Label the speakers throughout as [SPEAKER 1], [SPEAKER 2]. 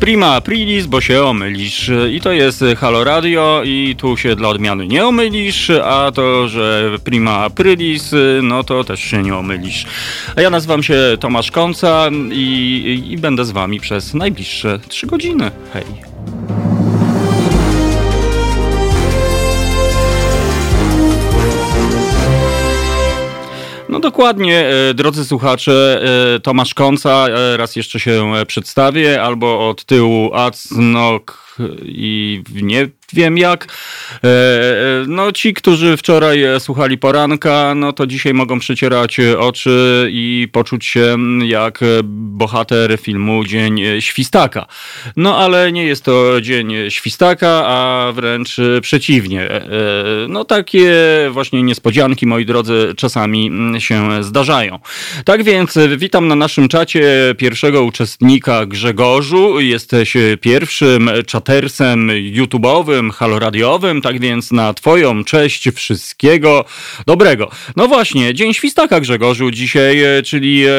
[SPEAKER 1] Prima aprilis, bo się omylisz. I to jest Halo Radio i tu się dla odmiany nie omylisz, a to, że prima aprilis, no to też się nie omylisz. A ja nazywam się Tomasz Konca i, i będę z wami przez najbliższe 3 godziny. Hej. No dokładnie, e, drodzy słuchacze, e, Tomasz Konca, e, raz jeszcze się przedstawię, albo od tyłu Acnok i nie wiem jak. E, e, no ci, którzy wczoraj słuchali poranka, no to dzisiaj mogą przycierać oczy i poczuć się jak bohater filmu Dzień Świstaka. No ale nie jest to Dzień Świstaka, a wręcz przeciwnie. E, no takie właśnie niespodzianki, moi drodzy, czasami się zdarzają. Tak więc witam na naszym czacie pierwszego uczestnika Grzegorzu. Jesteś pierwszym czatersem YouTube'owym, radiowym, haloradiowym, tak więc na twoją cześć wszystkiego dobrego. No właśnie, Dzień Świstaka Grzegorzu dzisiaj, e, czyli e,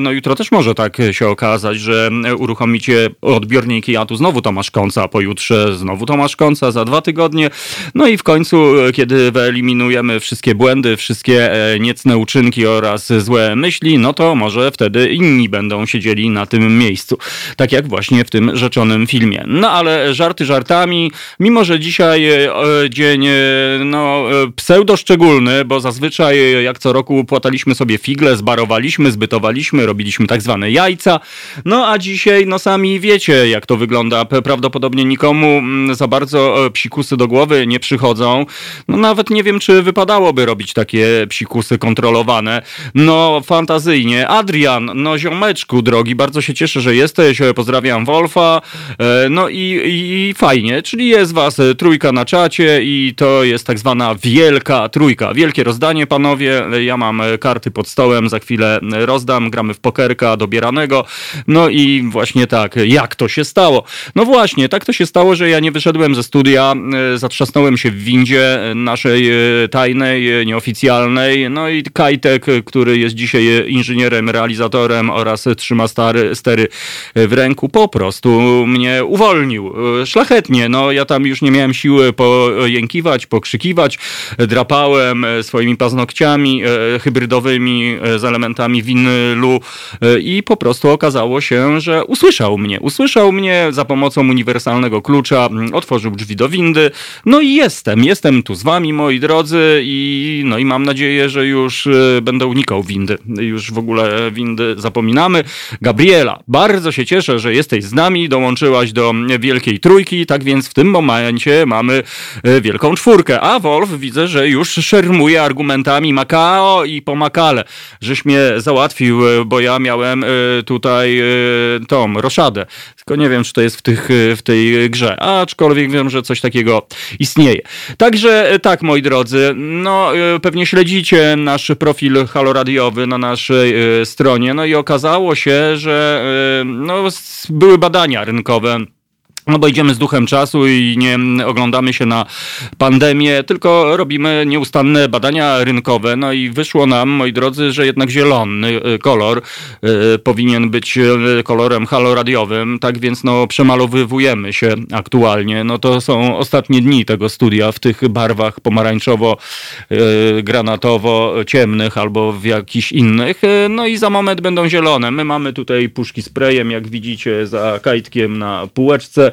[SPEAKER 1] no jutro też może tak się okazać, że uruchomicie odbiorniki, a tu znowu Tomasz Konca, pojutrze znowu Tomasz Konca, za dwa tygodnie. No i w końcu, e, kiedy wyeliminujemy wszystkie błędy, wszystkie niecne uczynki oraz złe myśli, no to może wtedy inni będą siedzieli na tym miejscu. Tak jak właśnie w tym rzeczonym filmie. No ale żarty żartami, mimo że dzisiaj e, dzień e, no, e, pseudo szczególny, bo zazwyczaj jak co roku płataliśmy sobie figle, zbarowaliśmy, zbytowaliśmy, robiliśmy tak zwane jajca. No a dzisiaj, no sami wiecie, jak to wygląda. Prawdopodobnie nikomu mm, za bardzo psikusy do głowy nie przychodzą. No nawet nie wiem, czy wypadałoby robić takie psikusy kontrolowane. No fantazyjnie. Adrian, no ziomeczku drogi, bardzo się cieszę, że jesteś. Pozdrawiam Wolfa. No i, i, fajnie, czyli jest was was trójka na czacie i to jest tak zwana wielka trójka. Wielkie rozdanie, panowie. Ja mam karty pod stołem, za chwilę rozdam. Gramy w pokerka dobieranego. No i właśnie tak, jak to się stało? No właśnie, tak to się stało, że ja nie wyszedłem ze studia, zatrzasnąłem się w windzie naszej e, tajnej, nieoficjalnej. No i Kajtek, który jest dzisiaj inżynierem, realizatorem oraz trzyma stary, stery w ręku, po prostu mnie uwolnił. E, szlachetnie, no ja tam już nie miałem siły pojękiwać, pokrzykiwać. Drapałem e, swoimi paznokciami e, hybrydowymi z elementami winylu i po prostu okazało się, że usłyszał mnie. Usłyszał mnie za pomocą uniwersalnego klucza, otworzył drzwi do windy. No i jestem, jestem tu z wami, moi drodzy i no i mam nadzieję, że już będę unikał windy. Już w ogóle windy zapominamy. Gabriela, bardzo się cieszę, że jesteś z nami, dołączyłaś do Wielkiej Trójki, tak więc w tym momencie mamy e, wielką czwórkę. A Wolf widzę, że już szermuje argumentami Makao i po Makale. Żeś mnie załatwił, e, bo ja miałem e, tutaj tą roszadę. Tylko nie wiem, czy to jest w, tych, w tej grze. Aczkolwiek wiem, że coś takiego istnieje. Także tak, moi drodzy, no pewnie śledzicie nasz profil haloradiowy na naszej stronie. No i okazało się, że no, były badania rynkowe no bo idziemy z duchem czasu i nie oglądamy się na pandemię, tylko robimy nieustanne badania rynkowe. No i wyszło nam, moi drodzy, że jednak zielony y, kolor y, powinien być y, kolorem haloradiowym, tak więc no przemalowywujemy się aktualnie. No to są ostatnie dni tego studia w tych barwach pomarańczowo-granatowo-ciemnych albo w jakichś innych. No i za moment będą zielone. My mamy tutaj puszki sprayem, jak widzicie, za kajtkiem na półeczce.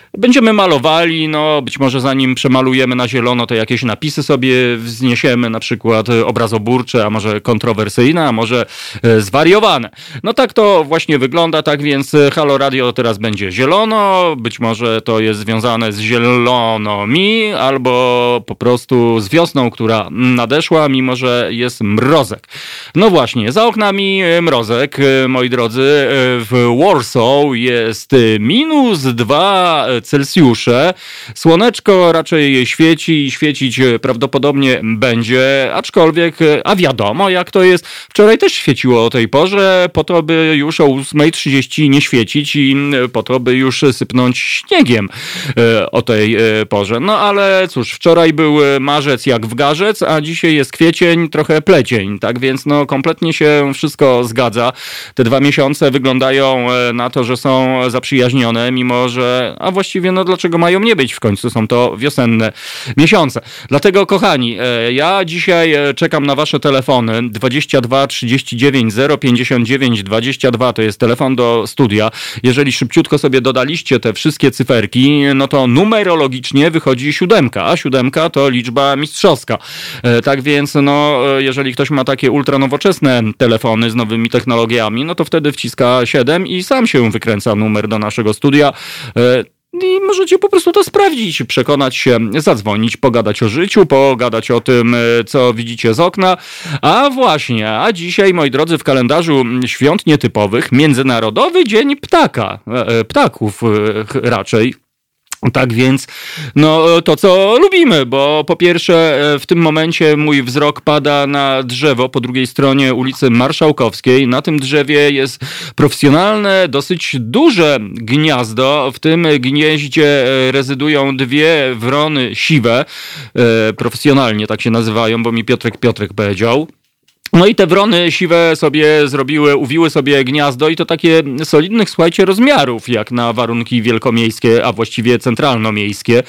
[SPEAKER 1] Będziemy malowali, no być może zanim przemalujemy na zielono, to jakieś napisy sobie wzniesiemy, na przykład obrazoburcze, a może kontrowersyjne, a może e, zwariowane. No tak to właśnie wygląda, tak więc Halo Radio teraz będzie zielono, być może to jest związane z zielono mi, albo po prostu z wiosną, która nadeszła, mimo że jest mrozek. No właśnie, za oknami mrozek, moi drodzy, w Warsaw jest minus 2 Celsjusze. Słoneczko raczej świeci i świecić prawdopodobnie będzie, aczkolwiek, a wiadomo jak to jest. Wczoraj też świeciło o tej porze, po to by już o 8.30 nie świecić i po to by już sypnąć śniegiem e, o tej e, porze. No ale cóż, wczoraj był marzec jak w garzec, a dzisiaj jest kwiecień, trochę plecień, tak więc no kompletnie się wszystko zgadza. Te dwa miesiące wyglądają e, na to, że są zaprzyjaźnione, mimo że, a właściwie no dlaczego mają nie być w końcu, są to wiosenne miesiące. Dlatego kochani, ja dzisiaj czekam na wasze telefony 22 39 059 22 to jest telefon do studia. Jeżeli szybciutko sobie dodaliście te wszystkie cyferki, no to numerologicznie wychodzi siódemka, a siódemka to liczba mistrzowska. E, tak więc, no, e, jeżeli ktoś ma takie ultranowoczesne telefony z nowymi technologiami, no to wtedy wciska 7 i sam się wykręca numer do naszego studia. E, i możecie po prostu to sprawdzić, przekonać się, zadzwonić, pogadać o życiu, pogadać o tym, co widzicie z okna. A właśnie, a dzisiaj, moi drodzy, w kalendarzu świąt nietypowych, Międzynarodowy Dzień Ptaka, ptaków raczej. Tak więc, no to co lubimy, bo po pierwsze e, w tym momencie mój wzrok pada na drzewo po drugiej stronie ulicy Marszałkowskiej. Na tym drzewie jest profesjonalne, dosyć duże gniazdo. W tym gnieździe e, rezydują dwie wrony siwe, e, profesjonalnie tak się nazywają, bo mi Piotrek Piotrek powiedział. No i te wrony siwe sobie zrobiły, uwiły sobie gniazdo i to takie solidnych, słuchajcie, rozmiarów, jak na warunki wielkomiejskie, a właściwie centralnomiejskie, e,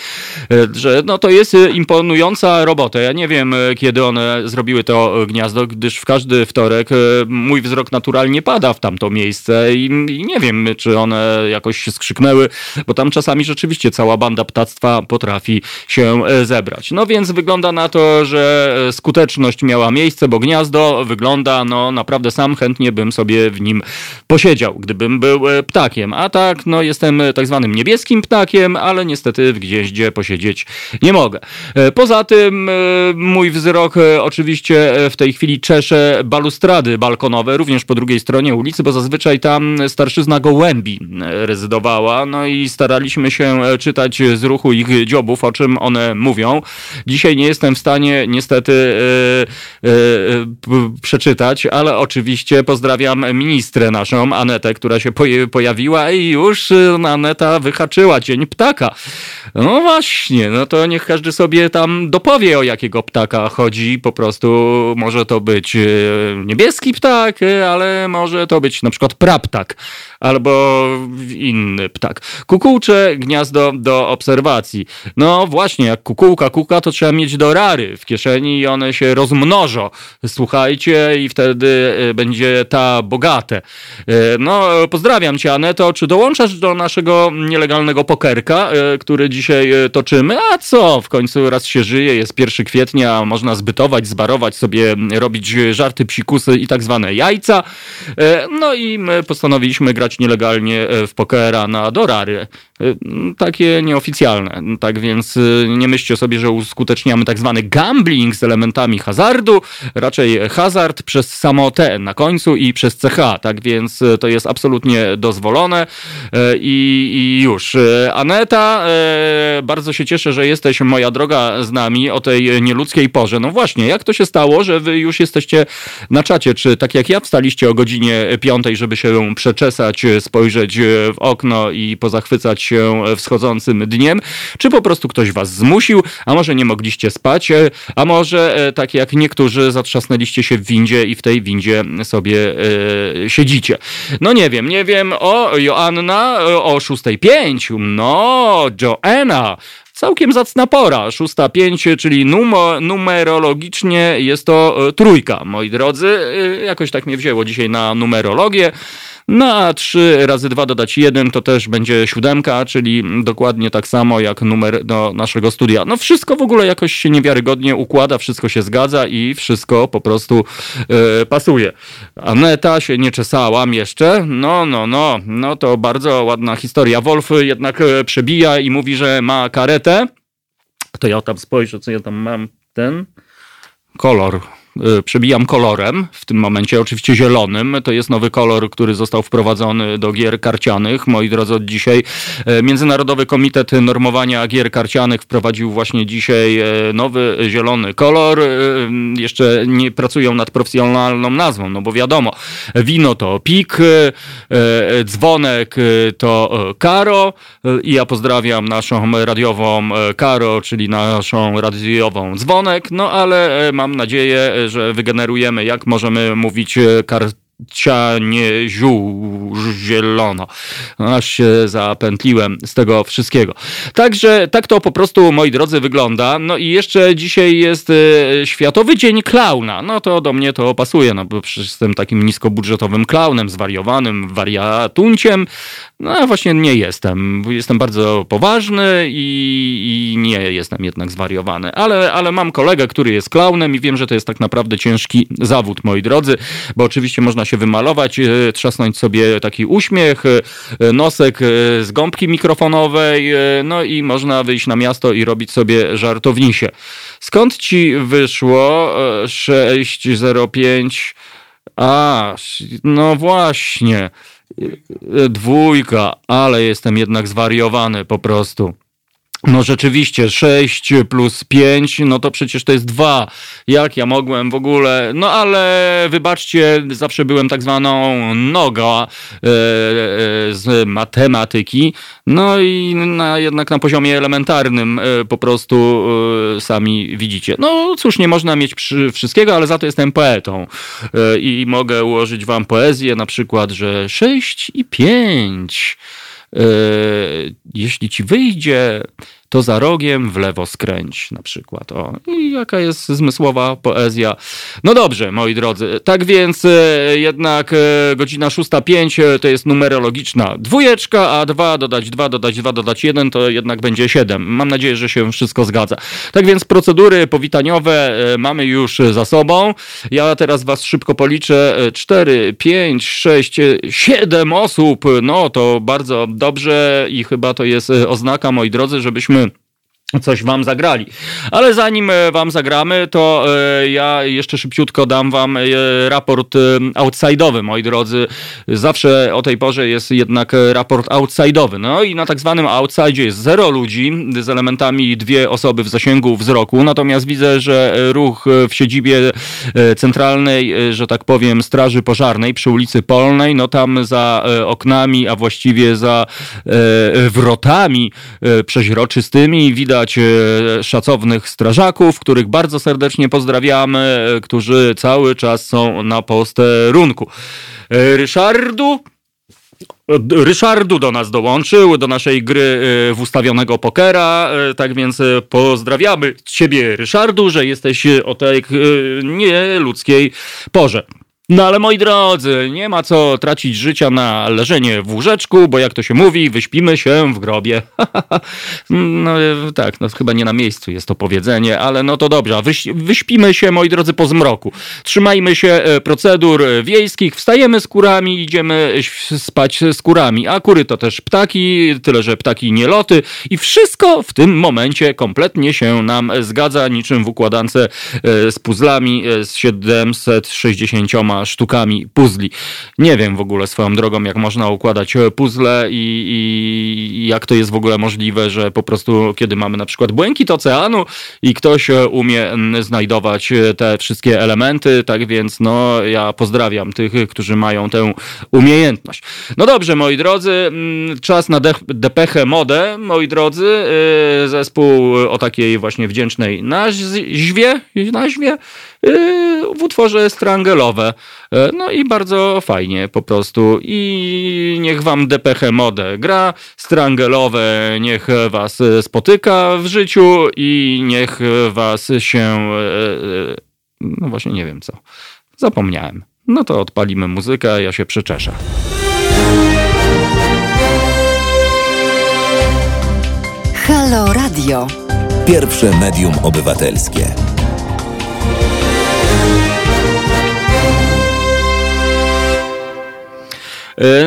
[SPEAKER 1] że no to jest imponująca robota. Ja nie wiem, e, kiedy one zrobiły to gniazdo, gdyż w każdy wtorek e, mój wzrok naturalnie pada w tamto miejsce i, i nie wiem, czy one jakoś się skrzyknęły, bo tam czasami rzeczywiście cała banda ptactwa potrafi się zebrać. No więc wygląda na to, że skuteczność miała miejsce, bo gniazdo wygląda, no naprawdę sam chętnie bym sobie w nim posiedział, gdybym był e, ptakiem. A tak, no jestem e, tak zwanym niebieskim ptakiem, ale niestety w gnieździe posiedzieć nie mogę. E, poza tym mój wzrok oczywiście w tej chwili czesze balustrady balkonowe, również po drugiej stronie ulicy, bo zazwyczaj tam starszyzna gołębi rezydowała, no i staraliśmy się czytać z ruchu ich dziobów, o czym one mówią. Dzisiaj nie jestem w stanie niestety przeczytać, ale oczywiście pozdrawiam ministrę naszą, Anetę, która się pojawiła i już y, Aneta wyhaczyła Dzień Ptaka. No właśnie, no to niech każdy sobie tam dopowie, o jakiego ptaka chodzi. Po prostu może to być y, niebieski ptak, y, ale może to być na przykład praptak albo inny ptak. Kukułcze gniazdo do obserwacji. No właśnie, jak kukułka kuka, to trzeba mieć do rary w kieszeni i one się rozmnożą. Słuchajcie, i wtedy y, będzie ta bogate. Y, no, pozdrawiam cię, Aneto. Czy dołączasz do naszego nielegalnego pokerka, y, który dzisiaj toczymy? A co? W końcu raz się żyje, jest 1 kwietnia, można zbytować, zbarować sobie, robić żarty, psikusy i tak zwane jajca. No i my postanowiliśmy grać nielegalnie e, w pokera na dorary. E, takie nieoficjalne. Tak więc e, nie myślcie sobie, że uskuteczniamy tak zwany gambling z elementami hazardu. Raczej hazard przez samo T na końcu i przez CH. Tak więc to jest absolutnie dozwolone. I, i już. Aneta, bardzo się cieszę, że jesteś, moja droga, z nami o tej nieludzkiej porze. No właśnie, jak to się stało, że wy już jesteście na czacie? Czy tak jak ja wstaliście o godzinie piątej, żeby się przeczesać spojrzeć w okno i pozachwycać się wschodzącym dniem, czy po prostu ktoś was zmusił, a może nie mogliście spać, a może e, tak jak niektórzy zatrzasnęliście się w windzie i w tej windzie sobie e, siedzicie. No nie wiem, nie wiem. O, Joanna o 6.05. No, Joanna całkiem zacna pora. 6.05, czyli numer, numerologicznie jest to e, trójka, moi drodzy. Jakoś tak mnie wzięło dzisiaj na numerologię. No a 3 razy 2 dodać 1 to też będzie siódemka, czyli dokładnie tak samo jak numer do naszego studia. No wszystko w ogóle jakoś się niewiarygodnie układa, wszystko się zgadza i wszystko po prostu yy, pasuje. Aneta się nie czesałam jeszcze. No, no, no, no to bardzo ładna historia. Wolf jednak e, przebija i mówi, że ma karetę. To ja tam spojrzę, co ja tam mam. Ten kolor przebijam kolorem, w tym momencie oczywiście zielonym. To jest nowy kolor, który został wprowadzony do gier karcianych. Moi drodzy, od dzisiaj Międzynarodowy Komitet Normowania Gier Karcianych wprowadził właśnie dzisiaj nowy zielony kolor. Jeszcze nie pracują nad profesjonalną nazwą, no bo wiadomo, wino to pik, dzwonek to karo i ja pozdrawiam naszą radiową karo, czyli naszą radiową dzwonek, no ale mam nadzieję, że wygenerujemy, jak możemy mówić kar cianie ziół zielono. Aż się zapętliłem z tego wszystkiego. Także tak to po prostu, moi drodzy, wygląda. No i jeszcze dzisiaj jest e, Światowy Dzień Klauna. No to do mnie to pasuje, no bo przecież jestem takim niskobudżetowym klaunem, zwariowanym wariatunciem. No właśnie nie jestem. Jestem bardzo poważny i, i, nie jestem jednak zwariowany. Ale, ale mam kolegę, który jest klaunem i wiem, że to jest tak naprawdę ciężki zawód, moi drodzy, bo oczywiście można się wymalować, e, trzasnąć sobie taki uśmiech, e, nosek e, z gąbki mikrofonowej, no i można wyjść na miasto i robić sobie żartownisie. Skąd ci wyszło 605? A, no właśnie. Dwójka, ale jestem jednak zwariowany po prostu. No rzeczywiście, 6 plus 5, no to przecież to jest 2. Jak ja mogłem w ogóle? No ale wybaczcie, zawsze byłem tak zwaną noga e, e, z matematyki. No i na, jednak na poziomie elementarnym e, po prostu sami widzicie. No cóż, nie można mieć wszystkiego, ale za to jestem poetą. I mogę ułożyć wam poezję, na przykład, że 6 i 5 E, jeśli ci wyjdzie, to za rogiem w lewo skręć na przykład. O, i jaka jest zmysłowa poezja. No dobrze, moi drodzy. Tak więc e, jednak e, godzina 6.05 to jest numerologiczna dwójeczka, a 2 dodać 2, dodać 2, dodać 1 to jednak będzie 7. Mam nadzieję, że się wszystko zgadza. Tak więc procedury powitaniowe mamy już za sobą. Ja teraz was szybko policzę. 4, 5, 6, 7 osób. No to bardzo dobrze i chyba to jest e, oznaka, moi drodzy, żebyśmy coś wam zagrali. Ale zanim e, wam zagramy, to e, ja jeszcze szybciutko dam wam raport outside'owy, moi drodzy. Zawsze o tej porze jest jednak raport outside'owy. No i na tak zwanym outside jest zero ludzi z elementami dwie osoby w zasięgu wzroku. Natomiast widzę, że ruch w siedzibie centralnej, że tak powiem, Straży Pożarnej przy ulicy Polnej, no tam za oknami, a właściwie za wrotami przeźroczystymi widać widać e, szacownych strażaków, których bardzo serdecznie pozdrawiamy, e, którzy cały czas są na posterunku. E, Ryszardu, Ryszardu do nas dołączył, do naszej gry w ustawionego pokera, tak więc pozdrawiamy Ciebie, Ryszardu, że jesteś o tej nieludzkiej porze. No ale moi drodzy, nie ma co tracić życia na leżenie w łóżeczku, bo jak to się mówi, wyśpimy się w grobie. no tak, no chyba nie na miejscu jest to powiedzenie, ale no to dobrze. Wyś, wyśpimy się, moi drodzy, po zmroku. Trzymajmy się e, procedur wiejskich, wstajemy z kurami, idziemy spać z kurami. A kury to też ptaki, tyle że ptaki nie loty i wszystko w tym momencie kompletnie się nam zgadza, niczym w układance e, z puzzlami e, z 760 sztukami puzli. Nie wiem w ogóle swoją drogą, jak można układać e, puzzle i, i jak to jest w ogóle możliwe, że po prostu kiedy mamy na przykład błękit oceanu i ktoś e, umie znajdować e, te wszystkie elementy, tak więc no ja pozdrawiam tych, którzy mają tę umiejętność. No dobrze, moi drodzy, czas na depechę modę, moi drodzy, zespół o takiej właśnie wdzięcznej nazwie, nazwie w utworze Strangelowe. E, no i bardzo fajnie po prostu. I niech wam DPH Mode gra, Strangelowe niech was spotyka w życiu i niech was się... E, e, no właśnie nie wiem co. Zapomniałem. No to odpalimy muzykę, ja się przeczeszę.
[SPEAKER 2] Halo Radio. Pierwsze medium obywatelskie.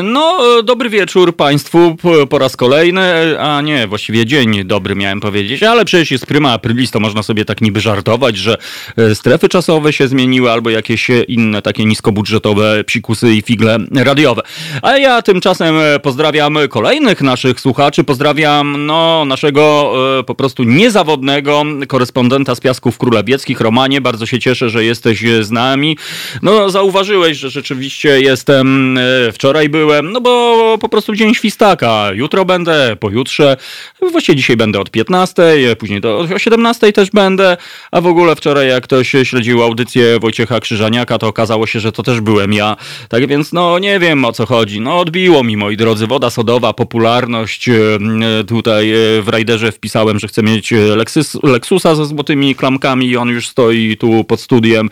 [SPEAKER 1] No, dobry wieczór Państwu po raz kolejny, a nie, właściwie dzień dobry miałem powiedzieć, ale przecież jest pryma aprilis, to można sobie tak niby żartować, że strefy czasowe się zmieniły albo jakieś inne takie niskobudżetowe psikusy i figle radiowe. A ja tymczasem pozdrawiam kolejnych naszych słuchaczy, pozdrawiam no, naszego po prostu niezawodnego korespondenta z Piasków Królewieckich, Romanie, bardzo się cieszę, że jesteś z nami. No, zauważyłeś, że rzeczywiście jestem, e, wczoraj byłem, no bo po prostu dzień świstaka. Jutro będę, pojutrze, właściwie dzisiaj będę od 15, później do, o 17 też będę, a w ogóle wczoraj jak ktoś śledził audycję Wojciecha Krzyżaniaka, to okazało się, że to też byłem ja. Tak więc, no nie wiem o co chodzi. No odbiło mi, moi drodzy, woda sodowa, popularność. E, tutaj e, w Raiderze wpisałem, że chcę mieć Lexus, Lexusa ze złotymi klamkami i on już stoi tu pod studiem,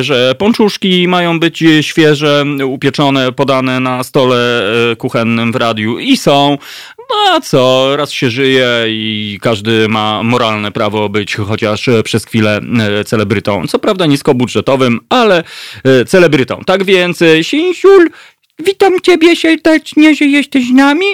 [SPEAKER 1] że pączuszki mają być świeże, upieczone, podane na stole e, kuchennym w radiu i są. No a co, raz się żyje i każdy ma moralne prawo być chociaż przez chwilę e, celebrytą. Co prawda niskobudżetowym, ale e, celebrytą. Tak więc, Sinsiul, witam ciebie serdecznie, że jesteś z nami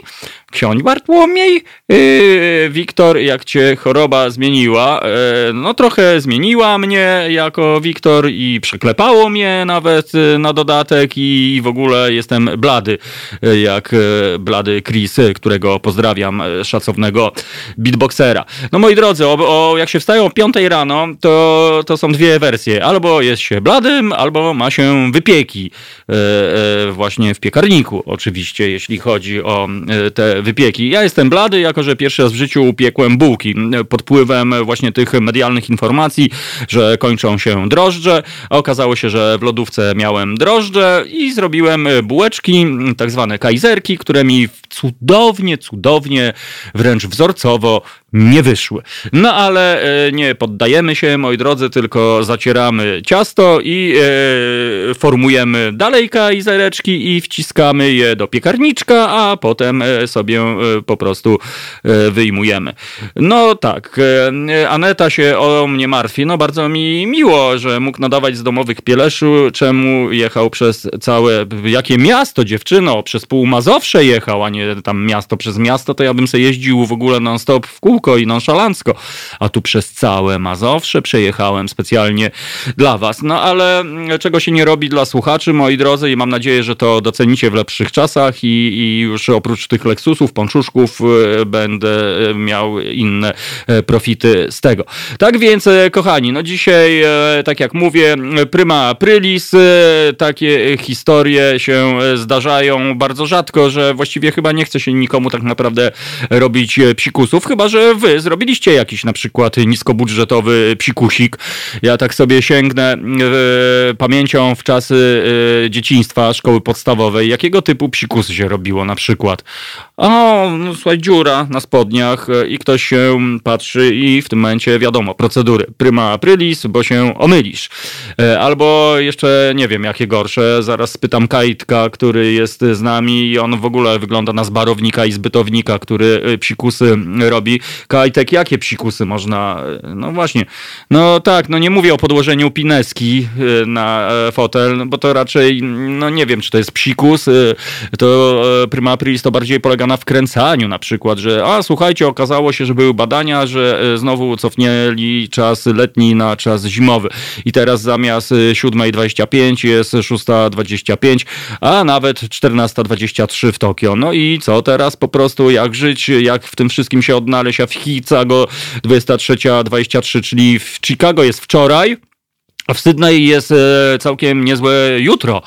[SPEAKER 1] ksiądz Bartłomiej. Yy, Wiktor, jak cię choroba zmieniła? Yy, no trochę zmieniła mnie jako Wiktor i przeklepało mnie nawet yy, na dodatek i w ogóle jestem blady, yy, jak yy, blady Chris, którego pozdrawiam, yy, szacownego beatboxera. No moi drodzy, o, o, jak się wstają o 5 rano, to, to są dwie wersje. Albo jest się bladym, albo ma się wypieki. Właśnie w piekarniku oczywiście, jeśli chodzi o te wypieki. Ja jestem blady, jako że pierwszy raz w życiu upiekłem bułki pod wpływem właśnie tych medialnych informacji, że kończą się drożdże. Okazało się, że w lodówce miałem drożdże i zrobiłem bułeczki, tak zwane kajzerki, które mi cudownie, cudownie, wręcz wzorcowo nie wyszły. No ale e, nie poddajemy się, moi drodzy, tylko zacieramy ciasto i e, formujemy dalej kajzereczki i wciskamy je do piekarniczka, a potem e, sobie po prostu wyjmujemy. No tak, Aneta się o mnie martwi. No bardzo mi miło, że mógł nadawać z domowych Pieleszu, czemu jechał przez całe, jakie miasto dziewczyno, przez pół Mazowsze jechał, a nie tam miasto przez miasto, to ja bym sobie jeździł w ogóle non-stop w kół kółko i nonszalancko, a tu przez całe Mazowsze przejechałem specjalnie dla was. No ale mm, czego się nie robi dla słuchaczy, moi drodzy, i mam nadzieję, że to docenicie w lepszych czasach i, i już oprócz tych Lexusów, pączuszków e, będę e, miał inne e, profity z tego. Tak więc, kochani, no dzisiaj, tak jak mówię, prima aprilis, takie historie się zdarzają bardzo rzadko, że właściwie chyba nie chce się nikomu tak naprawdę robić psikusów, chyba że wy zrobiliście jakiś na przykład niskobudżetowy psikusik. Ja tak sobie sięgnę e, pamięcią w czasy e, dzieciństwa, szkoły podstawowej. Jakiego typu psikusy się robiło na przykład? O, no, słuchaj, dziura na spodniach e, i ktoś się patrzy i w tym momencie wiadomo, procedury. Prima aprilis, bo się omylisz. Albo jeszcze nie wiem, jakie gorsze. Zaraz spytam Kajtka, który jest z nami i on w ogóle wygląda na zbarownika i zbytownika, który psikusy robi. Kajtek, jakie psikusy można... No właśnie. No tak, no nie mówię o podłożeniu pineski na fotel, bo to raczej, no nie wiem, czy to jest psikus. To prima aprilis to bardziej polega na wkręcaniu na przykład, że a słuchajcie, okazało się, że były badania, że e, znowu cofnęli czas letni na czas zimowy i teraz zamiast 7.25 e, jest 6.25, a nawet 14.23 w Tokio. No i co teraz po prostu, jak żyć, jak w tym wszystkim się odnaleźć, Chicago 23.23, czyli w Chicago jest wczoraj, w Sydney jest e, całkiem niezłe jutro.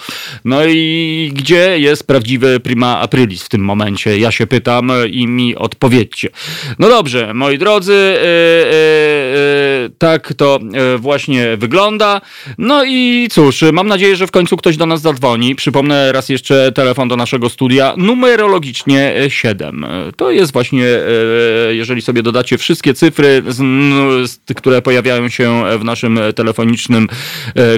[SPEAKER 1] No i gdzie jest prawdziwy prima aprilis w tym momencie? Ja się pytam i mi odpowiedzcie. No dobrze, moi drodzy, e, e, tak to właśnie wygląda. No i cóż, mam nadzieję, że w końcu ktoś do nas zadzwoni. Przypomnę raz jeszcze telefon do naszego studia, numerologicznie 7. To jest właśnie, jeżeli sobie dodacie wszystkie cyfry, które pojawiają się w naszym telefonicznym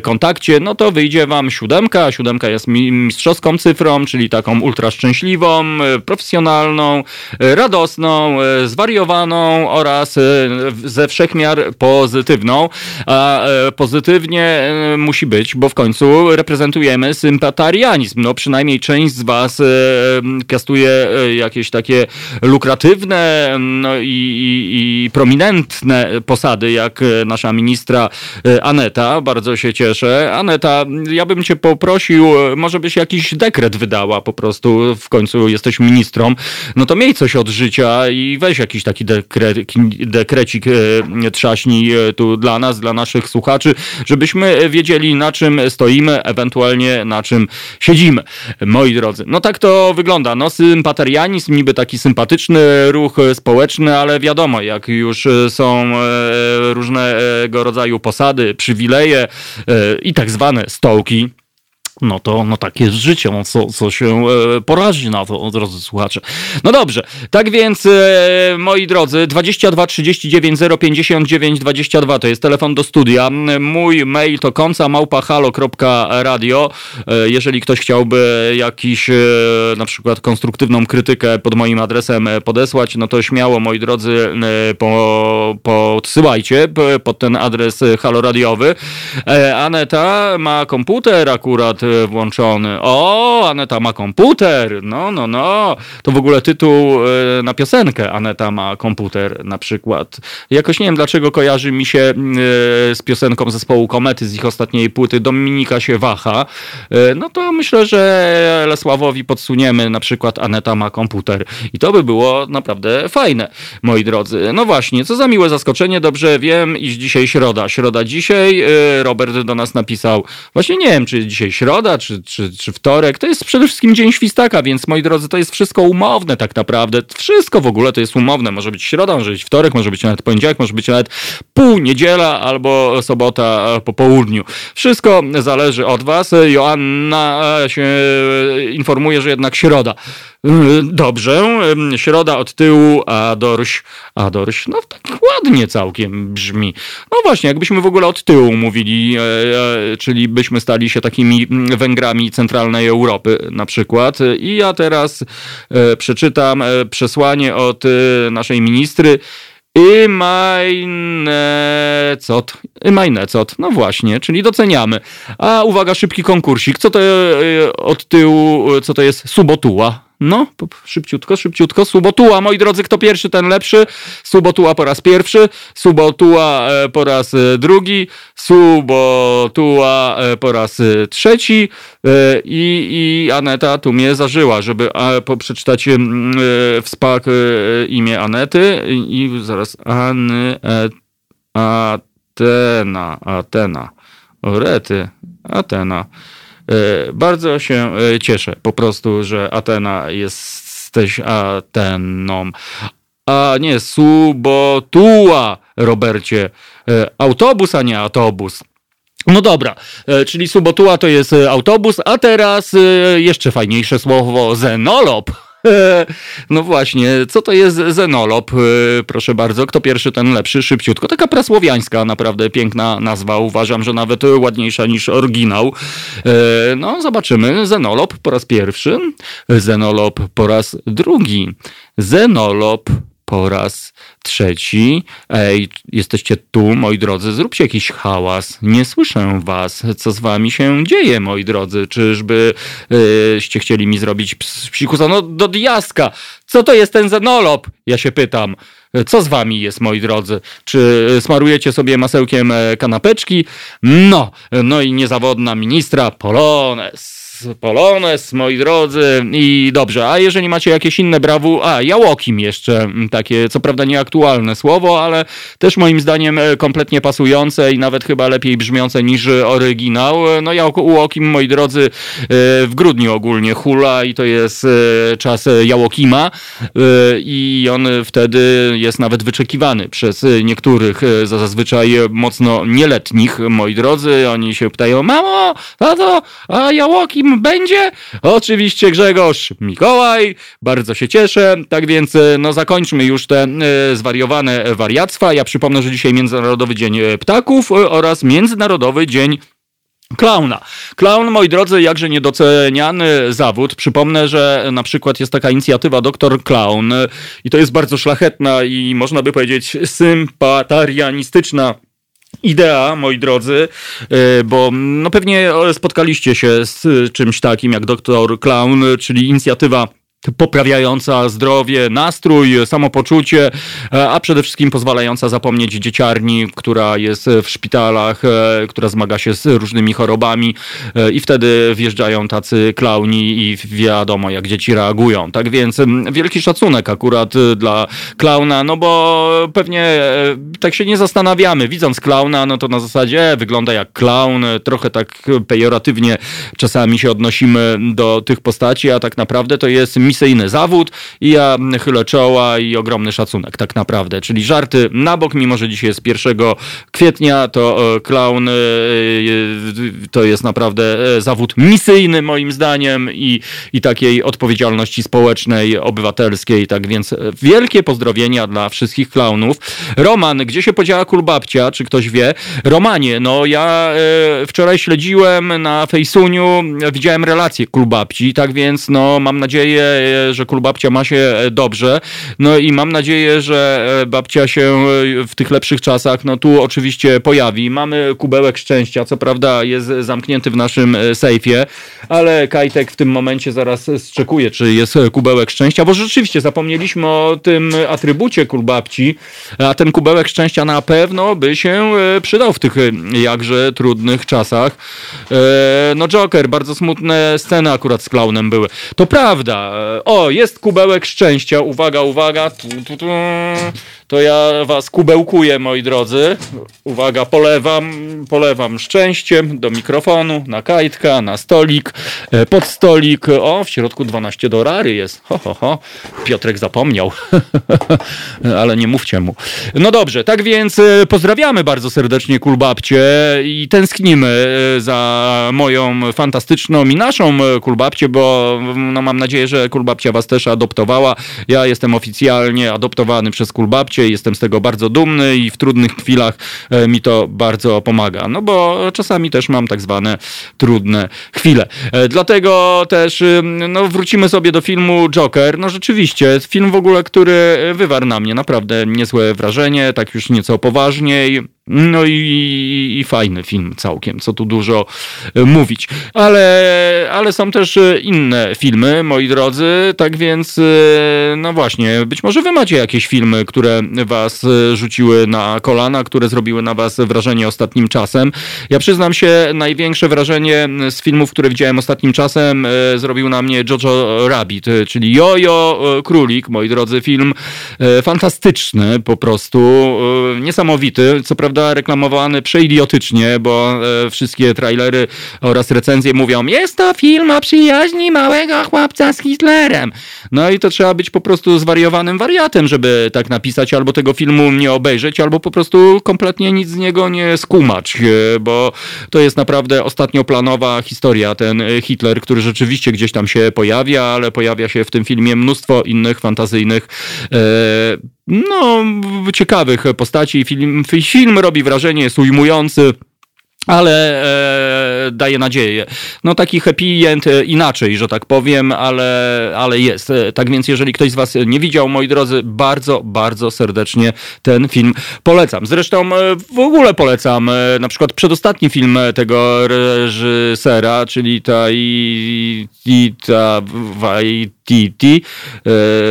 [SPEAKER 1] kontakcie, no to wyjdzie wam siódemka. Siódemka jest mistrzowską cyfrą, czyli taką ultra szczęśliwą, profesjonalną, radosną, zwariowaną oraz ze wszechmiar pozytywną. A pozytywnie musi być, bo w końcu reprezentujemy sympatarianizm. No przynajmniej część z was kastuje jakieś takie lukratywne no i, i, i prominentne posady, jak nasza ministra Aneta. Bardzo się cieszę. Aneta, ja bym cię poprosił, może byś jakiś dekret wydała po prostu, w końcu jesteś ministrą, no to miej coś od życia i weź jakiś taki dekre, dekrecik trzaśnij tu dla nas, dla naszych słuchaczy, żebyśmy wiedzieli na czym stoimy, ewentualnie na czym siedzimy. Moi drodzy, no tak to wygląda. No sympaterianizm, niby taki sympatyczny ruch społeczny, ale wiadomo, jak już są różnego rodzaju posady, przywileje i tak zwane stołki, no to no tak jest no co, co się e, porazi na to, drodzy słuchacze. No dobrze, tak więc e, moi drodzy, 22 39 059 22 to jest telefon do studia. Mój mail to końca małpahalo.radio. E, jeżeli ktoś chciałby jakiś na przykład konstruktywną krytykę pod moim adresem podesłać, no to śmiało moi drodzy po, podsyłajcie pod ten adres haloradiowy. Aneta ma komputer akurat włączony. O, Aneta ma komputer. No, no, no. To w ogóle tytuł e, na piosenkę Aneta ma komputer na przykład. Jakoś nie wiem dlaczego kojarzy mi się e, z piosenką zespołu Komety z ich ostatniej płyty Dominika się waha. No to myślę, że Lesławowi podsuniemy na przykład Aneta ma komputer. I to by było naprawdę fajne, moi drodzy. No właśnie, co za miłe zaskoczenie. Dobrze wiem, iż dzisiaj środa. Środa dzisiaj. Robert do nas napisał. Właśnie nie wiem, czy dzisiaj środa środa czy, czy, czy wtorek, to jest przede wszystkim dzień świstaka, więc moi drodzy, to jest wszystko umowne tak naprawdę. Wszystko w ogóle to jest umowne. Może być środa, może być wtorek, może być nawet poniedziałek, może być nawet pół niedziela albo sobota po południu. Wszystko zależy od was. Joanna się informuje, że jednak środa. Dobrze, środa od tyłu, a dorś, a dorś, no tak ładnie całkiem brzmi. No właśnie, jakbyśmy w ogóle od tyłu mówili, e, e, czyli byśmy stali się takimi Węgrami centralnej Europy na przykład. I ja teraz e, przeczytam przesłanie od naszej ministry. Imajnecot. Imajnecot. No właśnie, czyli doceniamy. A uwaga, szybki konkursik. Co to od tyłu, co to jest subotuła? No, szybciutko, szybciutko. Subotuła, moi drodzy, kto pierwszy, ten lepszy. Subotuła po raz pierwszy, Subotuła e, po raz e, drugi, Subotuła e, po raz trzeci i, i Aneta tu mnie zażyła, żeby przeczytać w spak imię Anety i zaraz Any, Atena, Atena, Orety, Atena. E, bardzo się e, cieszę po prostu, że Atena jesteś Ateną. A nie, Subotua, Robercie. E, autobus, a nie autobus. No dobra, czyli Subotua to jest autobus, a teraz jeszcze fajniejsze słowo zenolop. No właśnie, co to jest zenolop? E, proszę bardzo, kto pierwszy, ten lepszy, szybciutko. Taka prasłowiańska, naprawdę piękna nazwa. Uważam, że nawet ładniejsza niż oryginał. E, no, zobaczymy. Zenolop po raz pierwszy, zenolop po raz drugi, zenolop po raz trzeci. Ej, jesteście tu, moi drodzy, zróbcie jakiś hałas. Nie słyszę was. Co z wami się dzieje, moi drodzy? Czyżby yy, chcieli mi zrobić psikusa? No do diaska! Co to jest ten zenolop? Ja się pytam. Co z wami jest, moi drodzy? Czy smarujecie sobie masełkiem e, kanapeczki? No, no i niezawodna ministra Polones. Polones, moi drodzy. I dobrze, a jeżeli macie jakieś inne brawu, a Jałokim jeszcze, takie co prawda nieaktualne słowo, ale też moim zdaniem e, kompletnie pasujące i nawet chyba lepiej brzmiące niż oryginał. No Jałokim, moi drodzy, e, w grudniu ogólnie hula i to jest e, czas Jałokima i on wtedy jest nawet wyczekiwany przez niektórych zazwyczaj mocno nieletnich, moi drodzy. Oni się pytają, mamo, tato, a Jałokim kim będzie? Oczywiście Grzegorz Mikołaj, bardzo się cieszę. Tak więc no zakończmy już te zwariowane wariactwa. Ja przypomnę, że dzisiaj Międzynarodowy Dzień Ptaków oraz Międzynarodowy Dzień Klauna. Klaun, moi drodzy, jakże niedoceniany zawód. Przypomnę, że na przykład jest taka inicjatywa Doktor Klaun i to jest bardzo szlachetna i można by powiedzieć sympatarianistyczna idea, moi drodzy, e, bo no pewnie spotkaliście się z czymś takim jak Doktor Clown, czyli inicjatywa poprawiająca zdrowie, nastrój, samopoczucie, e, a przede wszystkim pozwalająca zapomnieć dzieciarni, która jest w szpitalach, e, która zmaga się z różnymi chorobami e, i wtedy wjeżdżają tacy klauni i wiadomo jak dzieci reagują. Tak więc wielki szacunek akurat dla klauna, no bo pewnie tak się nie zastanawiamy. Widząc klauna, no to na zasadzie wygląda jak klaun, trochę tak pejoratywnie czasami się odnosimy do tych postaci, a tak naprawdę to jest misyjny zawód i ja chylę czoła i ogromny szacunek tak naprawdę. Czyli żarty na bok, mimo że dzisiaj jest 1 kwietnia, to e, clown e, e, to jest naprawdę zawód misyjny moim zdaniem i, i takiej odpowiedzialności społecznej, obywatelskiej. Tak więc wielkie pozdrowienia dla wszystkich klaunów. Roman, gdzie się podziała kulbabcia? Czy ktoś wie? Romanie, no ja wczoraj śledziłem na Fejsuniu, widziałem relację kulbabci, tak więc no mam nadzieję, że kulbabcia ma się e, dobrze. No i mam nadzieję, że e, babcia się e, w tych lepszych czasach, no tu oczywiście pojawi. Mamy kubełek szczęścia, co prawda jest zamknięty w naszym sejfie, ale Kajtek w tym momencie zaraz sczekuje, czy jest kubełek szczęścia, bo rzeczywiście zapomnieliśmy o tym atrybucie kulbabci, a ten kubełek szczęścia na pewno by się przydał w tych jakże trudnych czasach. No Joker, bardzo smutne sceny akurat z klaunem były. To prawda, o, jest kubełek szczęścia. Uwaga, uwaga. Tu, tu, tu to ja was kubełkuję, moi drodzy. Uwaga, polewam, polewam szczęściem do mikrofonu, na kajtka, na stolik, e, pod stolik. O, w środku 12 dolary jest. Ho, ho, ho. Piotrek zapomniał, ale nie mówcie mu. No dobrze, tak więc e, pozdrawiamy bardzo serdecznie Kulbabcie i tęsknimy e, za moją fantastyczną i naszą Kulbabcię, bo no, mam nadzieję, że Kulbabcia was też adoptowała. Ja jestem oficjalnie adoptowany przez Jestem z tego bardzo dumny i w trudnych chwilach e, mi to bardzo pomaga. No bo czasami też mam tak zwane trudne chwile. E, dlatego też y, no, wrócimy sobie do filmu Joker. No rzeczywiście, film w ogóle, który wywarł na mnie naprawdę niezłe wrażenie, tak już nieco poważniej. No i, i, fajny film całkiem, co tu dużo e, mówić. Ale, ale są też e, inne filmy, moi drodzy, tak więc e, no właśnie, być może wy macie jakieś filmy, które was rzuciły na kolana, które zrobiły na was wrażenie ostatnim czasem. Ja przyznam się, największe wrażenie z filmów, które widziałem ostatnim czasem zrobił na mnie Jojo Rabbit, czyli Jojo Królik, moi drodzy, film fantastyczny po prostu, niesamowity, co prawda prawda, reklamowany przeidiotycznie, bo e, wszystkie trailery oraz recenzje mówią, jest to film o przyjaźni małego chłopca z Hitlerem. No i to trzeba być po prostu zwariowanym wariatem, żeby tak napisać, albo tego filmu nie obejrzeć, albo po prostu kompletnie nic z niego nie skumać, e, bo to jest naprawdę ostatnioplanowa historia, ten e, Hitler, który rzeczywiście gdzieś tam się pojawia, ale pojawia się w tym filmie mnóstwo innych fantazyjnych e, no, ciekawych postaci. Film, film robi wrażenie, jest ujmujący ale e, daje nadzieję. No taki happy end e, inaczej, że tak powiem, ale, ale jest. E, tak więc jeżeli ktoś z was nie widział, moi drodzy, bardzo, bardzo serdecznie ten film polecam. Zresztą e, w ogóle polecam na przykład przedostatni film tego reżysera, czyli ta i, i ta Waititi,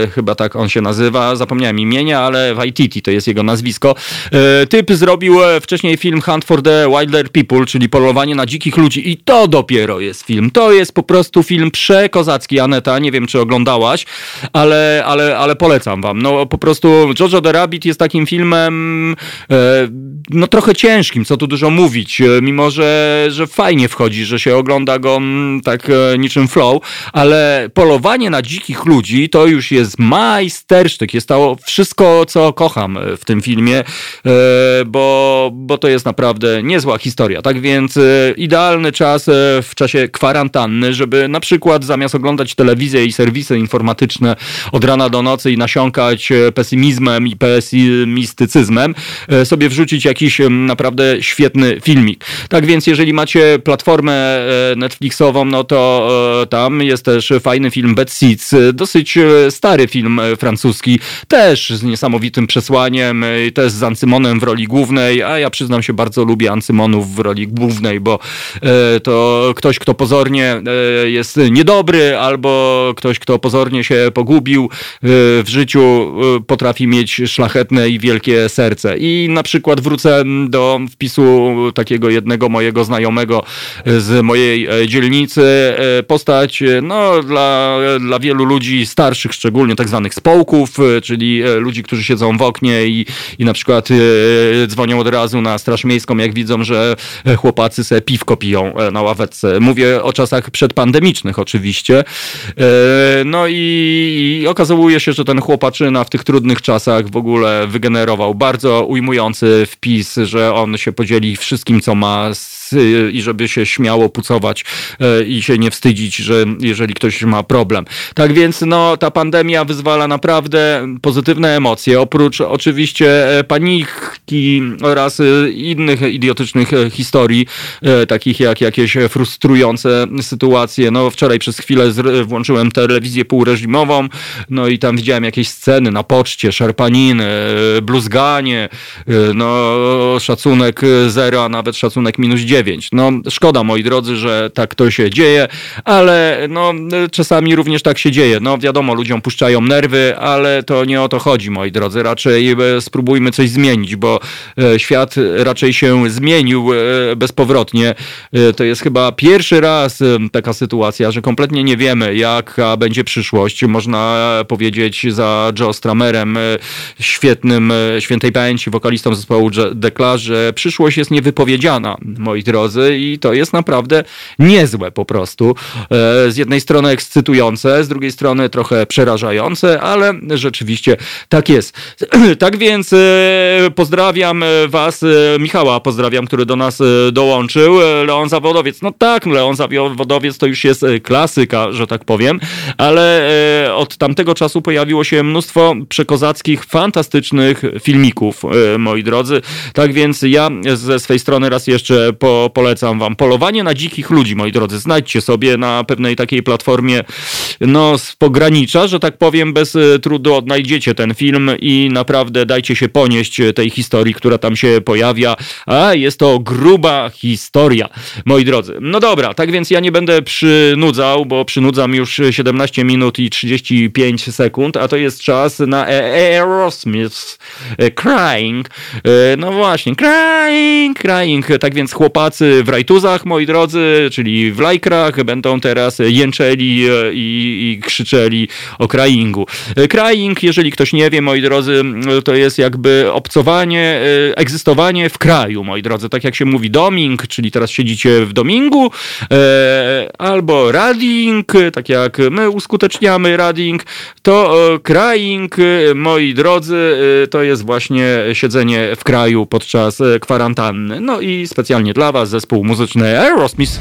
[SPEAKER 1] e, chyba tak on się nazywa, zapomniałem imienia, ale Waititi to jest jego nazwisko. E, typ zrobił wcześniej film Hunt for the Wilder People, czyli polowanie na dzikich ludzi. I to dopiero jest film. To jest po prostu film przekozacki, Aneta. Nie wiem, czy oglądałaś, ale, ale, ale polecam wam. No po prostu Jojo the Rabbit jest takim filmem e, no trochę ciężkim, co tu dużo mówić, e, mimo że, że fajnie wchodzi, że się ogląda go mm, tak e, niczym flow, ale polowanie na dzikich ludzi to już jest majstersztyk. Jest to wszystko, co kocham w tym filmie, e, bo, bo to jest naprawdę niezła historia. Tak więc e, idealny czas e, w czasie kwarantanny, żeby na przykład zamiast oglądać telewizję i serwisy informatyczne od rana do nocy i nasiąkać pesymizmem i pesymistycyzmem, sobie wrzucić jakiś naprawdę świetny filmik. Tak więc jeżeli macie platformę Netflixową, no to tam jest też fajny film Bad Seeds, dosyć stary film francuski, też z niesamowitym przesłaniem, też z Ancymonem w roli głównej, a ja przyznam się, bardzo lubię Ancymonów w roli głównej, bo e, to ktoś, kto pozornie e, jest niedobry, albo ktoś, kto pozornie się pogubił e, w życiu, potrafi mieć szlachetne i wielkie serce. I na przykład wrócę do wpisu takiego jednego mojego znajomego z mojej dzielnicy. Postać, no, dla, dla wielu ludzi starszych, szczególnie tak zwanych społków, czyli ludzi, którzy siedzą w oknie i, i na przykład dzwonią od razu na Straż Miejską, jak widzą, że chłopacy se piwko piją e, na ławeczce. Mówię o czasach przedpandemicznych oczywiście. E, no i, i okazuje się, że ten chłopaczyna w tych trudnych czasach w ogóle wygenerował bardzo ujmujący wpis, że on się podzieli wszystkim, co ma i żeby się śmiało pucować e, i się nie wstydzić, że jeżeli ktoś ma problem. Tak więc no, ta pandemia wyzwala naprawdę pozytywne emocje, oprócz oczywiście e, paniki oraz e, innych idiotycznych historii, takich jak jakieś frustrujące sytuacje. No wczoraj przez chwilę włączyłem telewizję półreżimową, no i tam widziałem jakieś sceny na poczcie, szarpaniny, bluzganie, no szacunek zero, a nawet szacunek minus 9 9. No szkoda moi drodzy, że tak to się dzieje, ale no czasami również tak się dzieje. No wiadomo, ludziom puszczają nerwy, ale to nie o to chodzi moi drodzy. Raczej e, spróbujmy coś zmienić, bo e, świat raczej się zmienił e, bezpowrotnie. To jest chyba pierwszy raz taka sytuacja, że kompletnie nie wiemy, jaka będzie przyszłość. Można powiedzieć za Joe Stramerem, świetnym, świętej pamięci wokalistą zespołu Dekla, że przyszłość jest niewypowiedziana, moi drodzy i to jest naprawdę niezłe po prostu. Z jednej strony ekscytujące, z drugiej strony trochę przerażające, ale rzeczywiście tak jest. Tak więc e, pozdrawiam was, e, Michała pozdrawiam, który do nas dołączył. Leon Zawodowiec, no tak, Leon Zawodowiec to już jest klasyka, że tak powiem, ale od tamtego czasu pojawiło się mnóstwo przekozackich, fantastycznych filmików, moi drodzy. Tak więc ja ze swej strony raz jeszcze po polecam wam. Polowanie na dzikich ludzi, moi drodzy. Znajdźcie sobie na pewnej takiej platformie no, z pogranicza, że tak powiem, bez e, trudu odnajdziecie ten film i naprawdę dajcie się ponieść tej historii, która tam się pojawia. A jest to gruba historia, moi drodzy. No dobra, tak więc ja nie będę przynudzał, bo przynudzam już 17 minut i 35 sekund, a to jest czas na Aerosmith e, Crying. E, no właśnie, Crying, Crying. Tak więc chłopacy w rajtuzach, moi drodzy, czyli w lajkrach, będą teraz jęczeli e, i, krzyczeli o cryingu. E, crying, jeżeli ktoś nie wie, moi drodzy, to jest jakby obcowanie, e, egzystowanie w kraju, moi drodzy. Tak jak się mówi doming, czyli teraz siedzicie w domingu, albo rading, tak jak my uskuteczniamy rading, to crying, moi drodzy, to jest właśnie siedzenie w kraju podczas kwarantanny. No i specjalnie dla was zespół muzyczny Aerosmith.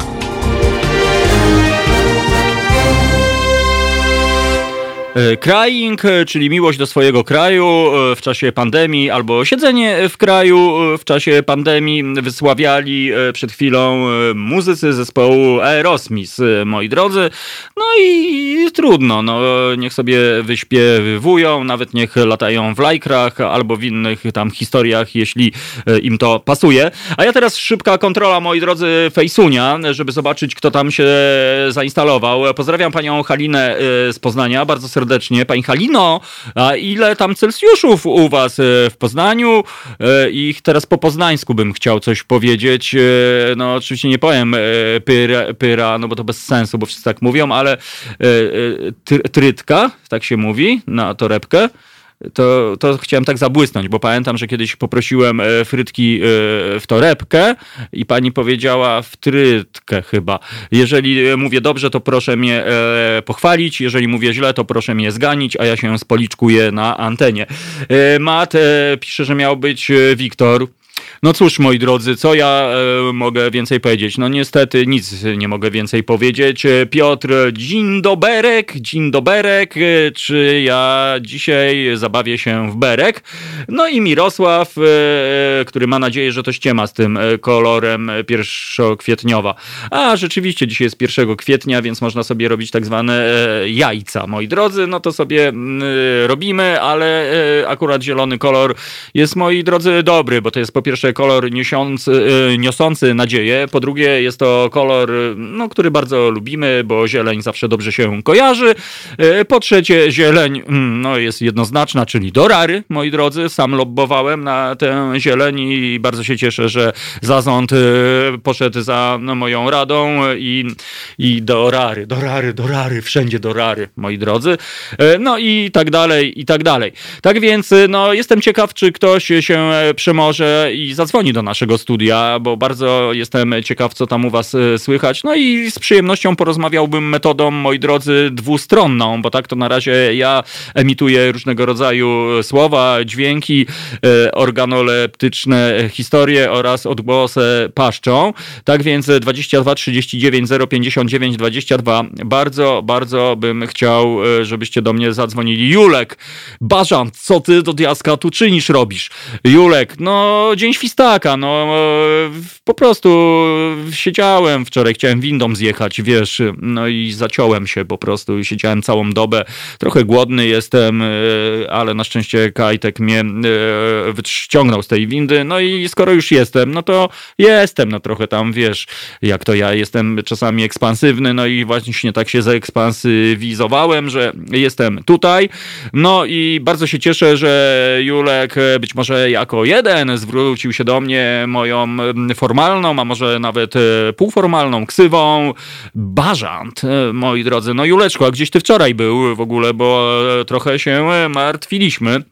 [SPEAKER 1] Crying, e, czyli miłość do swojego kraju e, w czasie pandemii, albo siedzenie w kraju w czasie pandemii wysławiali przed chwilą muzycy zespołu Aerosmith, moi drodzy. No i trudno, no niech sobie wyśpiewują, nawet niech latają w lajkrach albo w innych tam historiach, jeśli im to pasuje. A ja teraz szybka kontrola, moi drodzy, Fejsunia, żeby zobaczyć, kto tam się zainstalował. Pozdrawiam panią Halinę z Poznania, bardzo serdecznie serdecznie. Pani Halino, a ile tam Celsjuszów u was e, w Poznaniu? E, I teraz po poznańsku bym chciał coś powiedzieć. E, no oczywiście nie powiem pyra, pyra no bo to bez sensu, bo wszyscy tak mówią, ale trytka, tak się mówi na torebkę. To, to chciałem tak zabłysnąć, bo pamiętam, że kiedyś poprosiłem e, frytki e, w torebkę i pani powiedziała wtrytkę chyba. Jeżeli mówię dobrze, to proszę mnie e, pochwalić, jeżeli mówię źle, to proszę mnie zganić, a ja się spoliczkuję na antenie. Mat pisze, że miał być Wiktor. No cóż, moi drodzy, co ja e, mogę więcej powiedzieć? No niestety nic nie mogę więcej powiedzieć. Piotr, dzień doberek, dzień doberek, e, czy ja dzisiaj zabawię się w berek? No i Mirosław, e, który ma nadzieję, że to ściema z tym kolorem pierwszokwietniowa. A rzeczywiście dzisiaj jest 1 kwietnia, więc można sobie robić tak zwane jajca, moi drodzy. No to sobie mm, robimy, ale akurat zielony kolor jest, moi drodzy, dobry, bo to jest po pierwsze kolor niosący, y, niosący nadzieję, po drugie jest to kolor, no, który bardzo lubimy, bo zieleń zawsze dobrze się kojarzy, y, po trzecie zieleń mm, no, jest jednoznaczna, czyli dorary, moi drodzy, sam lobbowałem na tę zieleń i bardzo się cieszę, że zarząd poszedł za no, moją radą i, i dorary, dorary, dorary, wszędzie dorary, moi drodzy, no i tak dalej, i tak dalej. Tak więc, no, jestem ciekaw, czy ktoś się przemoże i zadzwoni do naszego studia, bo bardzo jestem ciekaw, co tam u was e, słychać. No i z przyjemnością porozmawiałbym metodą, moi drodzy, dwustronną, bo tak to na razie ja emituję różnego rodzaju słowa, dźwięki, e, organoleptyczne historie oraz odgłosy paszczą. Tak więc 22 39 059 22. Bardzo, bardzo bym chciał, e, żebyście do mnie zadzwonili. Julek, Bażant, co ty do diaska tu czynisz, robisz? Julek, no dzień świstaka, no po prostu siedziałem wczoraj, chciałem windą zjechać, wiesz, no i zaciąłem się po prostu, siedziałem całą dobę, trochę głodny jestem, e, ale na szczęście Kajtek mnie e, ściągnął z tej windy, no i skoro już jestem, no to jestem, no trochę tam, wiesz, jak to ja jestem czasami ekspansywny, no i właśnie tak się zaekspansywizowałem, że jestem tutaj, no i bardzo się cieszę, że Julek być może jako jeden zwrócił się do mnie moją formalną, a może nawet e, półformalną ksywą Bażant, e, moi drodzy. No Juleczko, a gdzieś ty wczoraj był w ogóle, bo e, trochę się martwiliśmy.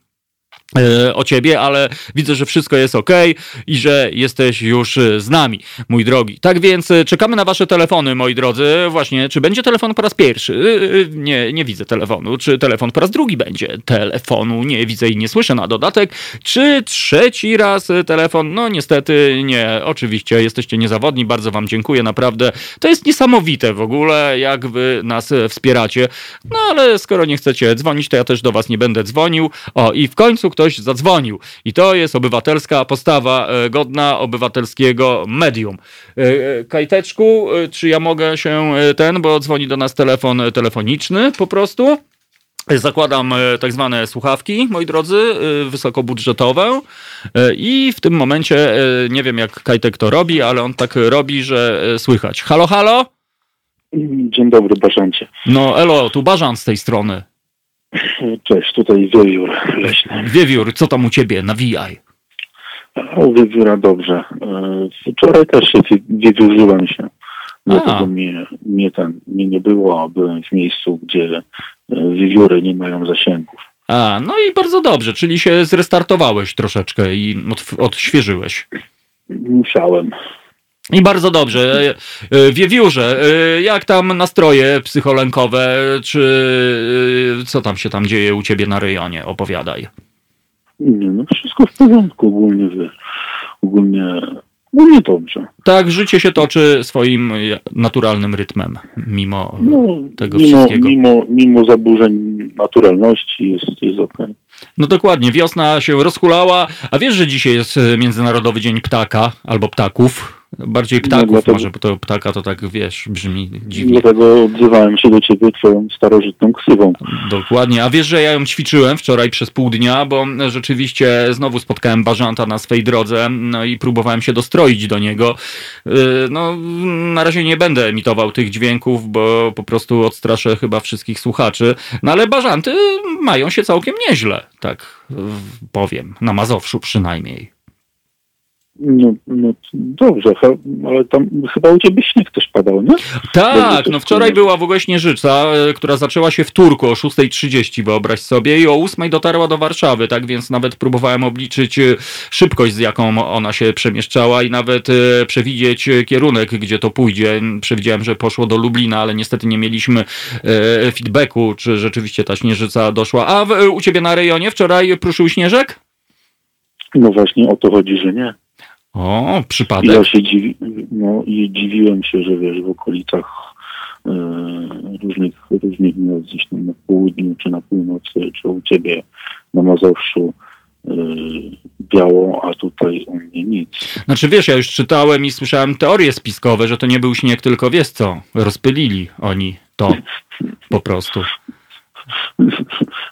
[SPEAKER 1] E, o ciebie, ale widzę, że wszystko jest ok i że jesteś już e, z nami, mój drogi. Tak więc e, czekamy na wasze telefony, moi drodzy. Właśnie, czy będzie telefon po raz pierwszy? Nie, nie widzę telefonu. Czy telefon po raz drugi będzie? Telefonu nie widzę i nie słyszę na dodatek. Czy trzeci raz telefon? No niestety nie. Oczywiście jesteście niezawodni, bardzo wam dziękuję, naprawdę. To jest niesamowite w ogóle, jak wy nas wspieracie. No ale skoro nie chcecie dzwonić, to ja też do was nie będę dzwonił. O, i w końcu ktoś zadzwonił. I to jest obywatelska postawa e, godna obywatelskiego medium. E, e, Kajteczku, czy ja mogę się ten, bo dzwoni do nas telefon telefoniczny po prostu. Zakładam tak zwane słuchawki, moi drodzy, wysokobudżetowe i w tym momencie nie wiem jak Kajtek to robi, ale on tak robi, że słychać. Halo, halo?
[SPEAKER 3] Dzień dobry, Bażancie.
[SPEAKER 1] No elo, tu Bażan z tej strony.
[SPEAKER 3] Cześć, tutaj wiewiór leśny.
[SPEAKER 1] Wiewiór, co tam u ciebie? Nawijaj.
[SPEAKER 3] U wiewióra dobrze. E, wczoraj też się wiewiórzyłem się. Dlatego mnie, mnie, ten, mnie nie było, a byłem w miejscu, gdzie e, wiewióry nie mają zasięgów.
[SPEAKER 1] A, no i bardzo dobrze, czyli się zrestartowałeś troszeczkę i odświeżyłeś.
[SPEAKER 3] Musiałem.
[SPEAKER 1] I bardzo dobrze. E, e, Wiewiórze, e, jak tam nastroje psycholenkowe, czy co tam się tam dzieje u ciebie na rejonie? Opowiadaj.
[SPEAKER 3] Nie, no wszystko w porządku ogólnie, ogólnie, ogólnie dobrze.
[SPEAKER 1] Tak, życie się toczy swoim naturalnym rytmem, mimo no, tego mimo, wszystkiego.
[SPEAKER 3] Mimo, mimo zaburzeń naturalności jest, jest okej. Okay.
[SPEAKER 1] No dokładnie, wiosna się rozhulała, a wiesz, że dzisiaj jest Międzynarodowy Dzień Ptaka albo Ptaków? Bardziej ptaków dlatego, może, bo to ptaka to tak, wiesz, brzmi dziwnie.
[SPEAKER 3] Dlatego odzywałem się do ciebie twoją starożytną ksywą.
[SPEAKER 1] Dokładnie, a wiesz, że ja ją ćwiczyłem wczoraj przez pół dnia, bo rzeczywiście znowu spotkałem bażanta na swej drodze no i próbowałem się dostroić do niego. Y, no, na razie nie będę emitował tych dźwięków, bo po prostu odstraszę chyba wszystkich słuchaczy. No ale bażanty mają się całkiem nieźle, tak powiem, na Mazowszu przynajmniej.
[SPEAKER 3] No, no dobrze, ale tam chyba u ciebie śnieg też padał, nie?
[SPEAKER 1] Tak, no wczoraj była w ogóle śnieżyca, e, która zaczęła się w Turku o 6.30, wyobraź sobie, i o 8.00 dotarła do Warszawy, tak więc nawet próbowałem obliczyć e, szybkość, z jaką ona się przemieszczała i nawet e, przewidzieć kierunek, gdzie to pójdzie. Przewidziałem, że poszło do Lublina, ale niestety nie mieliśmy feedbacku, czy rzeczywiście ta śnieżyca doszła. A w, u ciebie na rejonie wczoraj pruszył śnieżek?
[SPEAKER 3] No właśnie o to chodzi, że nie.
[SPEAKER 1] O, przypadek.
[SPEAKER 3] Ja się dziwi, no, i dziwiłem się, że wiesz, w okolicach e, różnych, różnych miast gdzieś tam na południu, czy na północy, czy u ciebie na Mazowszu e, biało, a tutaj u mnie nic.
[SPEAKER 1] Znaczy wiesz, ja już czytałem i słyszałem teorie spiskowe, że to nie był śnieg, tylko wiesz co, rozpylili oni to po prostu.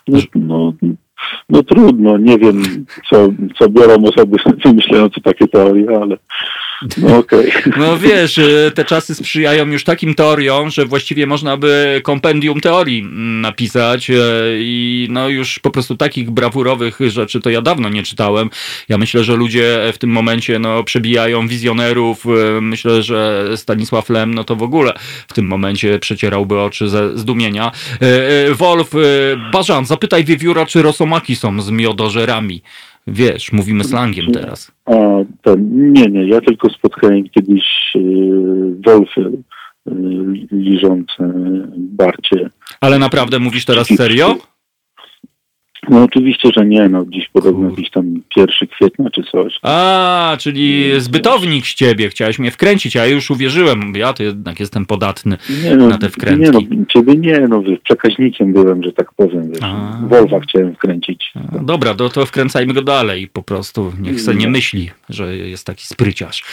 [SPEAKER 3] No, no, no trudno, nie wiem, co, co biorą osoby wymyślające takie teorie, ale no. Okay.
[SPEAKER 1] No wiesz, y, te czasy sprzyjają już takim teoriom, że właściwie można by kompendium teorii napisać y, i no już po prostu takich brawurowych rzeczy to ja dawno nie czytałem. Ja myślę, że ludzie w tym momencie no przebijają wizjonerów. Y, myślę, że Stanisław Lem no to w ogóle w tym momencie przecierałby oczy ze zdumienia. Wolf, Bażan, zapytaj wiewióra, czy rosomaki są z miodożerami. Wiesz, mówimy slangiem teraz.
[SPEAKER 3] A, to, nie, nie, ja tylko spotkałem kiedyś yy, wolfy yy, liżące barcie.
[SPEAKER 1] Ale naprawdę mówisz teraz serio?
[SPEAKER 3] No oczywiście, że nie, no dziś podobno jakiś tam pierwszy kwietnia czy coś.
[SPEAKER 1] A, czyli zbytownik z ciebie, chciałeś mnie wkręcić, a ja już uwierzyłem, ja to jednak jestem podatny nie, no, na te wkrętki.
[SPEAKER 3] Nie no, ciebie nie, no przekaźnikiem byłem, że tak powiem, wiesz, Wolfa chciałem wkręcić.
[SPEAKER 1] A, dobra, to, to wkręcajmy go dalej po prostu, niech se nie no. myśli, że jest taki spryciarz.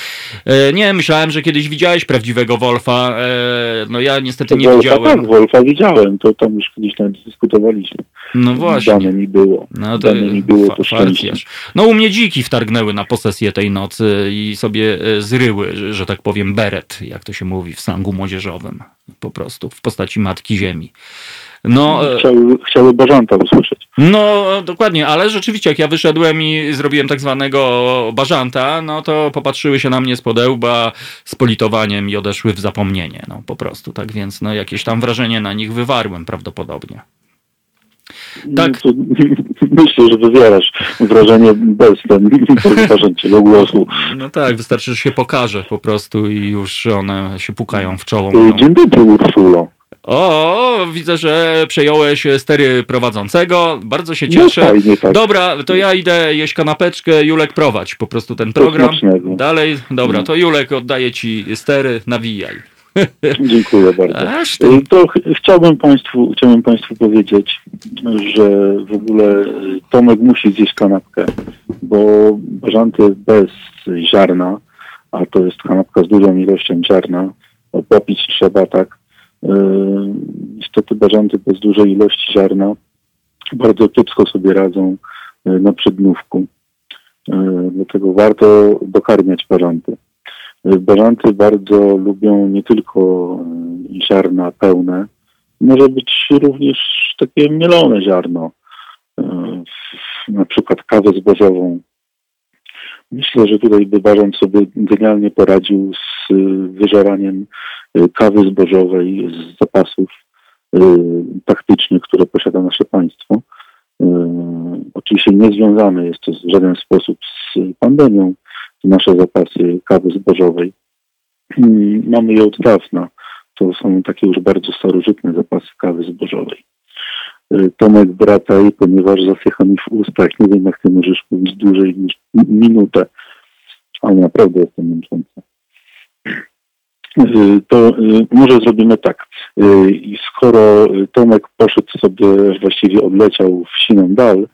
[SPEAKER 1] E, nie, myślałem, że kiedyś widziałeś prawdziwego Wolfa, e, no ja niestety to nie Wolfa, widziałem.
[SPEAKER 3] Tak, Wolfa widziałem, to tam już kiedyś nawet dyskutowaliśmy.
[SPEAKER 1] No właśnie.
[SPEAKER 3] Mi było. No to, Dane mi było to szczęście.
[SPEAKER 1] No u mnie dziki wtargnęły na posesję tej nocy i sobie e, zryły, że, że tak powiem, beret, jak to się mówi w slangu młodzieżowym. Po prostu, w postaci Matki Ziemi.
[SPEAKER 3] No, e, chciały, chciały bażanta usłyszeć.
[SPEAKER 1] No, dokładnie, ale rzeczywiście, jak ja wyszedłem i zrobiłem tak zwanego bażanta, no to popatrzyły się na mnie z podełba z politowaniem i odeszły w zapomnienie, no po prostu, tak więc no jakieś tam wrażenie na nich wywarłem prawdopodobnie.
[SPEAKER 3] Tak. No myślę, że wywierasz wrażenie bez ten do głosu.
[SPEAKER 1] No tak, wystarczy, że się pokaże po prostu i już one się pukają w czoło.
[SPEAKER 3] Dzień dobry, Ursulo.
[SPEAKER 1] O, widzę, że przejąłeś stery prowadzącego. Bardzo się cieszę. No fajnie, tak. Dobra, to ja idę jeść kanapeczkę. Julek prowadź po prostu ten program. Dalej, dobra, to Julek oddaję ci stery, nawijaj.
[SPEAKER 3] Dziękuję bardzo. Y, to ch chciałbym Państwu, chciałbym Państwu powiedzieć, że w ogóle Tomek musi zjeść kanapkę, bo bażanty bez ziarna, a to jest kanapka z dużą ilością ziarna, popić trzeba tak. Y, niestety bażanty bez dużej ilości ziarna bardzo kiepsko sobie radzą y, na przednówku. Dlatego warto dokarmiać bażanty. Bażanty bardzo lubią nie tylko e, ziarna pełne, może być również takie mielone ziarno, e, na przykład kawę zbożową. Myślę, że tutaj by bażant sobie genialnie poradził z e, wyżeraniem kawy zbożowej z zapasów taktycznych, które posiada nasze państwo. Oczywiście nie związane jest to w żaden sposób z pandemią, nasze zapasy kawy zbożowej. Mamy je od dawna. To są takie już bardzo starożytne zapasy kawy zbożowej. Y, Tomek brata i ponieważ zasycha mi w ustach, nie wiem jak ty możesz mówić dłużej niż minutę, ale naprawdę męczący. Y, to y, może zrobimy tak. Skoro Tomek poszedł sobie, właściwie odleciał w siną dal,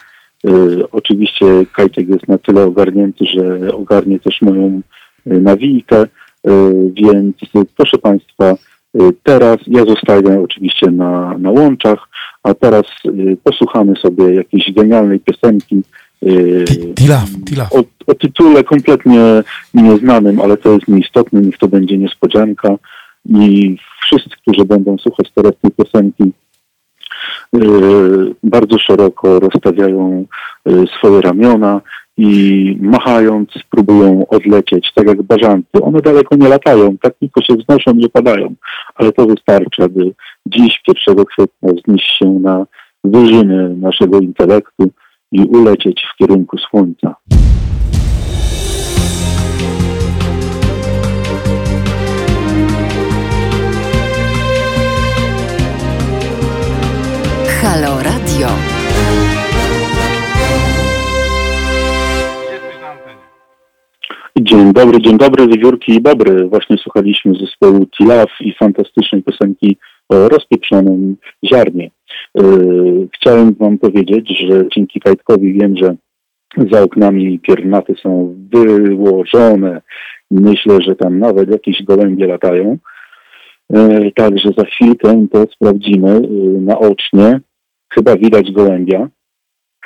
[SPEAKER 3] oczywiście Kajtek jest na tyle ogarnięty, że ogarnie też moją y, nawijkę, y, więc proszę Państwa, teraz ja zostaję oczywiście na, na łączach, a teraz posłuchamy sobie jakiejś genialnej piosenki o, o tytule kompletnie nieznanym, ale to jest nieistotne, niech to będzie niespodzianka i wszyscy, którzy będą słuchać teraz tej piosenki, Y, bardzo szeroko rozstawiają y, swoje ramiona i machając próbują odlecieć, tak jak bażanty. One daleko nie latają, tak tylko się wznoszą, nie padają, ale to wystarczy, aby dziś, 1 kwietnia, wznieść się na wyżyny naszego intelektu i ulecieć w kierunku słońca.
[SPEAKER 2] Radio.
[SPEAKER 3] Dzień dobry, dzień dobry, wiewiórki i bobry. Właśnie słuchaliśmy zespołu Tilaf i fantastycznej piosenki o rozpieprzonym ziarnie. Yy, chciałem wam powiedzieć, że dzięki Kajtkowi wiem, że za oknami piernaty są wyłożone. Myślę, że tam nawet jakieś gołębie latają. Yy, także za chwilkę to sprawdzimy yy, naocznie. Chyba widać gołębia.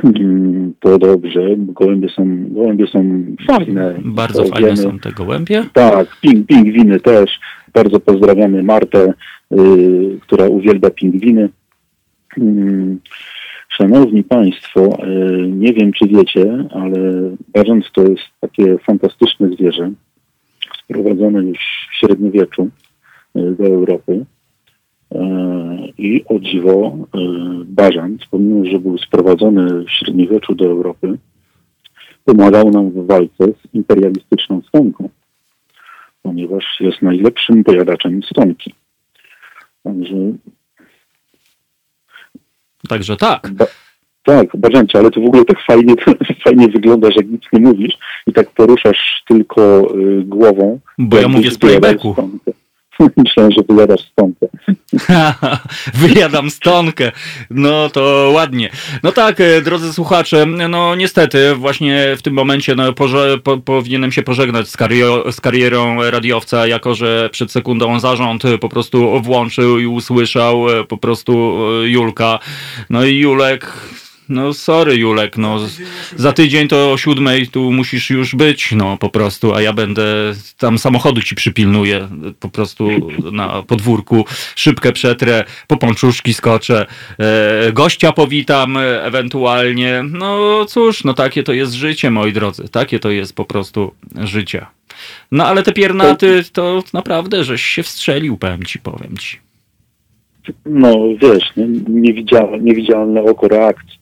[SPEAKER 3] Mm, to dobrze. Gołębie są, gołębie są fajne.
[SPEAKER 1] Bardzo
[SPEAKER 3] to
[SPEAKER 1] fajne wiemy. są te gołębie.
[SPEAKER 3] Tak, ping, pingwiny też. Bardzo pozdrawiamy Martę, yy, która uwielbia pingwiny. Yy, szanowni Państwo, yy, nie wiem czy wiecie, ale barząc to jest takie fantastyczne zwierzę, sprowadzone już w średniowieczu y, do Europy. E, I o dziwo e, Bażant, pomimo że był sprowadzony w średniowieczu do Europy, pomagał nam w walce z imperialistyczną stonką, ponieważ jest najlepszym pojadaczem stonki. Także...
[SPEAKER 1] Także tak.
[SPEAKER 3] Ba tak, Bażancie, ale to w ogóle tak fajnie, fajnie wygląda, że nic nie mówisz i tak poruszasz tylko y, głową.
[SPEAKER 1] Bo ja mówię z playbacku.
[SPEAKER 3] Stonkę. Myślałem, że wyjadasz stonkę.
[SPEAKER 1] Wyjadam stonkę. No to ładnie. No tak, e, drodzy słuchacze, no niestety właśnie w tym momencie no, po, powinienem się pożegnać z, karier z karierą radiowca, jako że przed sekundą zarząd po prostu włączył i usłyszał e, po prostu e, Julka. No i Julek no sorry Julek, no za tydzień to o siódmej tu musisz już być, no po prostu, a ja będę tam samochodu ci przypilnuję, po prostu na podwórku, szybkę przetrę, po pączuszki skoczę, e, gościa powitam ewentualnie, no cóż, no takie to jest życie, moi drodzy, takie to jest po prostu życie. No ale te piernaty to naprawdę, żeś się wstrzelił, powiem ci, powiem ci.
[SPEAKER 3] No wiesz, nie, niewidzialne, niewidzialne oko reakcji.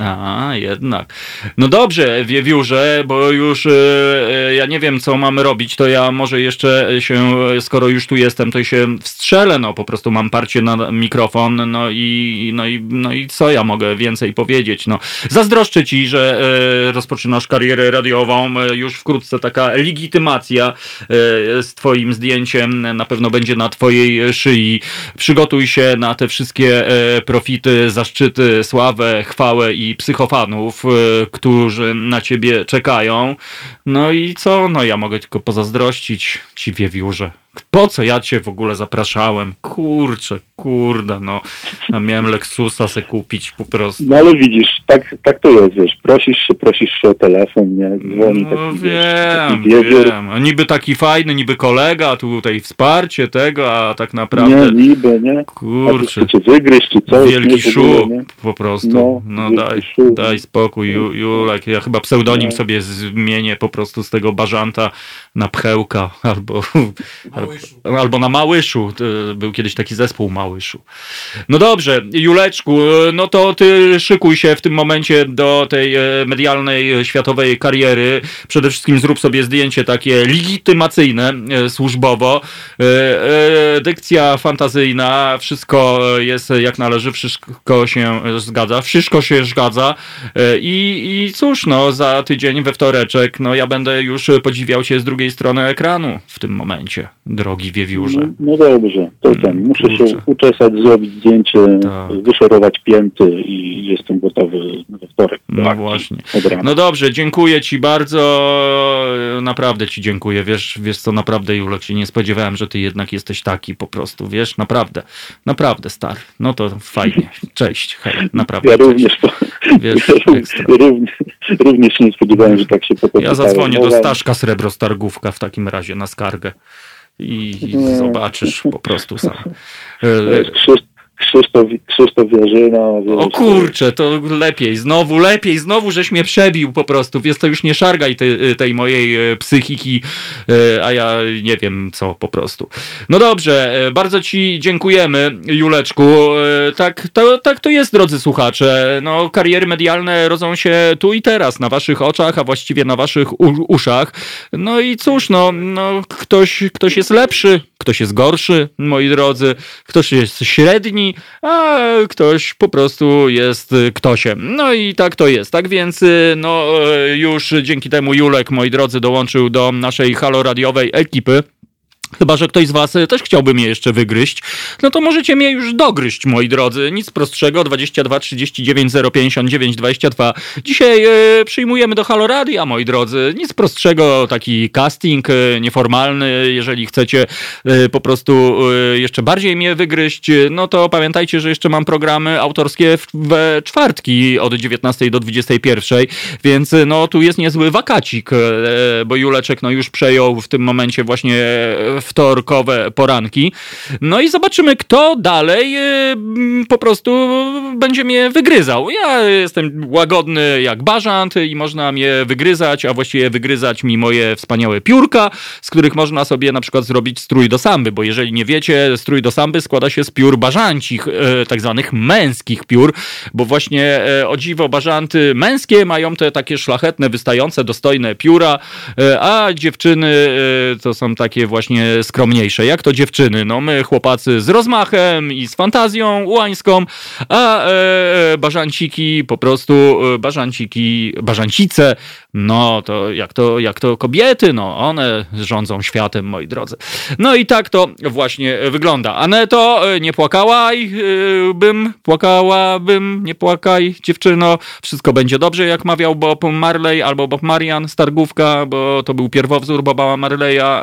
[SPEAKER 1] A, jednak. No dobrze, Wiewiórze, bo już yy, ja nie wiem, co mamy robić, to ja może jeszcze się, skoro już tu jestem, to się wstrzelę, no po prostu mam parcie na mikrofon, no i, no i, no i co ja mogę więcej powiedzieć, no. Zazdroszczę ci, że yy, rozpoczynasz karierę radiową, już wkrótce taka legitymacja z twoim zdjęciem na pewno będzie na twojej szyi. Przygotuj się na te wszystkie profity, zaszczyty, sławę, chwałę i psychofanów, y, którzy na ciebie czekają. No i co? No ja mogę tylko pozazdrościć ci wiewiórze. Po co ja cię w ogóle zapraszałem? Kurczę, kurde, no. Ja miałem Lexusa se kupić po prostu.
[SPEAKER 3] No ale widzisz, tak, tak to jest, wiesz. Prosisz się, prosisz się o telefon, nie? Dzwoni no, taki,
[SPEAKER 1] wiem, wiesz, wiem. A niby taki fajny, niby kolega, tutaj wsparcie tego, a tak naprawdę...
[SPEAKER 3] Nie, niby, nie?
[SPEAKER 1] Kurczę.
[SPEAKER 3] A cię wygryźć, czy coś.
[SPEAKER 1] Wielki szuk po prostu. No, no daj, szuk. daj spokój, Julek. Ja chyba pseudonim no. sobie zmienię po prostu z tego bażanta na pchełka albo... Albo na Małyszu. Był kiedyś taki zespół Małyszu. No dobrze, Juleczku, no to ty szykuj się w tym momencie do tej e, medialnej, światowej kariery. Przede wszystkim zrób sobie zdjęcie takie legitymacyjne e, służbowo. E, dykcja fantazyjna, wszystko jest jak należy, wszystko się zgadza. Wszystko się zgadza. I, i cóż, no za tydzień we wtoreczek, no ja będę już podziwiał cię z drugiej strony ekranu w tym momencie drogi wiewiórze. No,
[SPEAKER 3] no dobrze, to ten. Mm, muszę Kurczę. się uczesać, zrobić zdjęcie, tak. wyszorować pięty i jestem gotowy we wtorek.
[SPEAKER 1] No tak, właśnie. No dobrze, dziękuję Ci bardzo. Naprawdę Ci dziękuję. Wiesz, wiesz co, naprawdę Julek, się nie spodziewałem, że Ty jednak jesteś taki po prostu, wiesz, naprawdę. Naprawdę, stary. No to fajnie. Cześć, hej, naprawdę.
[SPEAKER 3] Ja również, wiesz, ja również, również nie spodziewałem, że tak się potoczy.
[SPEAKER 1] Ja zadzwonię do Staszka Srebro Stargówka w takim razie na skargę i zobaczysz po prostu sam.
[SPEAKER 3] Krzysztof, Krzysztof Jarzyna.
[SPEAKER 1] O kurczę, to lepiej, znowu, lepiej, znowu żeś mnie przebił po prostu, więc to już nie szargaj tej, tej mojej e, psychiki, e, a ja nie wiem co po prostu. No dobrze, e, bardzo ci dziękujemy, Juleczku. Tak to, tak to jest, drodzy słuchacze. No, kariery medialne rodzą się tu i teraz, na waszych oczach, a właściwie na waszych uszach. No i cóż, no, no ktoś, ktoś jest lepszy, ktoś jest gorszy, moi drodzy, ktoś jest średni, a ktoś po prostu jest ktośem. No i tak to jest. Tak więc no już dzięki temu Julek, moi drodzy, dołączył do naszej haloradiowej ekipy. Chyba, że ktoś z Was e, też chciałby mnie jeszcze wygryźć, no to możecie mnie już dogryźć, moi drodzy. Nic prostszego, 22 39 059 22. Dzisiaj e, przyjmujemy do Halo Radia, moi drodzy. Nic prostszego, taki casting e, nieformalny. Jeżeli chcecie e, po prostu jeszcze bardziej mnie wygryźć, no to pamiętajcie, że jeszcze mam programy autorskie w, we czwartki od 19 do 21, więc no tu jest niezły wakacik, bo Juleczek no już przejął w tym momencie właśnie wtorkowe poranki. No i zobaczymy, kto dalej y, po prostu będzie mnie wygryzał. Ja jestem łagodny jak bażant i można mnie wygryzać, a właściwie wygryzać mi moje wspaniałe piórka, z których można sobie na przykład zrobić strój do samby, bo jeżeli nie wiecie, strój do samby składa się z piór bażancich, y, tak zwanych męskich piór, bo właśnie y, o dziwo bażanty męskie mają te takie szlachetne, wystające, dostojne pióra, a dziewczyny to są takie właśnie skromniejsze. Jak to dziewczyny? No my chłopacy z rozmachem i z fantazją ułańską, a e, e po prostu, e, bażanciki, bażancice, no to jak, to jak to kobiety, no one rządzą światem, moi drodzy. No i tak to właśnie wygląda. Aneto, e, nie płakałaj, bym, płakałabym, nie płakaj, dziewczyno, wszystko będzie dobrze, jak mawiał Bob Marley albo Bob Marian z Targówka, bo to był pierwowzór Boba Marleya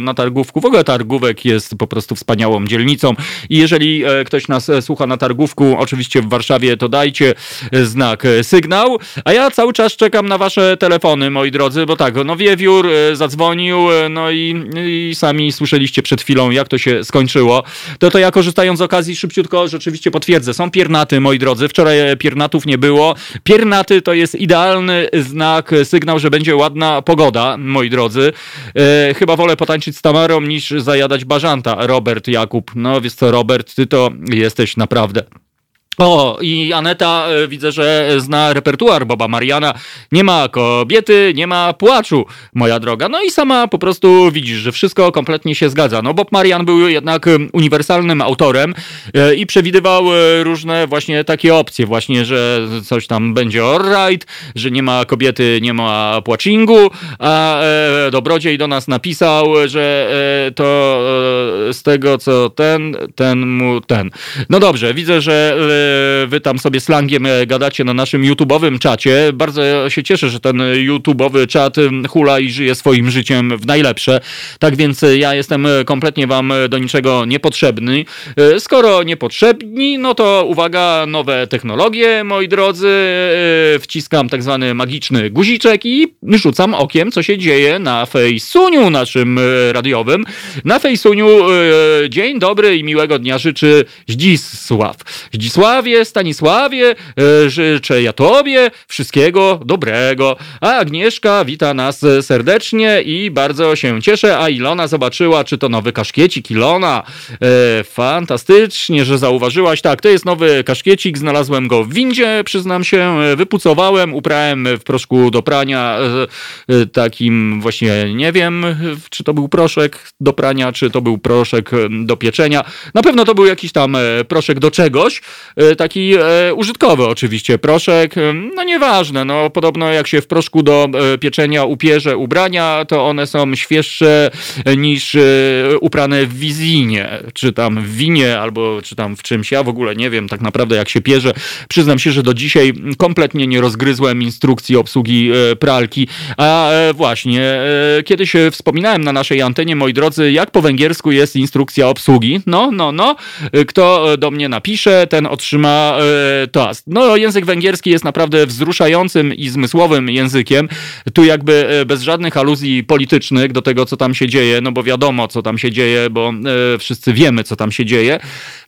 [SPEAKER 1] na Targówku targówku. W ogóle targówek jest po prostu wspaniałą dzielnicą i jeżeli e, ktoś nas e, słucha na targówku, oczywiście w Warszawie, to dajcie e, znak, sygnał. A ja cały czas czekam na wasze telefony, moi drodzy, bo tak, no Wiewiór zadzwonił, no i, i sami słyszeliście przed chwilą, jak to się skończyło. To to ja korzystając z okazji szybciutko rzeczywiście potwierdzę. Są piernaty, moi drodzy. Wczoraj piernatów nie było. Piernaty to jest idealny znak, sygnał, że będzie ładna pogoda, moi drodzy. E, chyba wolę potańczyć z Tamarą niż zajadać bażanta. Robert Jakub. No wiesz co, Robert, ty to jesteś naprawdę o, i Aneta e, widzę, że zna repertuar Boba Mariana. Nie ma kobiety, nie ma płaczu, moja droga. No i sama po prostu widzisz, że wszystko kompletnie się zgadza. No Bob Marian był jednak uniwersalnym autorem e, i przewidywał e, różne właśnie takie opcje, właśnie, że coś tam będzie alright, że nie ma kobiety, nie ma płacingu, a Dobrodziej do nas napisał, że to z tego co ten, ten mu ten. No dobrze, widzę, że wy tam sobie slangiem e, gadacie na naszym YouTube'owym czacie. Bardzo się cieszę, że ten YouTube'owy czat hula i żyje swoim życiem w najlepsze. Tak więc e, ja jestem e, kompletnie wam do niczego niepotrzebny. Skoro niepotrzebni, no to uwaga, nowe technologie, moi drodzy. Wciskam tak zwany magiczny guziczek i rzucam okiem, co się dzieje na Fejsuniu naszym radiowym. Na Fejsuniu dzień dobry i miłego dnia życzy Zdzisław. Zdzisław Stanisławie, Stanisławie, e, życzę ja Tobie wszystkiego dobrego. A Agnieszka wita nas serdecznie i bardzo się cieszę. A Ilona zobaczyła, czy to nowy kaszkiecik Ilona. E, fantastycznie, że zauważyłaś. Tak, to jest nowy kaszkiecik. Znalazłem go w windzie, przyznam się. Wypucowałem, uprałem w proszku do prania e, takim właśnie, nie wiem, czy to był proszek do prania, czy to był proszek do pieczenia. Na pewno to był jakiś tam proszek do czegoś. E, taki e, użytkowy oczywiście, proszek, e, no nieważne, no podobno jak się w proszku do pieczenia upierze ubrania, to one są świeższe niż uprane w wizinie, czy tam w winie, albo czy tam w czymś, ja w ogóle nie wiem tak naprawdę jak się pierze. Przyznam się, że do dzisiaj kompletnie nie rozgryzłem instrukcji obsługi pralki, a właśnie, kiedyś wspominałem na naszej antenie, moi drodzy, jak po węgiersku jest instrukcja obsługi, no, no, no, kto do mnie napisze, ten otrzyma trzyma e, toast. No, język węgierski jest naprawdę wzruszającym i zmysłowym językiem. Tu jakby e, bez żadnych aluzji politycznych do tego, co tam się dzieje, no bo wiadomo, co tam się dzieje, bo e, wszyscy wiemy, co tam się dzieje.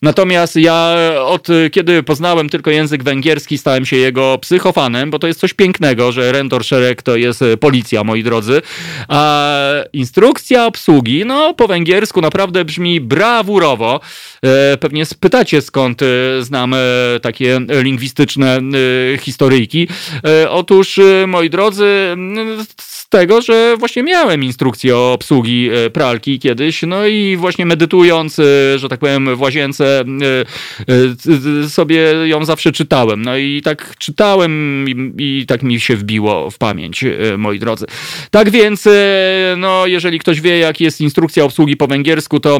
[SPEAKER 1] Natomiast ja od kiedy poznałem tylko język węgierski, stałem się jego psychofanem, bo to jest coś pięknego, że Rentor Szereg to jest policja, moi drodzy. A instrukcja obsługi, no po węgiersku naprawdę brzmi brawurowo. Pewnie spytacie, skąd znam takie lingwistyczne historyjki. Otóż, moi drodzy, tego, że właśnie miałem instrukcję obsługi e, pralki kiedyś, no i właśnie medytując, e, że tak powiem, w łazience e, sobie ją zawsze czytałem. No i tak czytałem i, i tak mi się wbiło w pamięć, moi drodzy. Tak więc, no jeżeli ktoś wie, jak jest instrukcja obsługi po węgiersku, to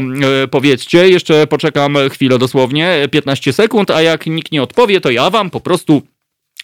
[SPEAKER 1] powiedzcie. Jeszcze poczekam chwilę dosłownie, 15 sekund, a jak nikt nie odpowie, to ja wam po prostu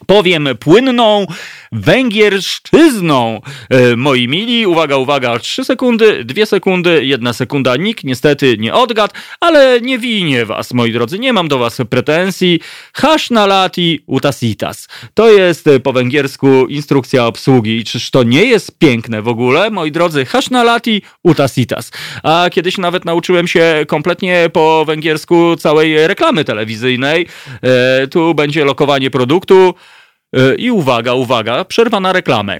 [SPEAKER 1] powiem płynną węgierszczyzną. E, moi mili, uwaga, uwaga, 3 sekundy, 2 sekundy, 1 sekunda. Nikt niestety nie odgadł, ale nie winię was, moi drodzy, nie mam do was pretensji. Hash na lati utasitas. To jest po węgiersku instrukcja obsługi. Czyż to nie jest piękne w ogóle, moi drodzy? Hash na lati utasitas. A kiedyś nawet nauczyłem się kompletnie po węgiersku całej reklamy telewizyjnej. E, tu będzie lokowanie produktu. E, I uwaga, uwaga, przerwa na reklamę.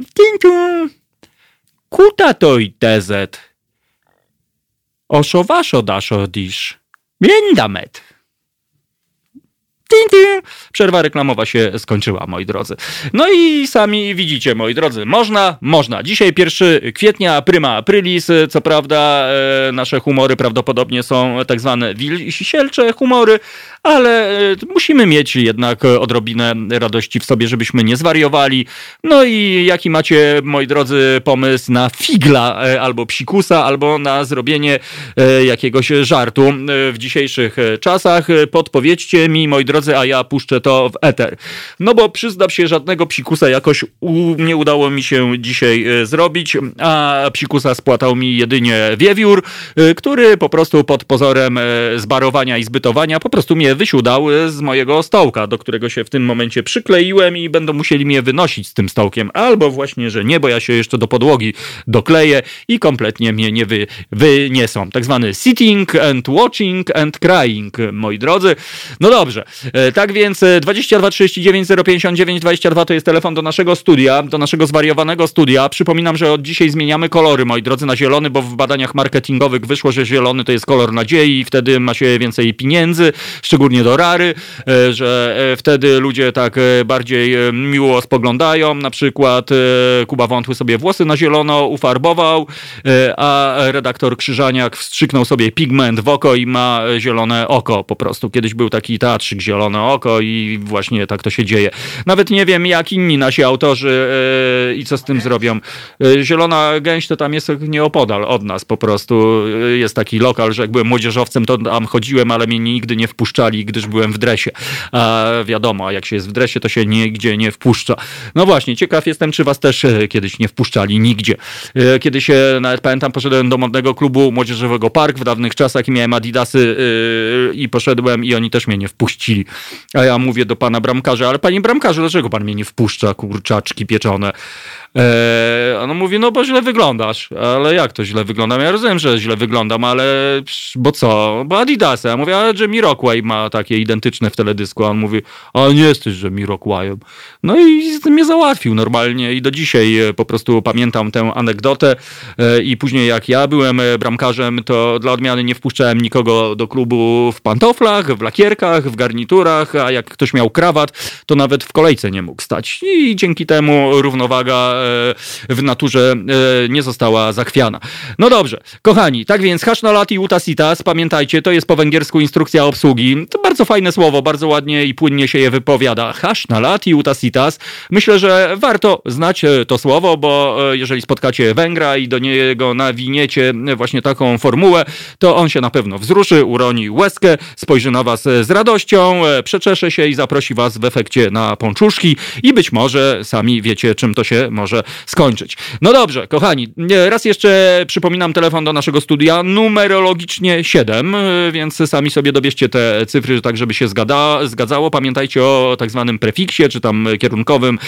[SPEAKER 1] Kuta to i tezet. Oszo waszo daszo disz. Międamet. Przerwa reklamowa się skończyła, moi drodzy. No i sami widzicie, moi drodzy, można, można. Dzisiaj 1 kwietnia, prima aprilis, co prawda e, nasze humory prawdopodobnie są tak zwane wisielcze humory, ale e, musimy mieć jednak odrobinę radości w sobie, żebyśmy nie zwariowali. No i jaki macie, moi drodzy, pomysł na figla e, albo psikusa, albo na zrobienie jakiegoś żartu w dzisiejszych czasach? Podpowiedzcie mi, moi drodzy, a ja puszczę to w eter. No bo przyznam się, żadnego psikusa jakoś u, nie udało mi się dzisiaj e, zrobić, a psikusa spłatał mi jedynie wiewiór, e, który po prostu pod pozorem e, zbarowania i zbytowania po prostu mnie wysiudał z mojego stołka, do którego się w tym momencie przykleiłem i będą musieli mnie wynosić z tym stołkiem. Albo właśnie, że nie, bo ja się jeszcze do podłogi dokleję i kompletnie mnie nie wy, wyniesą. Tak zwany sitting and watching and crying, moi drodzy. No dobrze, tak więc 22 39 059 22 to jest telefon do naszego studia, do naszego zwariowanego studia. Przypominam, że od dzisiaj zmieniamy kolory, moi drodzy, na zielony, bo w badaniach marketingowych wyszło, że zielony to jest kolor nadziei i wtedy ma się więcej pieniędzy, szczególnie do rary, e, że e, wtedy ludzie tak bardziej miło spoglądają. Na przykład Kuba Wątły sobie włosy na zielono ufarbował, a redaktor Krzyżaniak wstrzyknął sobie pigment w oko i ma zielone oko po prostu. Kiedyś był taki teatrzyk zielony zielone oko i właśnie tak to się dzieje. Nawet nie wiem, jak inni nasi autorzy yy, i co z tym zrobią. Yy, Zielona Gęś to tam jest nieopodal od nas po prostu. Yy, jest taki lokal, że jak byłem młodzieżowcem, to tam chodziłem, ale mnie nigdy nie wpuszczali, gdyż byłem w dresie. A wiadomo, jak się jest w dresie, to się nigdzie nie wpuszcza. No właśnie, ciekaw jestem, czy was też kiedyś nie wpuszczali nigdzie. Kiedyś nawet pamiętam, poszedłem do modnego klubu młodzieżowego Park w dawnych czasach i miałem adidasy i poszedłem i oni też mnie nie wpuścili. A ja mówię do pana bramkarza, ale panie bramkarzu, dlaczego pan mnie nie wpuszcza, kurczaczki pieczone? Eee, on mówi, no bo źle wyglądasz. Ale jak to źle wyglądam? Ja rozumiem, że źle wyglądam, ale bo co? Bo Adidasy. Ja mówię, ale że Mirockway ma takie identyczne w teledysku. A on mówi, a nie jesteś, że Mirockwayem. No i mnie załatwił normalnie i do dzisiaj e, po prostu pamiętam tę anegdotę e, i później jak ja byłem e, bramkarzem, to dla odmiany nie wpuszczałem nikogo do klubu w pantoflach, w lakierkach, w garniturach, a jak ktoś miał krawat, to nawet w kolejce nie mógł stać. I dzięki temu równowaga w naturze e, nie została zachwiana. No dobrze, kochani, tak więc hashnalati utasitas, pamiętajcie, to jest po węgiersku instrukcja obsługi. To bardzo fajne słowo, bardzo ładnie i płynnie się je wypowiada. Hashnalati utasitas. Myślę, że warto znać e, to słowo, bo e, jeżeli spotkacie Węgra i do niego nawiniecie właśnie taką formułę, to on się na pewno wzruszy, uroni łezkę, spojrzy na was z radością, przeczesze się i zaprosi was w efekcie na pączuszki i być może sami wiecie, czym to się może skończyć. No dobrze, kochani, raz jeszcze przypominam telefon do naszego studia, numerologicznie 7, więc sami sobie dobierzcie te cyfry, tak żeby się zgada, zgadzało. Pamiętajcie o tak zwanym prefiksie, czy tam kierunkowym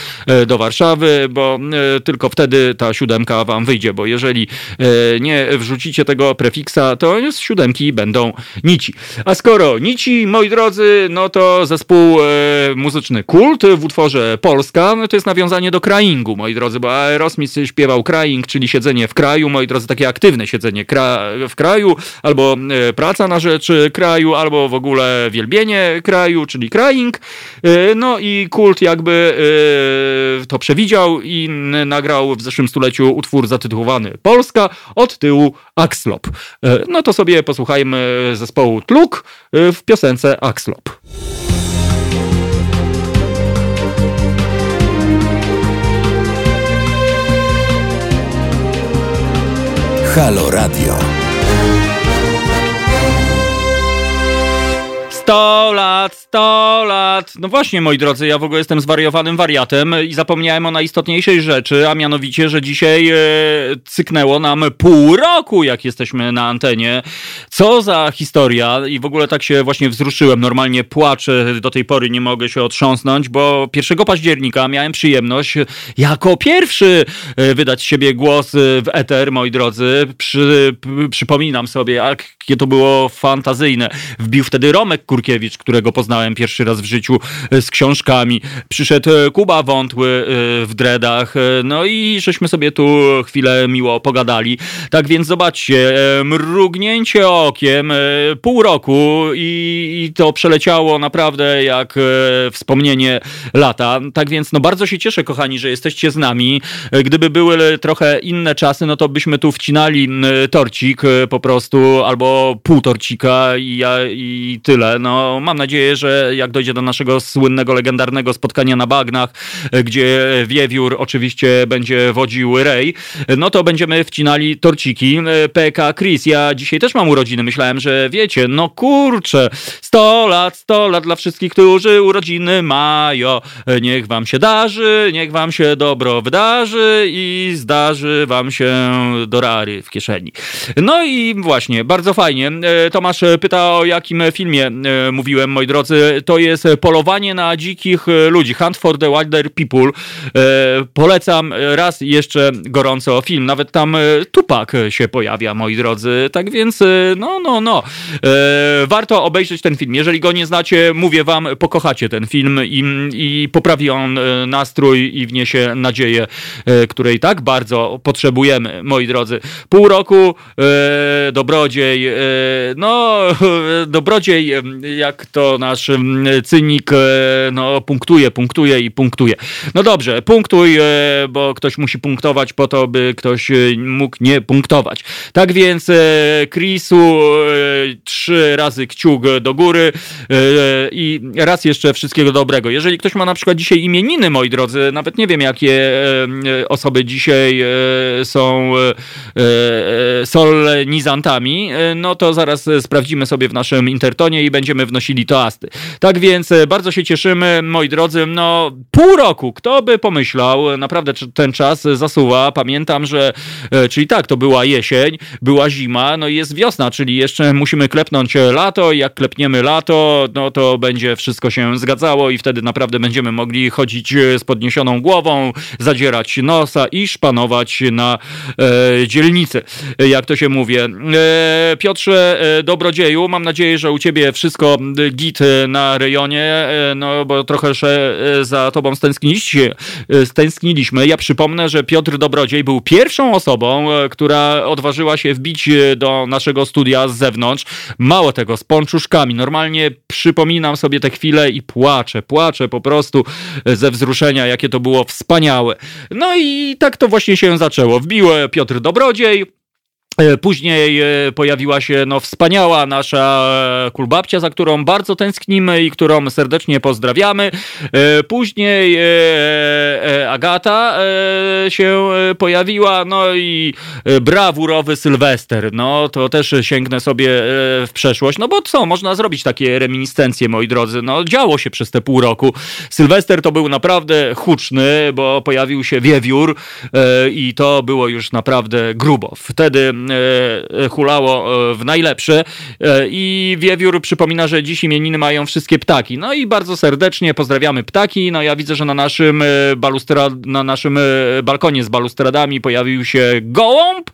[SPEAKER 1] do Warszawy, bo tylko wtedy ta siódemka wam wyjdzie, bo jeżeli nie wrzucicie tego prefiksa, to z siódemki będą nici. A skoro nici, moi drodzy, no to zespół muzyczny Kult w utworze Polska, no to jest nawiązanie do cryingu, moi drodzy, bo Aerosmith śpiewał crying, czyli siedzenie w kraju, moi drodzy, takie aktywne siedzenie w kraju, albo e, praca na rzecz kraju, albo w ogóle wielbienie kraju, czyli crying. E, no i kult jakby e, to przewidział i nagrał w zeszłym stuleciu utwór zatytułowany Polska, od tyłu Axlop. No to sobie posłuchajmy zespołu Tluk w piosence Axlop.
[SPEAKER 2] Halo Radio.
[SPEAKER 1] 100 lat, 100 lat. No właśnie, moi drodzy, ja w ogóle jestem zwariowanym wariatem i zapomniałem o najistotniejszej rzeczy, a mianowicie, że dzisiaj e, cyknęło nam pół roku, jak jesteśmy na antenie. Co za historia i w ogóle tak się właśnie wzruszyłem. Normalnie płaczę, do tej pory nie mogę się otrząsnąć, bo 1 października miałem przyjemność jako pierwszy e, wydać siebie głos e, w eter, moi drodzy. Przy, przypominam sobie, jakie to było fantazyjne. Wbił wtedy Romek Kurkiewicz, którego poznałem pierwszy raz w życiu e, z książkami. Przyszedł e, Kuba Wątły e, w dreadach, no i żeśmy sobie tu chwilę miło pogadali. Tak więc zobaczcie, mrugnięcie okiem, pół roku i, i to przeleciało naprawdę jak wspomnienie lata. Tak więc no bardzo się cieszę, kochani, że jesteście z nami. Gdyby były trochę inne czasy, no to byśmy tu wcinali torcik po prostu, albo pół torcika i, i tyle. No, mam nadzieję, że jak dojdzie do naszego słynnego, legendarnego spotkania na bagnach, e, gdzie Wiewiór oczywiście będzie wodził Rej, no to będziemy wcinali torciki. E, PK Chris, ja dzisiaj też mam urodziny. Myślałem, że wiecie, no kurczę, 100 lat, 100 lat dla wszystkich, którzy urodziny mają. E, niech wam się darzy, niech wam się dobro wydarzy i zdarzy wam się dorary w kieszeni. No i właśnie, bardzo fajnie. Tomasz pyta o jakim filmie mówiłem, moi drodzy, to jest polowanie na dzikich e, ludzi. Hunt for the Wilder People. E, polecam raz jeszcze gorąco film. Nawet tam Tupak się pojawia, moi drodzy. Tak więc, no, no, no. Warto obejrzeć ten film. Jeżeli go nie znacie, mówię wam, pokochacie ten film i, i poprawi on nastrój i wniesie nadzieję, której tak bardzo potrzebujemy, moi drodzy. Pół roku, dobrodziej, no, dobrodziej jak to nasz mm, cynik e, no, punktuje, punktuje i punktuje. No dobrze, punktuj, e, bo ktoś musi punktować po to, by ktoś e, mógł nie punktować. Tak więc Chrisu trzy razy kciuk do góry i raz jeszcze wszystkiego dobrego. Jeżeli ktoś ma na przykład dzisiaj imieniny, moi drodzy, nawet nie wiem, jakie osoby dzisiaj są solenizantami, no to zaraz sprawdzimy sobie w naszym intertonie i będziemy wnosili toasty. Tak więc e, bardzo się cieszymy, moi drodzy. No, pół roku, kto by pomyślał, naprawdę ten czas zasuwa. Pamiętam, że, e, czyli tak, to była jesień, była zima, no i jest wiosna, czyli jeszcze musimy klepnąć lato. Jak klepniemy lato, no to będzie wszystko się zgadzało i wtedy naprawdę będziemy mogli chodzić z podniesioną głową, zadzierać nosa i szpanować na e, dzielnicy, jak to się mówi. E, Piotrze e, Dobrodzieju, mam nadzieję, że u ciebie wszystko git na rejonie, e, no bo trochę e, za tobą stęskniliśmy. stęskniliśmy. Ja przypomnę, że Piotr Dobrodziej był pierwszą osobą, która odważyła się wbić do naszego studia z zewnątrz. Mało tego, z pączuszkami. Normalnie przypominam sobie te chwile i płaczę, płaczę po prostu ze wzruszenia, jakie to było wspaniałe. No i tak to właśnie się zaczęło. Wbił Piotr Dobrodziej, później e, pojawiła się no, wspaniała nasza kulbabcia, za którą bardzo tęsknimy i którą serdecznie pozdrawiamy. E, później Agata się pojawiła, no i brawurowy Sylwester. No to też sięgnę sobie w przeszłość, no bo co, można zrobić takie reminiscencje, moi drodzy. No działo się przez te pół roku. Sylwester to był naprawdę huczny, bo pojawił się wiewiór i to było już naprawdę grubo. Wtedy hulało w najlepsze i Wiewiór przypomina, że dziś imieniny mają wszystkie ptaki. No i bardzo serdecznie pozdrawiamy ptaki. No ja widzę, że na naszym, balustrad, na naszym balkonie z balustradami pojawił się gołąb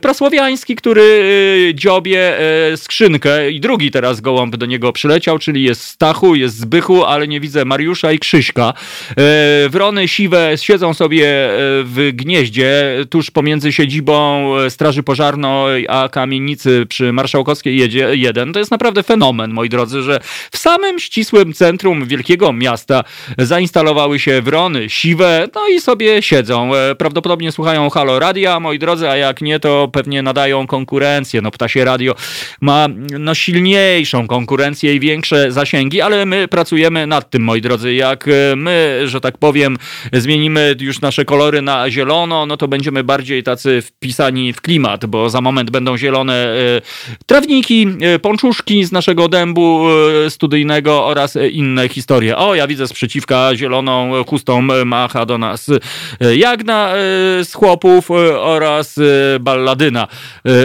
[SPEAKER 1] prasłowiański, który dziobie skrzynkę i drugi teraz gołąb do niego przyleciał, czyli jest Stachu, jest Zbychu, ale nie widzę Mariusza i Krzyśka. Wrony siwe siedzą sobie w gnieździe tuż pomiędzy siedzibą Straży Pożarnej a kamienicy przy Marszałkowskiej jedzie jeden. To jest naprawdę fenomen, moi drodzy, że w samym ścisłym centrum wielkiego miasta zainstalowały się wrony siwe, no i sobie siedzą. Prawdopodobnie słuchają Halo Radia, moi drodzy, a jak nie, to pewnie nadają konkurencję. No Ptasie Radio ma no, silniejszą konkurencję i większe zasięgi, ale my pracujemy nad tym, moi drodzy. Jak my, że tak powiem, zmienimy już nasze kolory na zielono, no to będziemy bardziej tacy wpisani w klimat, bo za moment będą zielone e, trawniki, e, pączuszki z naszego dębu e, studyjnego oraz inne historie. O, ja widzę sprzeciwka zieloną chustą macha do nas Jagna z chłopów oraz balladyna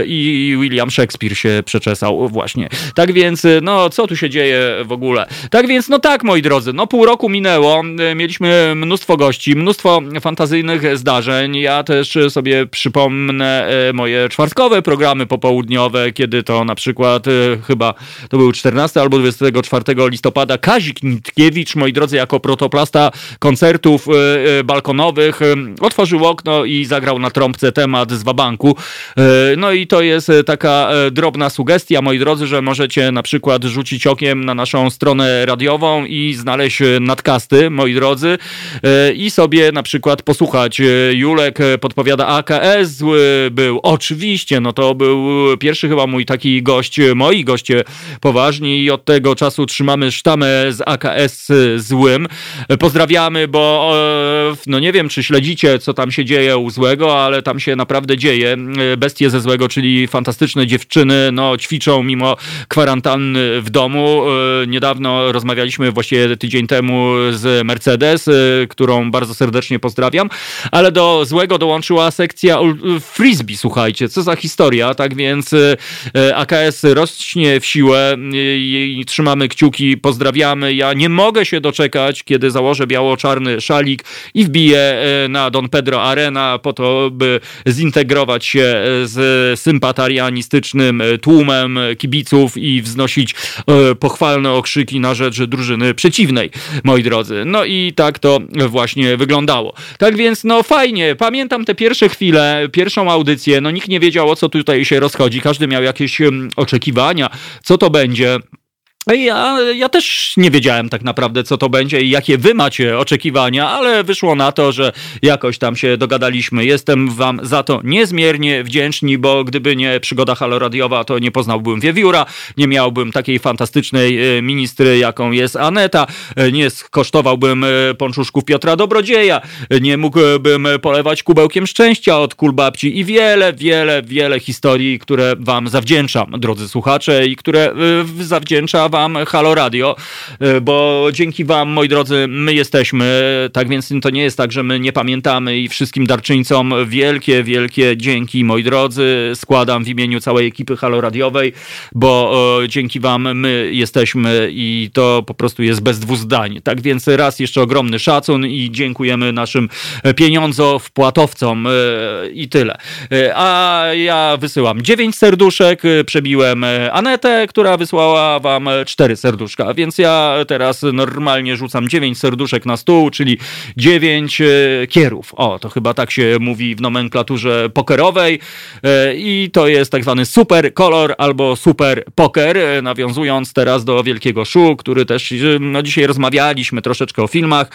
[SPEAKER 1] i William Shakespeare się przeczesał właśnie. Tak więc, no co tu się dzieje w ogóle? Tak więc, no tak moi drodzy, no pół roku minęło, mieliśmy mnóstwo gości, mnóstwo fantazyjnych zdarzeń. Ja też sobie przypomnę moje czwartkowe programy popołudniowe, kiedy to na przykład e, chyba to był 14 albo 24 listopada Kazik Nitkiewicz, moi drodzy, jako protoplasta koncertów e, balkonowych otworzył okno i zagrał na trąbce temat z Wabanku. No i to jest taka drobna sugestia, moi drodzy, że możecie na przykład rzucić okiem na naszą stronę radiową i znaleźć nadkasty, moi drodzy, i sobie na przykład posłuchać. Julek podpowiada AKS, był. Oczywiście, no to był pierwszy chyba mój taki gość, moi goście poważni i od tego czasu trzymamy sztamę z AKS złym. Pozdrawiamy, bo no nie wiem, czy śledzicie, co tam się dzieje u złego, ale tam się naprawdę dzieje. Bestie ze złego, czyli fantastyczne dziewczyny, no ćwiczą mimo kwarantanny w domu. Niedawno rozmawialiśmy właściwie tydzień temu z Mercedes, którą bardzo serdecznie pozdrawiam, ale do złego dołączyła sekcja frisbee, słuchajcie, co za historia, tak więc e, AKS rośnie w siłę i trzymamy kciuki, pozdrawiamy. Ja nie mogę się doczekać, kiedy założę biało-czarny szalik i wbiję na Don Pedro Arena po to, by zintegrować się z sympatarianistycznym tłumem kibiców i wznosić pochwalne okrzyki na rzecz drużyny przeciwnej, moi drodzy. No i tak to właśnie wyglądało. Tak więc, no fajnie, pamiętam te pierwsze chwile, pierwszą audycję, no nikt nie wiedział o co tutaj się rozchodzi, każdy miał jakieś oczekiwania, co to będzie. Ja, ja też nie wiedziałem tak naprawdę, co to będzie i jakie wy macie oczekiwania, ale wyszło na to, że jakoś tam się dogadaliśmy. Jestem wam za to niezmiernie wdzięczny, bo gdyby nie przygoda haloradiowa, to nie poznałbym Wiewióra, nie miałbym takiej fantastycznej e, ministry, jaką jest Aneta, e, nie skosztowałbym e, pączuszków Piotra Dobrodzieja, nie mógłbym polewać kubełkiem szczęścia od kulbabci i wiele, wiele, wiele historii, które wam zawdzięczam, drodzy słuchacze, i które zawdzięcza wam Halo Radio, e, bo dzięki wam, moi drodzy, my jesteśmy, tak więc to nie jest tak, że my nie pamiętamy i wszystkim darczyńcom wielkie, wielkie dzięki, moi drodzy, składam w imieniu całej ekipy Halo Radiowej, bo dzięki wam my jesteśmy i to po prostu jest bez dwóch zdań. Tak więc raz jeszcze ogromny szacun i dziękujemy naszym pieniądzowpłatowcom e, i tyle. E, a ja wysyłam dziewięć serduszek, przebiłem Anetę, która wysłała wam cztery serduszka, więc ja teraz normalnie rzucam dziewięć serduszek na stół, czyli dziewięć e, kierów. O, to chyba tak się mówi w nomenklaturze pokerowej e, i to jest tak zwany super kolor albo super poker, e, nawiązując teraz do Wielkiego Szu, który też, no dzisiaj rozmawialiśmy troszeczkę o filmach,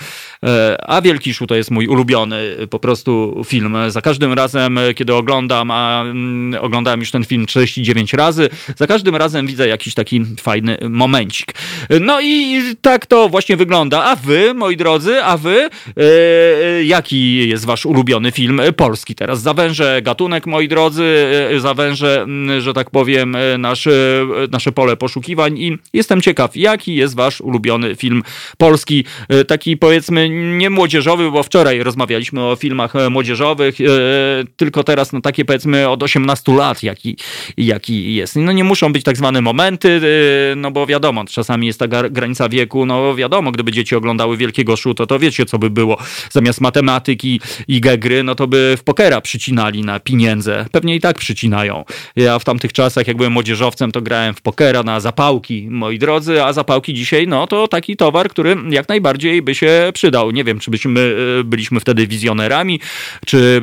[SPEAKER 1] a Wielki Szu to jest mój ulubiony po prostu film. Za każdym razem, kiedy oglądam, a mm, oglądałem już ten film 39 razy, za każdym razem widzę jakiś taki fajny momencik. No i tak to właśnie wygląda. A wy, moi drodzy, a wy, jaki jest wasz ulubiony film polski? Teraz zawężę gatunek, moi drodzy, zawężę, mm, że tak powiem, nasze, nasze pole poszukiwań i jestem ciekaw, jaki jest wasz ulubiony film polski, taki powiedzmy nie młodzieżowy, bo wczoraj rozmawialiśmy o filmach młodzieżowych, tylko teraz no takie powiedzmy od 18 lat, jaki, jaki jest. No nie muszą być tak zwane momenty, no bo wiadomo, czasami jest ta granica wieku, no wiadomo, gdyby dzieci oglądały Wielkiego Szu, to to wiecie, co by było. Zamiast matematyki i gegry, no to by w pokera przycinali na pieniądze. Pewnie i tak przycinają. Ja w tamtych czasach, jak byłem młodzieżowcem, to grałem w pokera na zapałki, moi drodzy, a zapałki dzisiaj, no to taki towar, który jak najbardziej by się przydał. Nie wiem, czy byśmy e, byliśmy wtedy wizjonerami, czy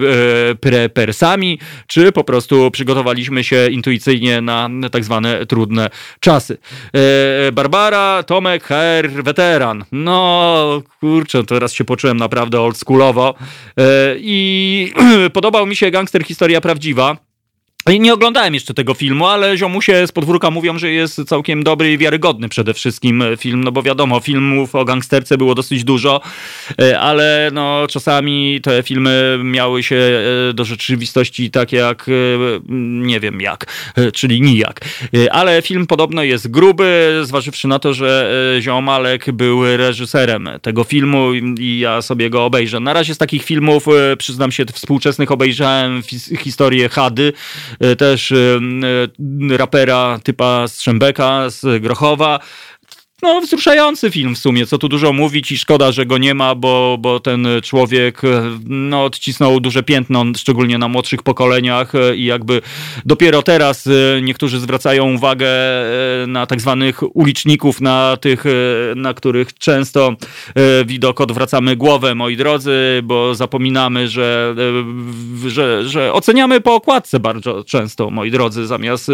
[SPEAKER 1] e, prepersami, czy po prostu przygotowaliśmy się intuicyjnie na tak zwane trudne czasy. E, Barbara, Tomek, HR, weteran. No, kurczę, teraz się poczułem naprawdę oldschoolowo. I podobał mi się Gangster Historia Prawdziwa. Nie oglądałem jeszcze tego filmu, ale ziomusie z podwórka mówią, że jest całkiem dobry i wiarygodny przede wszystkim film, no bo wiadomo, filmów o gangsterce było dosyć dużo, e, ale no czasami te filmy miały się e, do rzeczywistości tak jak, e, nie wiem jak, czyli nijak. Ale film podobno jest gruby, zważywszy na to, że Ziomalek był reżyserem tego filmu i ja sobie go obejrzę. Na razie z takich filmów, przyznam się, współczesnych obejrzałem historię Hady, E, też e, e, rapera typa Strzembeka z Grochowa no, wzruszający film w sumie, co tu dużo mówić i szkoda, że go nie ma, bo, bo ten człowiek no, odcisnął duże piętno, szczególnie na młodszych pokoleniach i jakby dopiero teraz e, niektórzy zwracają uwagę e, na tak zwanych uliczników, na tych, e, na których często widok odwracamy głowę, moi drodzy, bo zapominamy, że, że, że oceniamy po okładce bardzo często, moi drodzy, zamiast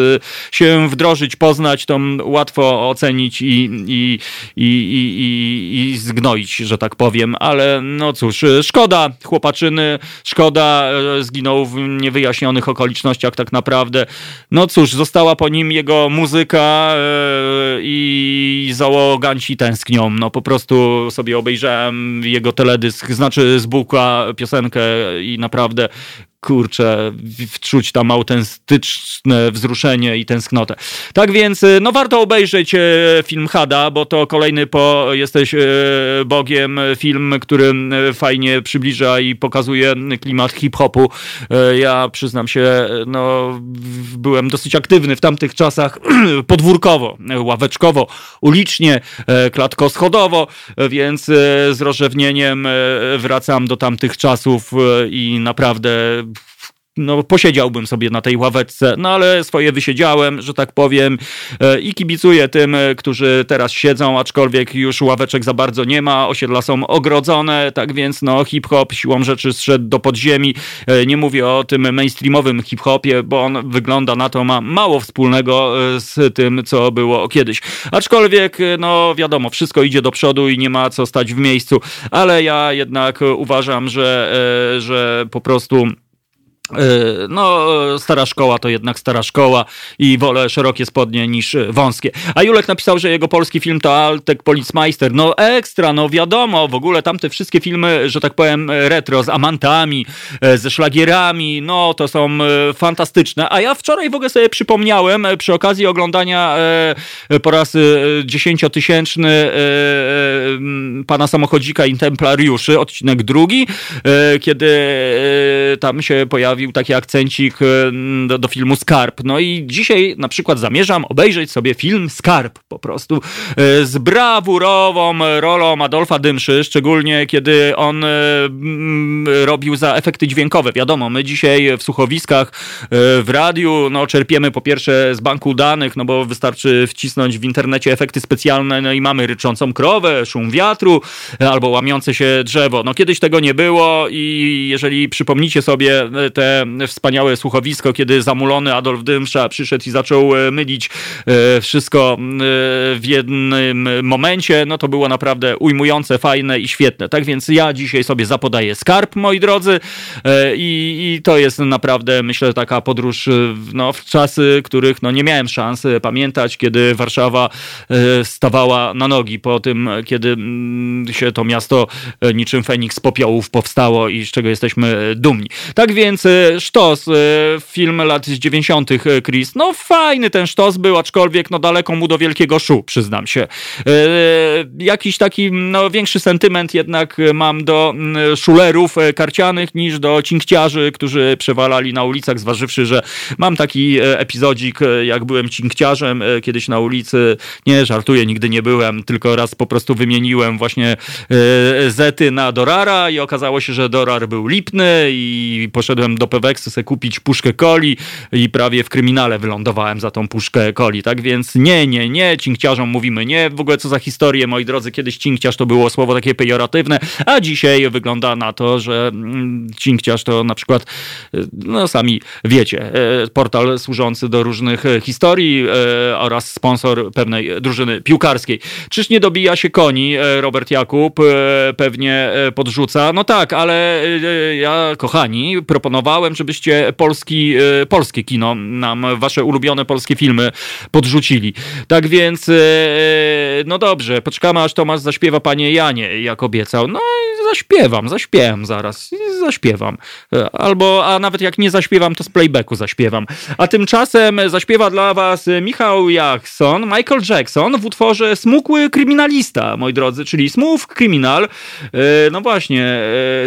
[SPEAKER 1] się wdrożyć, poznać, to łatwo ocenić i, i i, i, i, i zgnoić, że tak powiem, ale no cóż, szkoda chłopaczyny, szkoda, e, zginął w niewyjaśnionych okolicznościach tak naprawdę. No cóż, została po nim jego muzyka e, i załoganci tęsknią. No po prostu sobie obejrzałem jego teledysk, znaczy z Buka piosenkę i naprawdę kurczę, wczuć tam autentyczne wzruszenie i tęsknotę. Tak więc, y, no warto obejrzeć y, film Hada, bo to kolejny po Jesteś y, Bogiem film, który fajnie przybliża i pokazuje klimat hip-hopu. Ja przyznam się, no byłem dosyć aktywny w tamtych czasach podwórkowo, ławeczkowo, ulicznie, klatko-schodowo, więc z rozrzewnieniem wracam do tamtych czasów i naprawdę no, posiedziałbym sobie na tej ławeczce, no ale swoje wysiedziałem, że tak powiem, e, i kibicuję tym, e, którzy teraz siedzą, aczkolwiek już ławeczek za bardzo nie ma, osiedla są ogrodzone, tak więc no hip-hop siłą rzeczy zszedł do podziemi. E, nie mówię o tym mainstreamowym hip-hopie, bo on wygląda na to, ma mało wspólnego z tym, co było kiedyś. Aczkolwiek, no wiadomo, wszystko idzie do przodu i nie ma co stać w miejscu, ale ja jednak uważam, że, że po prostu no, stara szkoła to jednak stara szkoła i wolę szerokie spodnie niż wąskie. A Julek napisał, że jego polski film to Altek Policmeister. No ekstra, no wiadomo, w ogóle tamte wszystkie filmy, że tak powiem, retro z amantami, e, ze szlagierami, no to są e, fantastyczne. A ja wczoraj w ogóle sobie przypomniałem przy okazji oglądania po raz dziesięciotysięczny pana samochodzika i templariuszy, odcinek drugi, kiedy tam się pojawił pojawił taki akcencik e, do, do, filmu Skarb. No i dzisiaj na przykład zamierzam obejrzeć sobie film Skarb po prostu e, z brawurową rolą Adolfa Dymszy, szczególnie kiedy on e, robił za efekty dźwiękowe. Wiadomo, my dzisiaj w słuchowiskach, w radiu, no czerpiemy po pierwsze z banku danych, no bo wystarczy wcisnąć w internecie efekty specjalne, no i mamy ryczącą krowę, szum wiatru albo łamiące się drzewo. No kiedyś tego nie było i jeżeli przypomnicie sobie te wspaniałe słuchowisko, kiedy zamulony Adolf Dymsza przyszedł i zaczął mylić wszystko w jednym momencie, no to było naprawdę ujmujące, fajne i świetne. Tak więc ja dzisiaj sobie zapodaję skarb, moi drodzy, i, i to jest naprawdę, myślę, taka podróż no, w czasy, których no, nie miałem szansy pamiętać, kiedy Warszawa stawała na nogi po tym, kiedy się to miasto niczym Feniks z popiołów powstało i z czego jesteśmy dumni. Tak więc e, sztos, e, film lat 90. E, Chris, no fajny ten sztos był, aczkolwiek no daleko mu do wielkiego szu, przyznam się. Jakiś taki no, większy sentyment jednak mam do szulerów karcianych niż do cinkciarzy, którzy przewalali na ulicach, zważywszy, że mam taki epizodzik, jak byłem cinkciarzem kiedyś na ulicy. Nie, żartuję, nigdy nie byłem, tylko raz po prostu wymieniłem właśnie zety na Dorara i okazało się, że Dorar był lipny i poszedłem do Peweksu sobie kupić puszkę coli i prawie w kryminale wylądowałem za tą puszkę coli, tak więc nie, nie, nie, cinkciarzom mówimy nie, w ogóle co za historię, moi drodzy, kiedyś cinkciarz to było słowo takie pejoratywne, a dzisiaj wygląda na to, że mm, cinkciarz to na przykład, no sami wiecie, e, portal służący do różnych e, historii oraz sponsor pewnej drużyny piłkarskiej. Czyż nie dobija się koni Robert Jakub, pewnie podrzuca, no tak, ale ja, kochani, proponowałem, żebyście polski, e, polskie kino nam, wasze ulubione polskie filmy podrzucili. Tak więc, e, no dobrze, poczekamy aż Tomasz zaśpiewa Panie Janie, jak obiecał. No i zaśpiewam, zaśpiewam zaraz, zaśpiewam. E, albo, a nawet jak nie zaśpiewam, to z playbacku zaśpiewam. A tymczasem zaśpiewa dla was Michał Jackson, Michael Jackson w utworze Smukły Kryminalista, moi drodzy, czyli Smooth Criminal. No właśnie,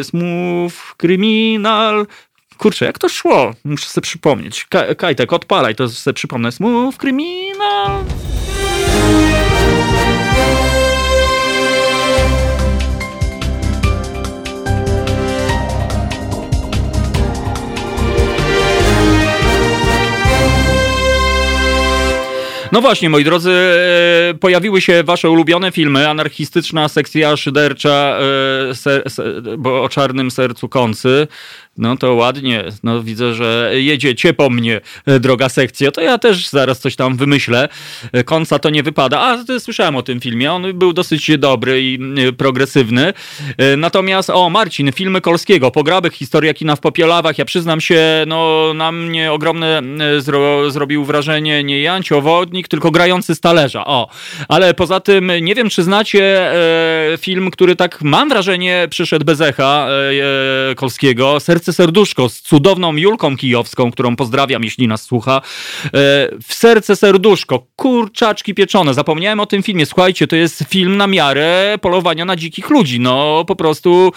[SPEAKER 1] Smooth Criminal, Kurczę, jak to szło? Muszę sobie przypomnieć. Ka Kajtek, odpalaj, to sobie przypomnę. Smooth Criminal. No właśnie, moi drodzy, e, pojawiły się wasze ulubione filmy, anarchistyczna sekcja szydercza, e, bo o czarnym sercu kący, no to ładnie. No widzę, że jedziecie po mnie, e, droga sekcja. To ja też zaraz coś tam wymyślę. E, Końca to nie wypada. A, słyszałem o tym filmie. On był dosyć dobry i progresywny. Natomiast, o, Marcin, filmy Kolskiego, Pograbek, Historia kina w Popielawach. Ja przyznam się, no na mnie ogromne zro, zrobił wrażenie nie Jancio Wodnik, tylko grający z talerza. O, ale poza tym nie wiem, czy znacie e, film, który tak mam wrażenie przyszedł bez echa e, Kolskiego. Serce Serce Serduszko z cudowną Julką Kijowską, którą pozdrawiam, jeśli nas słucha. E, w Serce Serduszko, kurczaczki pieczone. Zapomniałem o tym filmie. Słuchajcie, to jest film na miarę polowania na dzikich ludzi. No, po prostu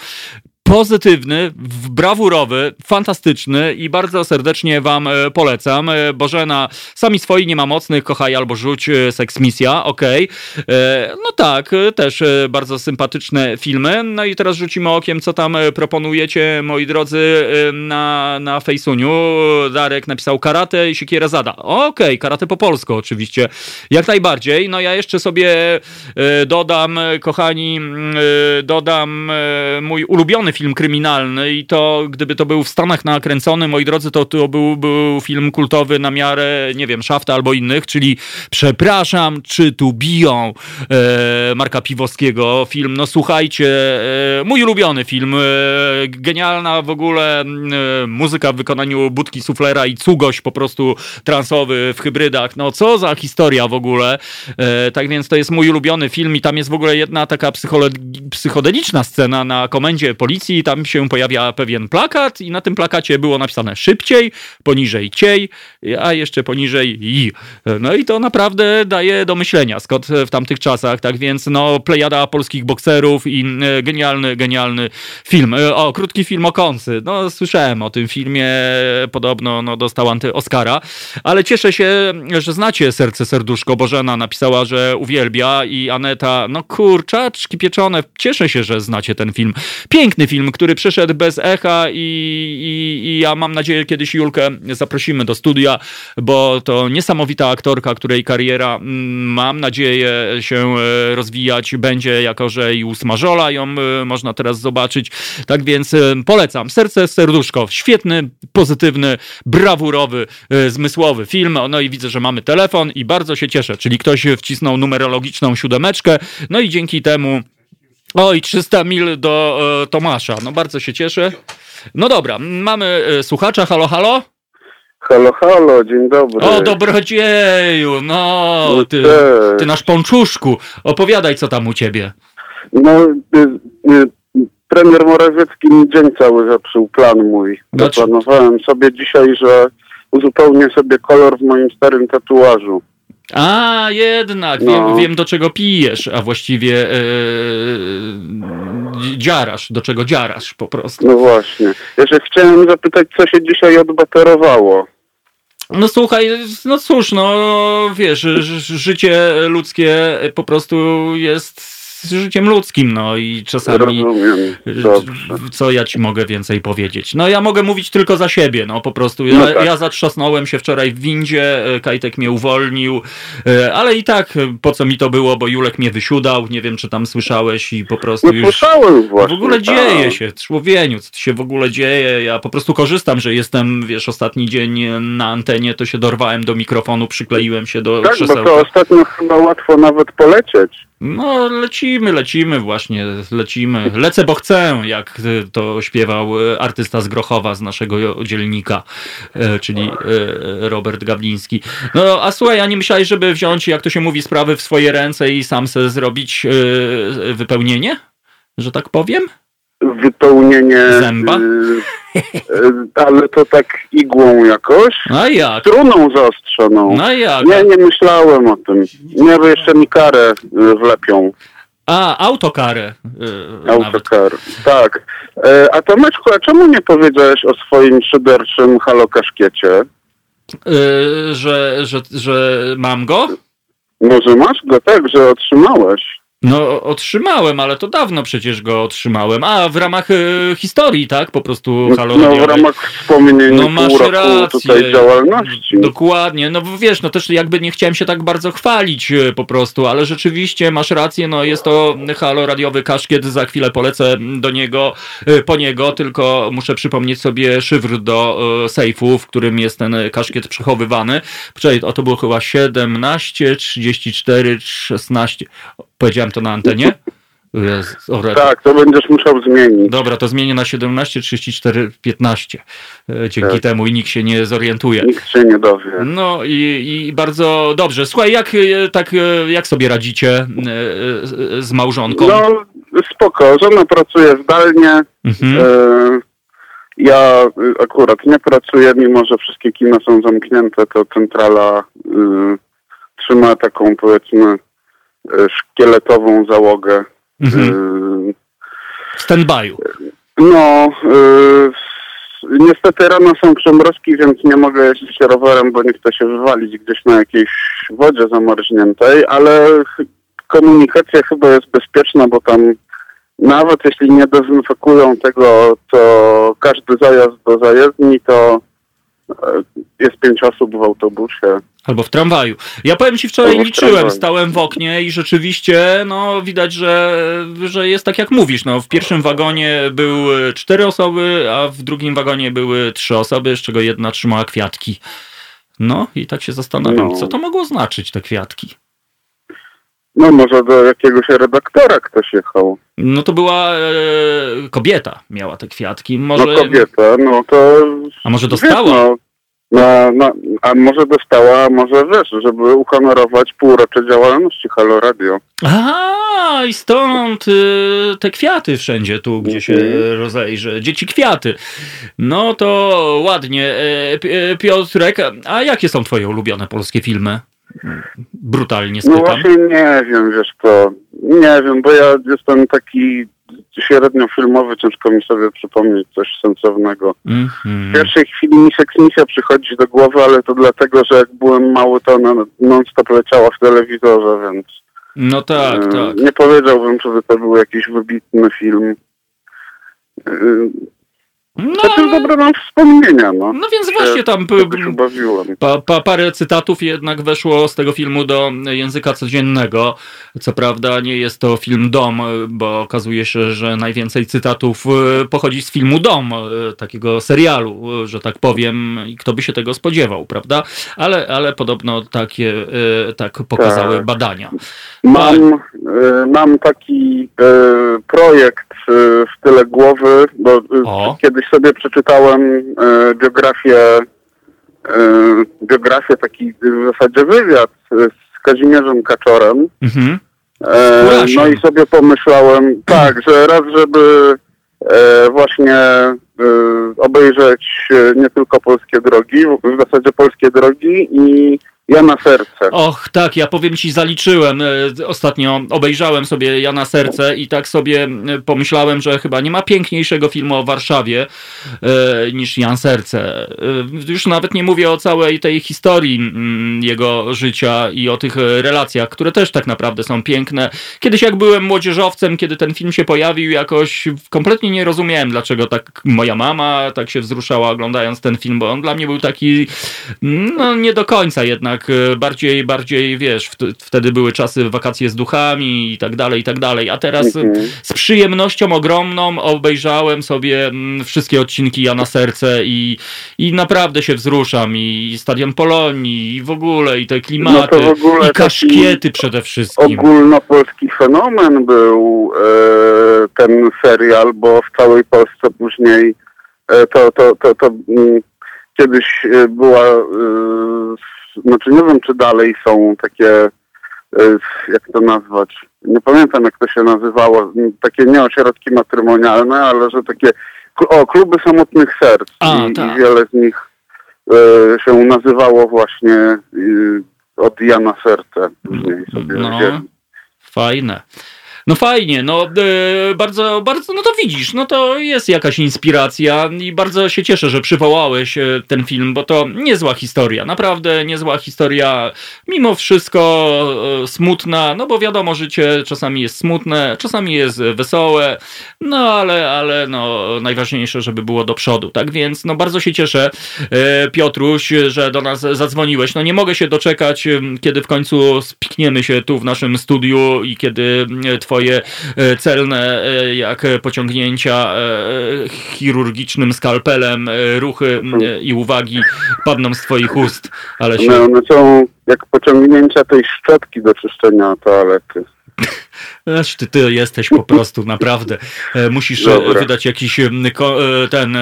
[SPEAKER 1] pozytywny, brawurowy, fantastyczny i bardzo serdecznie wam e, polecam. E, Bożena, sami swoi nie ma mocnych, kochaj albo rzuć, e, seks misja, okej. Okay. No tak, też bardzo sympatyczne filmy. No i teraz rzucimy okiem, co tam proponujecie, moi drodzy, na, na Fejsuniu. Darek napisał karate i siekiera zada. Okej, okay, karate po polsku oczywiście, jak najbardziej. No ja jeszcze sobie dodam, kochani, dodam mój ulubiony film kryminalny i to, gdyby to był w Stanach nakręcony, moi drodzy, to to był, był film kultowy na miarę, nie wiem, Szafta albo innych, czyli Przepraszam, czy tu biją e, Marka Piwowskiego. Film, no słuchajcie, e, mój ulubiony film, e, genialna w ogóle e, muzyka w wykonaniu Budki Suflera i Cugoś po prostu transowy w hybrydach. No co za historia w ogóle. E, tak więc to jest mój ulubiony film i tam jest w ogóle jedna taka psychodeliczna scena na komendzie policji, i tam się pojawia pewien plakat i na tym plakacie było napisane szybciej, poniżej ciej, a jeszcze poniżej i. No i to naprawdę daje do myślenia, Scott w tamtych czasach, tak więc no plejada polskich bokserów i e, genialny, genialny film. E, o, krótki film o Kąsy. No słyszałem o tym filmie, podobno no, dostał anty-Oscara, ale cieszę się, że znacie Serce Serduszko. Bożena napisała, że uwielbia i Aneta, no kurczaczki pieczone, cieszę się, że znacie ten film. Piękny film film, który przyszedł bez echa i, i, i ja mam nadzieję, kiedyś Julkę zaprosimy do studia, bo to niesamowita aktorka, której kariera mm, mam nadzieję się rozwijać będzie, jako że i usmażola ją można teraz zobaczyć. Tak więc polecam. Serce, serduszko. Świetny, pozytywny, brawurowy, zmysłowy film. No i widzę, że mamy telefon i bardzo się cieszę. Czyli ktoś wcisnął numerologiczną siódemeczkę. No i dzięki temu Oj, 300 mil do e, Tomasza. No bardzo się cieszę. No dobra, mamy e, słuchacza. Halo, halo?
[SPEAKER 4] Halo, halo, dzień dobry.
[SPEAKER 1] O, dobrodzieju, no, ty, ty nasz pączuszku. Opowiadaj, co tam u ciebie.
[SPEAKER 4] No, y, y, premier Morawiecki mi dzień cały zepsuł plan mój. Znaczy... Zaplanowałem sobie dzisiaj, że uzupełnię sobie kolor w moim starym tatuażu.
[SPEAKER 1] A, jednak, no. wiem, wiem do czego pijesz, a właściwie yy, dziarasz, do czego dziarasz po prostu.
[SPEAKER 4] No właśnie. Jeszcze chciałem zapytać, co się dzisiaj odbaterowało.
[SPEAKER 1] No słuchaj, no cóż, no wiesz, życie ludzkie po prostu jest z życiem ludzkim, no i czasami co ja ci mogę więcej powiedzieć? No ja mogę mówić tylko za siebie, no po prostu. Ja, no tak. ja zatrzasnąłem się wczoraj w windzie, e, Kajtek mnie uwolnił, e, ale i tak e, po co mi to było, bo Julek mnie wysiudał, nie wiem czy tam słyszałeś i po prostu
[SPEAKER 4] no, już słyszałem właśnie,
[SPEAKER 1] w ogóle dzieje tak. się, człowieniu, co się w ogóle dzieje, ja po prostu korzystam, że jestem, wiesz, ostatni dzień na antenie, to się dorwałem do mikrofonu, przykleiłem się do
[SPEAKER 4] tak, krzesełka. bo to ostatnio chyba łatwo nawet polecieć.
[SPEAKER 1] No, lecimy, lecimy właśnie, lecimy. Lecę, bo chcę, jak to śpiewał artysta z Grochowa, z naszego dzielnika, e, czyli e, Robert Gawliński. No, a słuchaj, a nie myślałeś, żeby wziąć, jak to się mówi, sprawy w swoje ręce i sam se zrobić e, wypełnienie? Że tak powiem?
[SPEAKER 4] Wypełnienie...
[SPEAKER 1] Zęba?
[SPEAKER 4] ale to tak igłą jakoś.
[SPEAKER 1] A jak?
[SPEAKER 4] Struną zaostrzoną.
[SPEAKER 1] A jak?
[SPEAKER 4] Nie, nie myślałem o tym. Nie, bo jeszcze mi karę y, wlepią.
[SPEAKER 1] A, autokarę.
[SPEAKER 4] Yy, Autokar, tak. E, a Tomeczku, a czemu nie powiedziałeś o swoim szyderczym halokaszkiecie?
[SPEAKER 1] Yy, że, że, że mam go?
[SPEAKER 4] Może masz go, tak, że otrzymałeś.
[SPEAKER 1] No, otrzymałem, ale to dawno przecież go otrzymałem. A, w ramach y, historii, tak? Po prostu
[SPEAKER 4] Halo No, w ramach wspomnień no, masz pół rację. tutaj działalności.
[SPEAKER 1] Dokładnie. No wiesz, no też jakby nie chciałem się tak bardzo chwalić y, po prostu, ale rzeczywiście masz rację, no jest to Halo radiowy kaszkiet, za chwilę polecę do niego, y, po niego, tylko muszę przypomnieć sobie szyfr do sejfu, w którym jest ten kaszkiet przechowywany. Poczekaj, o to było chyba 17, 34, 16. Powiedziałem to na antenie?
[SPEAKER 4] Jest, tak, to będziesz musiał zmienić.
[SPEAKER 1] Dobra, to zmienię na 17, 34, 15. Dzięki tak. temu i nikt się nie zorientuje.
[SPEAKER 4] Nikt się nie dowie.
[SPEAKER 1] No i, i bardzo dobrze. Słuchaj, jak, e, tak, e, jak sobie radzicie e, z małżonką?
[SPEAKER 4] No spoko, żona pracuje zdalnie. Mhm. Ja akurat nie pracuję, mimo że wszystkie kina są zamknięte, to centrala y, trzyma taką powiedzmy szkieletową załogę. Mhm.
[SPEAKER 1] E, Standby'u.
[SPEAKER 4] No, e, niestety rano są przemrozki, więc nie mogę jeździć rowerem, bo nie chcę się wywalić gdzieś na jakiejś wodzie zamarzniętej, ale komunikacja chyba jest bezpieczna, bo tam nawet jeśli nie dezynfekują tego, to każdy zajazd do zajezdni to jest pięć osób w autobusie.
[SPEAKER 1] Albo w tramwaju. Ja powiem ci, wczoraj liczyłem, stałem w oknie i rzeczywiście, no widać, że, że jest tak jak mówisz. No, w pierwszym wagonie były cztery osoby, a w drugim wagonie były trzy osoby, z czego jedna trzymała kwiatki. No i tak się zastanawiam, no. co to mogło znaczyć, te kwiatki.
[SPEAKER 4] No może do jakiegoś redaktora ktoś jechał.
[SPEAKER 1] No to była e, kobieta, miała te kwiatki. Może...
[SPEAKER 4] No kobieta, no to...
[SPEAKER 1] A może dostała? No,
[SPEAKER 4] a może dostała, a może wiesz, żeby uhonorować półrocze działalności Halo Radio.
[SPEAKER 1] A i stąd y, te kwiaty wszędzie tu, gdzie się mhm. rozejrzy. Dzieci kwiaty. No to ładnie. E, e, Piotrek, a jakie są twoje ulubione polskie filmy? Brutalnie spytam.
[SPEAKER 4] No właśnie nie wiem, wiesz to. Nie wiem, bo ja jestem taki średnio filmowy, ciężko mi sobie przypomnieć coś sensownego. Mm -hmm. W pierwszej chwili mi seksmisja przychodzi do głowy, ale to dlatego, że jak byłem mały, to ona non-stop leciała w telewizorze, więc...
[SPEAKER 1] No tak, e, tak.
[SPEAKER 4] Nie powiedziałbym, żeby to był jakiś wybitny film. No, znaczy, dobre mam wspomnienia, no.
[SPEAKER 1] No więc właśnie tam pa, pa, parę cytatów jednak weszło z tego filmu do języka codziennego. Co prawda nie jest to film Dom, bo okazuje się, że najwięcej cytatów e, pochodzi z filmu Dom, e, takiego serialu, e, że tak powiem, i kto by się tego spodziewał, prawda? Ale, ale podobno takie, tak pokazały tak. badania.
[SPEAKER 4] Mam, mam taki projekt w tyle głowy, bo o. kiedyś sobie przeczytałem biografię, biografię, taki w zasadzie wywiad z Kazimierzem Kaczorem. Mhm. E, no i sobie pomyślałem, tak, że raz, żeby e, właśnie e, obejrzeć nie tylko polskie drogi, w zasadzie polskie drogi i Jana Serce.
[SPEAKER 1] Och, tak, ja powiem ci, zaliczyłem. E, ostatnio obejrzałem sobie Jana Serce i tak sobie pomyślałem, że chyba nie ma piękniejszego filmu o Warszawie e, niż Jan Serce. E, już nawet nie mówię o całej tej historii jego życia i o tych relacjach, które też tak naprawdę są piękne. Kiedyś jak byłem młodzieżowcem, kiedy ten film się pojawił, jakoś kompletnie nie rozumiałem, dlaczego tak moja mama tak się wzruszała oglądając ten film, bo on dla mnie był taki, no nie do końca jednak jednak e, bardziej, bardziej, wiesz, wtedy były czasy wakacje z duchami i tak dalej, i tak dalej, a teraz mhm. z przyjemnością ogromną obejrzałem sobie mm, wszystkie odcinki Jana Serce i, i naprawdę się wzruszam i Stadion Polonii i w ogóle i te klimaty no i kaszkiety przede wszystkim.
[SPEAKER 4] Ogólnopolski fenomen był e, ten serial, bo w całej Polsce później e, to, to, to, to mm, kiedyś e, była e, znaczy nie wiem, czy dalej są takie, e, jak to nazwać, nie pamiętam jak to się nazywało, takie nie ośrodki matrymonialne, ale że takie, o, kluby samotnych serc A, i, tak. i, wiele z nich e, się nazywało właśnie e, od Jana Serce później sobie no, wzięli.
[SPEAKER 1] Fajne. No fajnie, no e, bardzo, bardzo, no to widzisz, no to jest jakaś inspiracja i bardzo się cieszę, że przywołałeś e, ten film, bo to niezła historia, naprawdę niezła historia, mimo wszystko e, smutna, no bo wiadomo, życie czasami jest smutne, czasami jest wesołe, no ale, ale no najważniejsze, żeby było do przodu, tak więc no bardzo się cieszę, e, Piotruś, że do nas zadzwoniłeś, no nie mogę się doczekać, kiedy w końcu spikniemy się tu w naszym studiu i kiedy twoje twoje e, celne, e, jak pociągnięcia e, chirurgicznym skalpelem, ruchy i uwagi padną z twoich ust. Ale się...
[SPEAKER 4] No, one są jak pociągnięcia tej szczotki do czyszczenia toalety.
[SPEAKER 1] Ty, ty jesteś po prostu, naprawdę. Musisz Dobra. wydać jakiś ten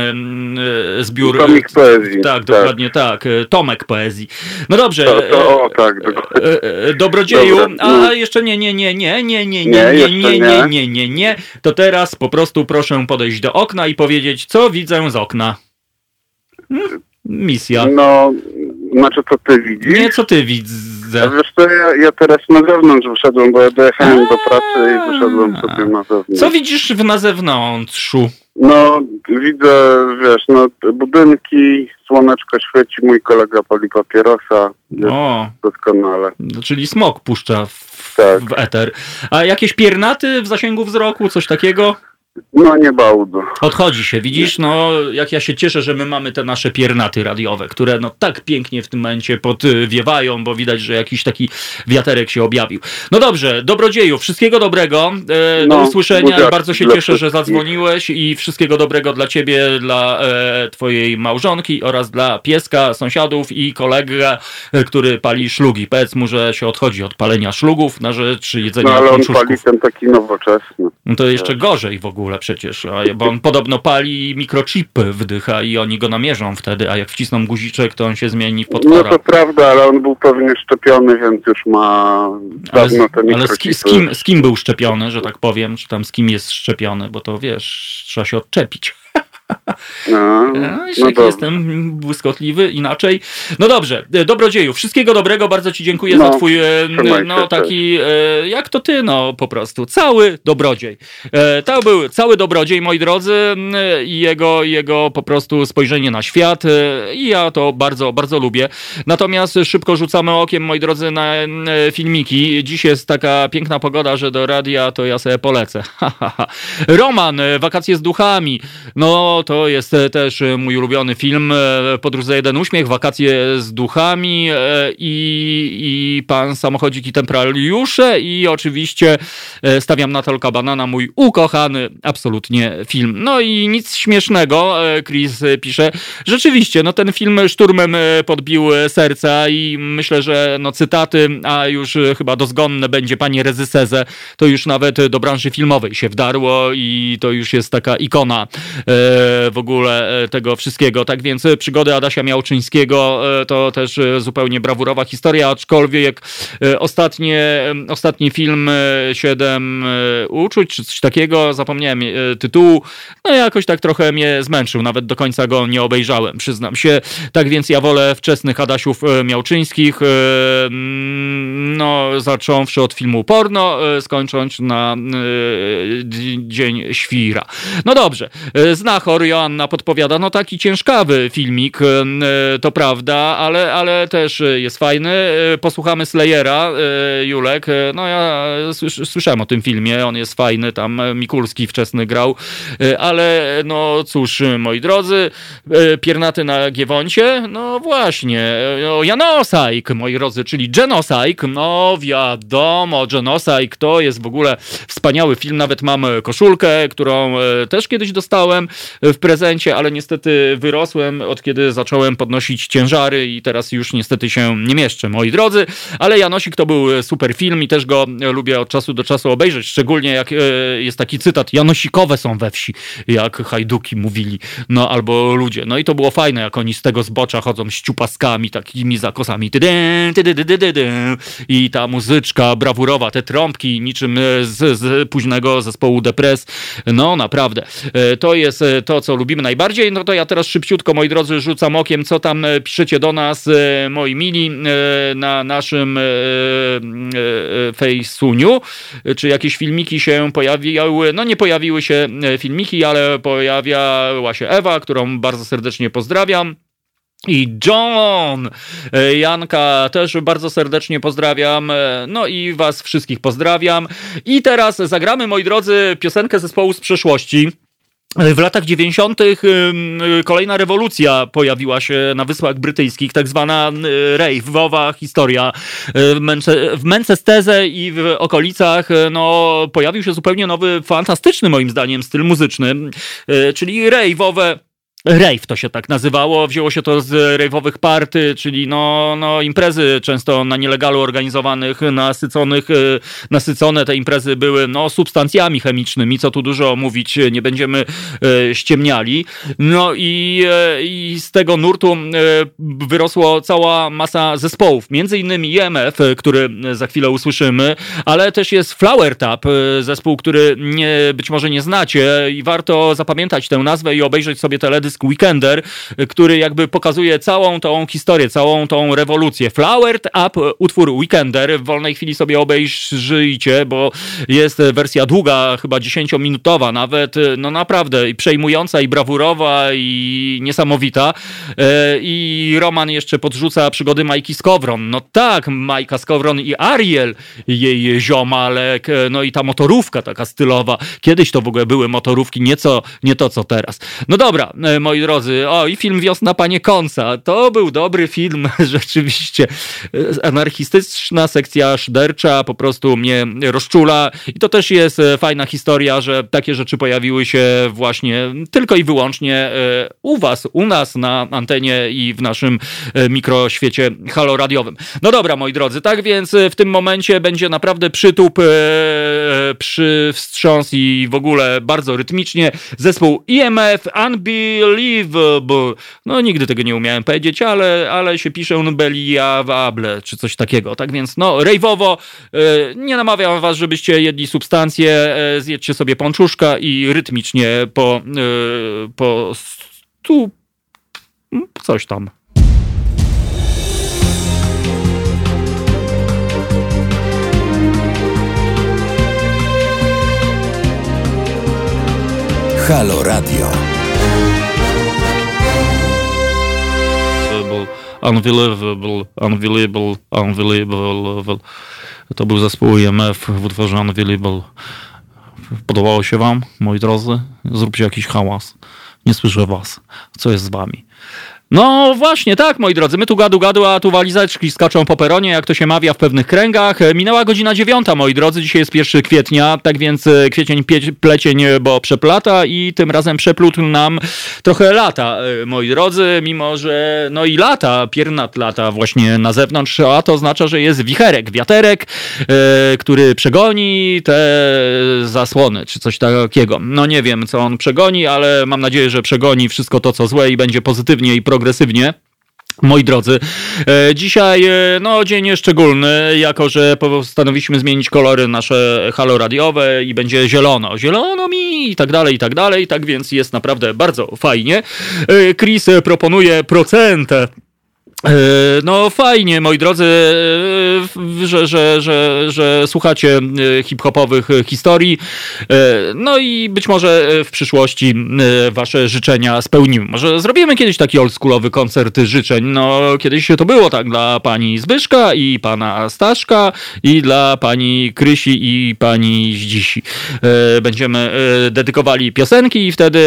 [SPEAKER 1] zbiór.
[SPEAKER 4] Tomik poezji.
[SPEAKER 1] Tak, tak, dokładnie tak. Tomek poezji. No dobrze.
[SPEAKER 4] To, to, o, tak,
[SPEAKER 1] Dobrodzieju. A no. jeszcze nie, nie, nie, nie, nie, nie, nie, nie, nie, nie, nie, nie, nie. To teraz po prostu proszę podejść do okna i powiedzieć, co widzę z okna. Misja.
[SPEAKER 4] No, znaczy co ty widzisz?
[SPEAKER 1] Nie, co ty widzę.
[SPEAKER 4] Wiesz co, ja, ja teraz na zewnątrz wyszedłem, bo ja dojechałem do pracy i wyszedłem sobie na zewnątrz.
[SPEAKER 1] Co widzisz w na zewnątrzu?
[SPEAKER 4] No, widzę, wiesz, no, budynki, słoneczko świeci, mój kolega pali papierosa. O. Doskonale.
[SPEAKER 1] No, czyli smok puszcza w, tak. w eter. A jakieś piernaty w zasięgu wzroku, coś takiego?
[SPEAKER 4] No nie bałdo.
[SPEAKER 1] Odchodzi się, widzisz? No jak ja się cieszę, że my mamy te nasze piernaty radiowe, które no tak pięknie w tym momencie podwiewają, bo widać, że jakiś taki wiaterek się objawił. No dobrze, dobrodzieju, wszystkiego dobrego. E, do no, usłyszenia. Bardzo się cieszę, że zadzwoniłeś i wszystkiego dobrego dla ciebie, dla e, twojej małżonki oraz dla pieska, sąsiadów i kolega, który pali szlugi. Powiedz mu, że się odchodzi od palenia szlugów na rzecz jedzenia no,
[SPEAKER 4] ale on pali ten taki nowoczesny.
[SPEAKER 1] No to jeszcze gorzej w ogóle ogóle przecież, bo on podobno pali mikrochipy wdycha i oni go namierzą wtedy, a jak wcisną guziczek, to on się zmieni w potwora.
[SPEAKER 4] No to prawda, ale on był pewnie szczepiony, więc już ma dawno te
[SPEAKER 1] Ale z, z, kim, z kim był szczepiony, że tak powiem, czy tam z kim jest szczepiony, bo to wiesz, trzeba się odczepić. No, no jestem błyskotliwy, inaczej. No dobrze, dobrodzieju, wszystkiego dobrego, bardzo ci dziękuję no, za twój, no taki, jak to ty, no po prostu, cały dobrodziej. To był cały dobrodziej, moi drodzy, i jego, jego po prostu spojrzenie na świat i ja to bardzo, bardzo lubię. Natomiast szybko rzucamy okiem, moi drodzy, na filmiki. Dziś jest taka piękna pogoda, że do radia to ja sobie polecę. Roman, wakacje z duchami. No to jest też mój ulubiony film. Podróż za jeden uśmiech, wakacje z duchami i, i pan samochodzik i temporariusze i oczywiście stawiam na Tolka Banana, mój ukochany absolutnie film. No i nic śmiesznego, Chris pisze. Rzeczywiście, no ten film szturmem podbił serca i myślę, że no cytaty, a już chyba dozgonne będzie panie rezyserze, to już nawet do branży filmowej się wdarło i to już jest taka ikona e, w ogóle e, tego wszystkiego. Tak więc przygody Adasia Miałczyńskiego e, to też zupełnie brawurowa historia, aczkolwiek ostatnie, ostatni film Siedem uczuć, czy coś takiego, zapomniałem tytułu, no jakoś tak trochę mnie zmęczył, nawet do końca go nie obejrzałem, przyznam się. Tak więc ja wolę wczesnych Adasiów Miałczyńskich, no zacząwszy od filmu porno, skończąc na Dzień Świra. No dobrze, Znachor Joanna podpowiada, no taki ciężkawy filmik, to prawda, ale, ale też jest fajny. Posłuchamy Slayera, Julek, no ja słyszałem o tym filmie, on jest fajny, tam Mikulski wczesny grał, ale no cóż, moi drodzy, Piernaty na Giewoncie, no właśnie, no Janosajk, moi drodzy, czyli Genocide, no wiadomo, Genocide to jest w ogóle wspaniały film, nawet mam koszulkę, którą e, też kiedyś dostałem w prezencie, ale niestety wyrosłem od kiedy zacząłem podnosić ciężary i teraz już niestety się nie mieszczę, moi drodzy, ale Janosik to był super film i też go lubię od czasu do czasu obejrzeć, szczególnie jak e, jest taki cytat, Janosikowe są we wsi, jak hajduki mówili, no albo ludzie, no i to było fajne, jak oni z tego zbocza chodzą z ciupaskami, takimi zakosami, i ta muzyczka brawurowa, te trąbki niczym z, z późnego zespołu Depres. No naprawdę, e, to jest e, to, co lubimy najbardziej. No to ja teraz szybciutko, moi drodzy, rzucam okiem, co tam e, piszecie do nas, moi mili, na naszym Fejsuniu. Czy jakieś filmiki się pojawiły? No nie pojawiły się filmiki, ale pojawiała się Ewa, którą bardzo serdecznie pozdrawiam. I John, e, Janka też bardzo serdecznie pozdrawiam, e, no i was wszystkich pozdrawiam. I teraz zagramy, moi drodzy, piosenkę zespołu z przeszłości. W latach 90. kolejna rewolucja pojawiła się na Wyspach Brytyjskich, tak zwana rave'owa historia. W Manchesterze i w okolicach no, pojawił się zupełnie nowy, fantastyczny moim zdaniem styl muzyczny, czyli rave'owe Rave to się tak nazywało, wzięło się to z rave'owych party, czyli no, no imprezy często na nielegalu organizowanych, nasyconych, e, nasycone te imprezy były no substancjami chemicznymi, co tu dużo mówić, nie będziemy e, ściemniali. No i, e, i z tego nurtu wyrosło cała masa zespołów, między innymi EMF, który za chwilę usłyszymy, ale też jest Flower Tap, zespół, który nie, być może nie znacie i warto zapamiętać tę nazwę i obejrzeć sobie teledysk Weekender, który jakby pokazuje całą tą historię, całą tą rewolucję. Flowered Up, utwór Weekender, w wolnej chwili sobie obejrzyjcie, bo jest wersja długa, chyba 10-minutowa nawet, no naprawdę i przejmująca i brawurowa i niesamowita. I Roman jeszcze podrzuca przygody Majki Skowron. No tak, Majka Skowron i Ariel, jej ziomalek, no i ta motorówka taka stylowa. Kiedyś to w ogóle były motorówki, nieco, nie to co teraz. No dobra, moi drodzy. O, i film Wiosna Panie Konca. To był dobry film, rzeczywiście. Anarchistyczna sekcja szydercza po prostu mnie rozczula. I to też jest e, fajna historia, że takie rzeczy pojawiły się właśnie tylko i wyłącznie e, u was, u nas na antenie i w naszym e, mikroświecie haloradiowym. No dobra, moi drodzy, tak więc w tym momencie będzie naprawdę przytup, przy wstrząs i w ogóle bardzo rytmicznie. Zespół IMF, Unbill unbelievable. No nigdy tego nie umiałem powiedzieć, ale, ale się pisze unbelievable, czy coś takiego. Tak więc no, rejwowo, nie namawiam was, żebyście jedli substancje, zjedźcie sobie pączuszka i rytmicznie po, po stu... coś tam.
[SPEAKER 2] Halo Radio.
[SPEAKER 1] Unbelievable, unbelievable, unbelievable. To był zespół IMF w utworze Unbelievable. Podobało się wam, moi drodzy? Zróbcie jakiś hałas. Nie słyszę was. Co jest z wami? No właśnie, tak, moi drodzy, my tu gadu gadu, a tu walizeczki skaczą po peronie, jak to się mawia w pewnych kręgach. E, minęła godzina dziewiąta, moi drodzy, dzisiaj jest 1 kwietnia, tak więc e, kwiecień plecień, bo przeplata i tym razem przeplótł nam trochę lata, e, moi drodzy, mimo że no i lata, piernat lata właśnie na zewnątrz, a to oznacza, że jest wicherek, wiaterek, który przegoni te zasłony, czy coś takiego. No nie wiem, co on przegoni, ale mam nadzieję, że przegoni wszystko to, co złe i będzie pozytywnie i progresywnie. Moi drodzy, e, dzisiaj e, no, dzień szczególny, jako że postanowiliśmy zmienić kolory nasze halo radiowe i będzie zielono. Zielono mi i tak dalej, i tak dalej. Tak więc jest naprawdę bardzo fajnie. E, Chris proponuje procentę no fajnie, moi drodzy, e, że, że, że, że słuchacie e, hip-hopowych historii. No i być może w przyszłości wasze życzenia spełnimy. Może zrobimy kiedyś taki oldschoolowy koncert życzeń. No kiedyś to było tak dla pani Zbyszka i pana Staszka i dla pani Krysi i pani Zdzisi. Będziemy dedykowali piosenki i wtedy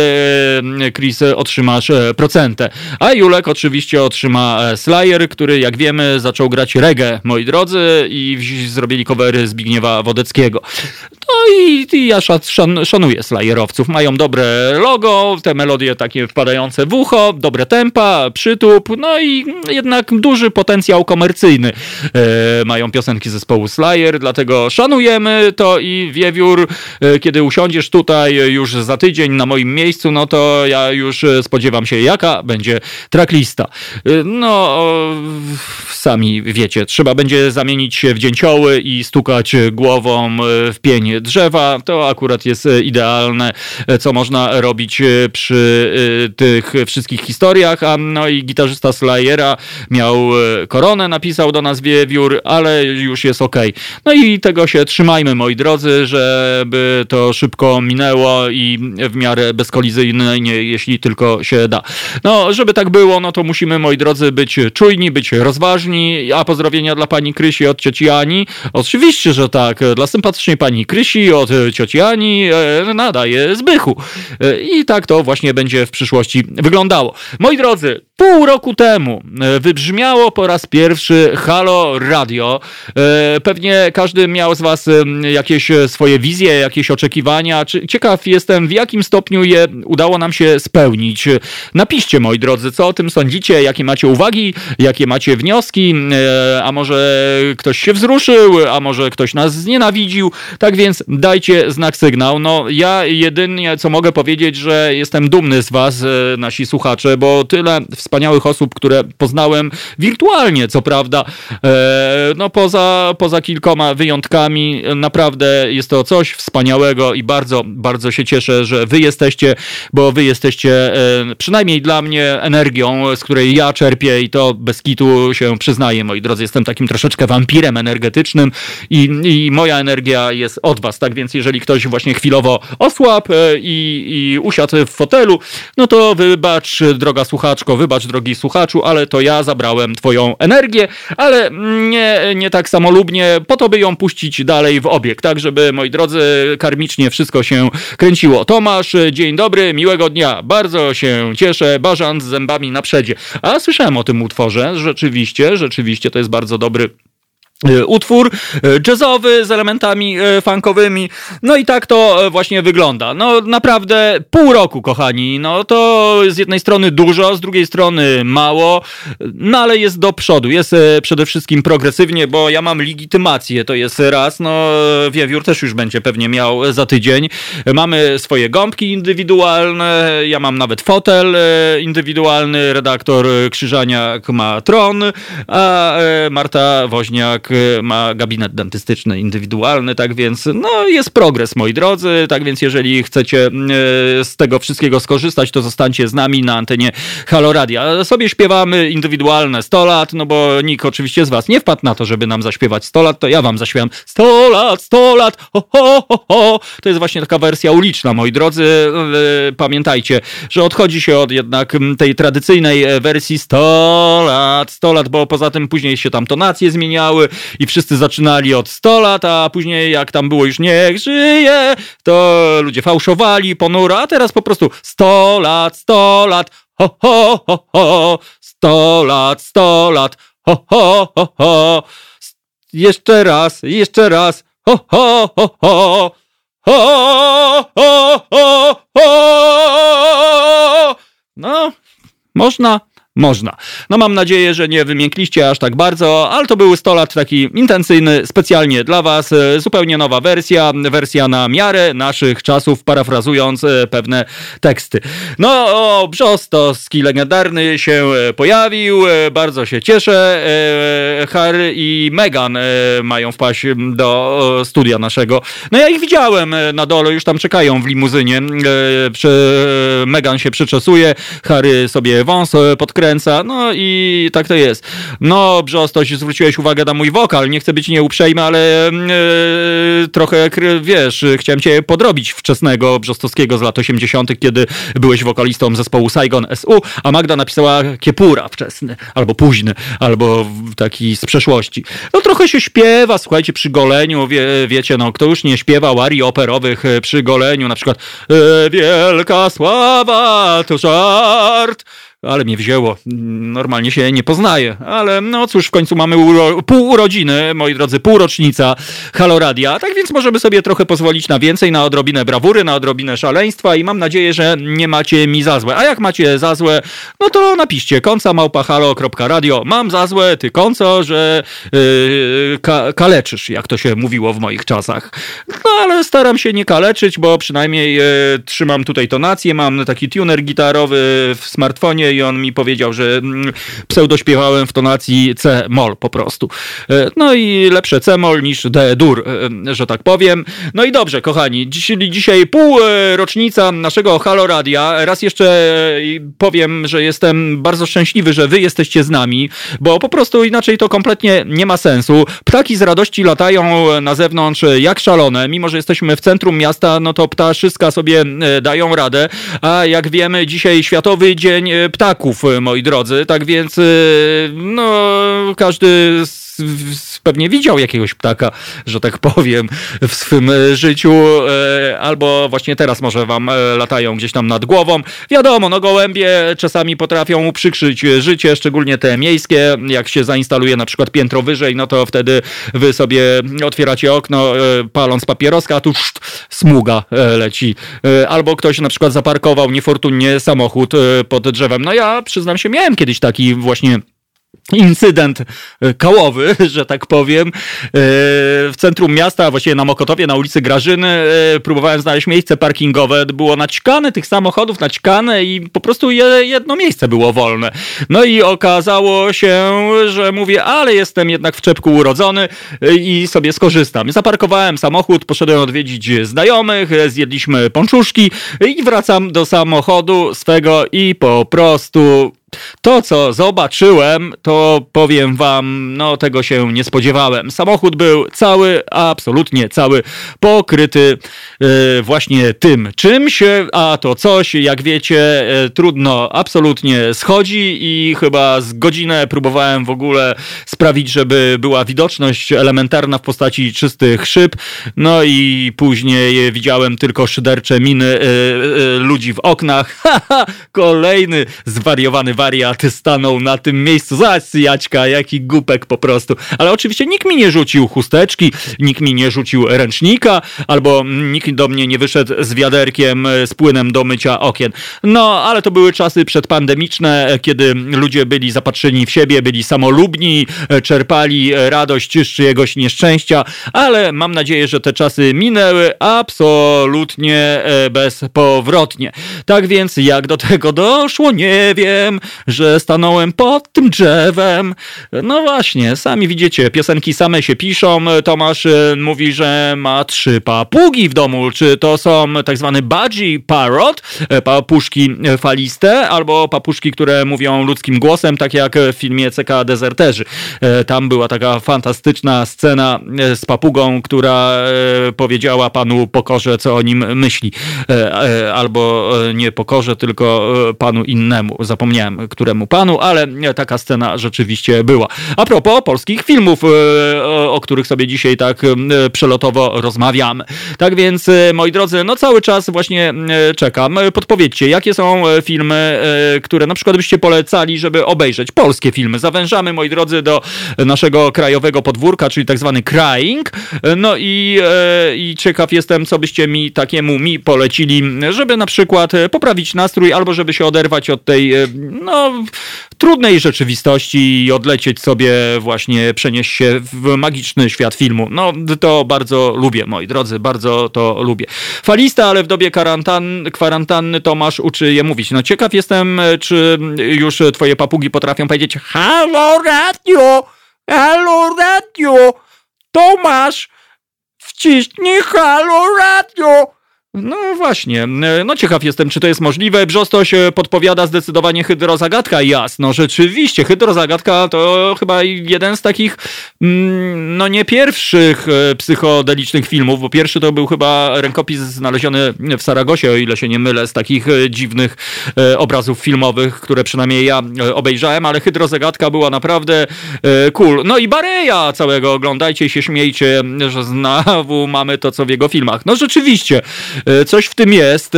[SPEAKER 1] Chris otrzymasz procentę. A Julek oczywiście otrzyma Slayer, który jak wiemy zaczął grać reggae, moi drodzy, i zrobili covery Zbigniewa Wodeckiego. No i, i ja szan, szanuję Slayerowców. Mają dobre logo, te melodie takie wpadające w ucho, dobre tempa, przytup, no i jednak duży potencjał komercyjny e, mają piosenki zespołu Slayer, dlatego szanujemy to i Wiewiór, e, kiedy usiądziesz tutaj już za tydzień na moim miejscu, no to ja już spodziewam się, jaka będzie tracklista. E, sami wiecie, trzeba będzie zamienić się w dzięcioły i stukać głową w pień drzewa. To akurat jest idealne, co można robić przy tych wszystkich historiach. A no i gitarzysta Slayera miał koronę, napisał do nas wiewiór, ale już jest ok. No i tego się trzymajmy, moi drodzy, żeby to szybko minęło i w miarę bezkolizyjnie, jeśli tylko się da. No, żeby tak było, no to musimy, moi drodzy, być czujni, być rozważni. A pozdrowienia dla pani Krysi od cioci Ani? Oczywiście, że tak. Dla sympatycznej pani Krysi od cioci Ani e, nadaje Zbychu. E, I tak to właśnie będzie w przyszłości wyglądało. Moi drodzy, pół roku temu e, wybrzmiało po raz pierwszy Halo Radio. Pewnie każdy miał z was jakieś swoje wizje, jakieś oczekiwania. Ciekaw jestem, w jakim stopniu je udało nam się spełnić. Napiszcie, moi drodzy, co o tym sądzicie, jakie macie uwagi, jakie macie wnioski, e, a może ktoś się wzruszył, a może ktoś nas znienawidził. Tak więc dajcie znak sygnał. No ja jedynie co mogę powiedzieć, że jestem dumny z was, e, nasi słuchacze, bo tyle wspaniałych osób, które poznałem wirtualnie, co prawda, e, no poza, poza kilkoma wyjątkami, naprawdę jest to coś wspaniałego i bardzo, bardzo się cieszę, że wy jesteście, bo wy jesteście przynajmniej dla mnie energią, z której ja czerpię i to bez kitu się przyznaję, moi drodzy, jestem takim troszeczkę wampirem energetycznym i, i moja energia jest od was, tak więc jeżeli ktoś właśnie chwilowo osłabł e, i, i usiadł w fotelu, no to wybacz, droga słuchaczko, wybacz, drogi słuchaczu, ale to ja zabrałem twoją energię, ale nie, nie tak samolubnie, po to, by ją puścić dalej w obieg, tak, żeby, moi drodzy, karmicznie wszystko się kręciło. Tomasz, dzień dobry, miłego dnia, bardzo się cieszę, bażant z zębami na przedzie. A słyszałem o tym utworze, rzeczywiście, rzeczywiście to jest bardzo dobry utwór e, jazzowy z elementami e, funkowymi. No i tak to właśnie wygląda. No naprawdę pół roku, kochani. No to z jednej strony dużo, z drugiej strony mało, no ale jest do przodu. Jest przede wszystkim progresywnie, bo ja mam legitymację, to jest raz. No Wiewiór też już będzie pewnie miał za tydzień. Mamy swoje gąbki indywidualne, ja mam nawet fotel indywidualny, redaktor Krzyżaniak ma tron, a Marta Woźniak Y, ma gabinet dentystyczny indywidualny, tak więc no jest progres, moi drodzy, tak więc jeżeli chcecie y, z tego wszystkiego skorzystać, to zostańcie z nami na antenie Halo Radia. Sobie śpiewamy indywidualne 100 lat, no bo nikt oczywiście z was nie wpadł na to, żeby nam zaśpiewać 100 lat, to ja wam zaśpiewam 100 lat, 100 lat, ho, ho, ho, ho. To jest właśnie taka wersja uliczna, moi drodzy. Y, pamiętajcie, że odchodzi się od jednak tej tradycyjnej wersji 100 lat, 100 lat, bo poza tym później się tam tonacje zmieniały, i wszyscy zaczynali od 100 lat, a później jak tam było już niech żyje, to ludzie fałszowali ponuro, a teraz po prostu 100 lat, 100 lat, ho, ho, ho, ho, 100 lat, 100 lat, ho, ho, ho, ho, jeszcze raz, jeszcze raz, ho, ho, ho, ho. Ho, ho, ho, ho. No, można można. No mam nadzieję, że nie wymiękliście aż tak bardzo, ale to był 100 lat taki intencyjny, specjalnie dla was, e, zupełnie nowa wersja, wersja na miarę naszych czasów, parafrazując e, pewne teksty. No, o, Brzostowski legendarny się e, pojawił, bardzo się cieszę. Harry i Meghan mają wpaść do studia naszego. No ja ich widziałem na dole, już tam czekają w limuzynie. Meghan się przyczesuje, Harry sobie wąs podkręca, no i tak to jest. No, Brzostoś, zwróciłeś uwagę na mój wokal, nie chcę być nieuprzejmy, ale yy, trochę, wiesz, chciałem cię podrobić wczesnego Brzostowskiego z lat 80., kiedy byłeś wokalistą zespołu Saigon SU, a Magda napisała Kiepura wczesny, albo późny, albo taki z przeszłości. No trochę się śpiewa, słuchajcie, przy goleniu, wie, wiecie, no kto już nie śpiewał arii operowych e, przy goleniu, na przykład e, Wielka sława to żart, ale mnie wzięło. Normalnie się nie poznaje, ale no cóż, w końcu mamy uro pół urodziny, moi drodzy, półrocznica Haloradia, tak więc możemy sobie trochę pozwolić na więcej, na odrobinę brawury, na odrobinę szaleństwa i mam nadzieję, że nie macie mi za złe. A jak macie za złe, no to napiszcie konca małpahalo.radio. Mam za złe, ty konco, że yy, ka kaleczysz, jak to się mówiło w moich czasach. No ale staram się nie kaleczyć, bo przynajmniej yy, trzymam tutaj tonację, mam taki tuner gitarowy w smartfonie i on mi powiedział, że mm, pseudośpiewałem w tonacji C-moll po prostu. E, no i lepsze C-moll niż D-dur, e, że tak powiem. No i dobrze, kochani, dziś, dzisiaj pół e, rocznica naszego Halo Radia. Raz jeszcze powiem, że jestem bardzo szczęśliwy, że wy jesteście z nami, bo po prostu inaczej to kompletnie nie ma sensu. Ptaki z radości latają na zewnątrz jak szalone, mimo że jesteśmy w centrum miasta, no to ptaszyska sobie dają radę, a jak wiemy, dzisiaj Światowy Dzień ptaków, e, moi drodzy. Tak więc, e, no, każdy z, z pewnie widział jakiegoś ptaka, że tak powiem, w swym e, życiu, albo właśnie teraz może wam latają gdzieś tam nad głową. Wiadomo, no gołębie czasami potrafią uprzykrzyć życie, szczególnie te miejskie. Jak się zainstaluje na przykład piętro wyżej, no to wtedy wy sobie otwieracie okno, paląc papieroska, a tu smuga leci. Albo ktoś na przykład zaparkował niefortunnie samochód pod drzewem no ja przyznam się, miałem kiedyś taki właśnie incydent e, kałowy, że tak powiem, e, w centrum miasta, właściwie na Mokotowie, na ulicy Grażyny. E, próbowałem znaleźć miejsce parkingowe. Było naćkane tych samochodów, naćkane i po prostu jedno miejsce było wolne. No i okazało się, że mówię, ale jestem jednak w czepku urodzony i sobie skorzystam. Zaparkowałem samochód, poszedłem odwiedzić znajomych, zjedliśmy pączuszki i wracam do samochodu swego i po prostu to, co zobaczyłem, to powiem wam, no tego się nie spodziewałem. Samochód był cały, absolutnie cały, pokryty yy, właśnie tym czymś, a to coś, jak wiecie, yy, trudno absolutnie schodzi i chyba z godzinę próbowałem w ogóle sprawić, żeby była widoczność elementarna w postaci czystych szyb, no i później widziałem tylko szydercze miny yy, ludzi w oknach. Kolejny zwariowany wariat wariat stanął na tym miejscu. Zaś Jaćka, jaki głupek po prostu. Ale oczywiście nikt mi nie rzucił chusteczki, nikt mi nie rzucił ręcznika, albo nikt do mnie nie wyszedł z wiaderkiem z płynem do mycia okien. No, ale to były czasy przedpandemiczne, kiedy ludzie byli zapatrzeni w siebie, byli samolubni, czerpali radość z czyjegoś nieszczęścia, ale mam nadzieję, że te czasy minęły absolutnie e, bezpowrotnie. Tak więc jak do tego doszło, nie wiem, że stanąłem pod tym drzewem. No właśnie, sami widzicie, piosenki same się piszą. Tomasz e, mówi, że ma trzy papugi w domu. Czy to są tak zwany budgie parrot, e, papuszki faliste, albo papuszki, które mówią ludzkim głosem, tak jak w filmie CK Dezerterzy. Tam była taka fantastyczna scena z papugą, która powiedziała panu pokorze, co o nim myśli. Albo nie pokorze, tylko panu innemu. Zapomniałem, któremu panu, ale taka scena rzeczywiście była. A propos polskich filmów, o których sobie dzisiaj tak przelotowo rozmawiamy. Tak więc, moi drodzy, no cały czas właśnie czekam. Podpowiedzcie, jakie są filmy, które na przykład byście polecali, żeby obejrzeć. Polskie filmy. Zawężamy, moi drodzy, do naszego krajowego podwórka, czyli tak zwany crying. No i, i ciekaw jestem, co byście mi takiemu mi polecili, żeby na przykład poprawić nastrój, albo żeby się oderwać od tej, no, trudnej rzeczywistości i odlecieć sobie właśnie, przenieść się w magiczny świat filmu. No, to bardzo lubię, moi drodzy, bardzo to lubię. Falista, ale w dobie kwarantan, kwarantanny Tomasz uczy je mówić. No, ciekaw jestem, czy już twoje papugi potrafią powiedzieć Halo radio! Halo radio! Tomasz! Wciśnij Halo radio! No właśnie, no ciekaw jestem, czy to jest możliwe. Brzostoś podpowiada zdecydowanie hydrozagadka. Jasno, rzeczywiście, hydrozagadka to chyba jeden z takich, no nie pierwszych psychodelicznych filmów, bo pierwszy to był chyba rękopis znaleziony w Saragosie, o ile się nie mylę, z takich dziwnych obrazów filmowych, które przynajmniej ja obejrzałem, ale hydrozagadka była naprawdę cool. No i Bareja całego oglądajcie się śmiejcie, że znowu mamy to, co w jego filmach. No rzeczywiście, Coś w tym jest.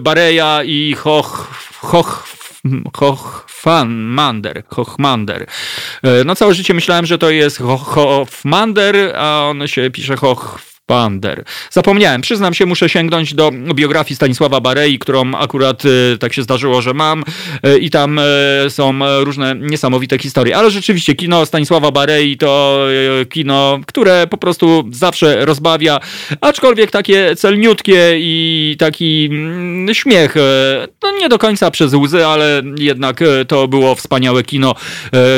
[SPEAKER 1] Bareja i Hoch, Hoch, Hochmander, Hochmander. No całe życie myślałem, że to jest Hochmander, a on się pisze Hoch Zapomniałem, przyznam się, muszę sięgnąć do biografii Stanisława Barei, którą akurat y, tak się zdarzyło, że mam y, i tam y, są różne niesamowite historie. Ale rzeczywiście kino Stanisława Barei to kino, które po prostu zawsze rozbawia, aczkolwiek takie celniutkie i taki mm, śmiech, no nie do końca przez łzy, ale jednak to było wspaniałe kino,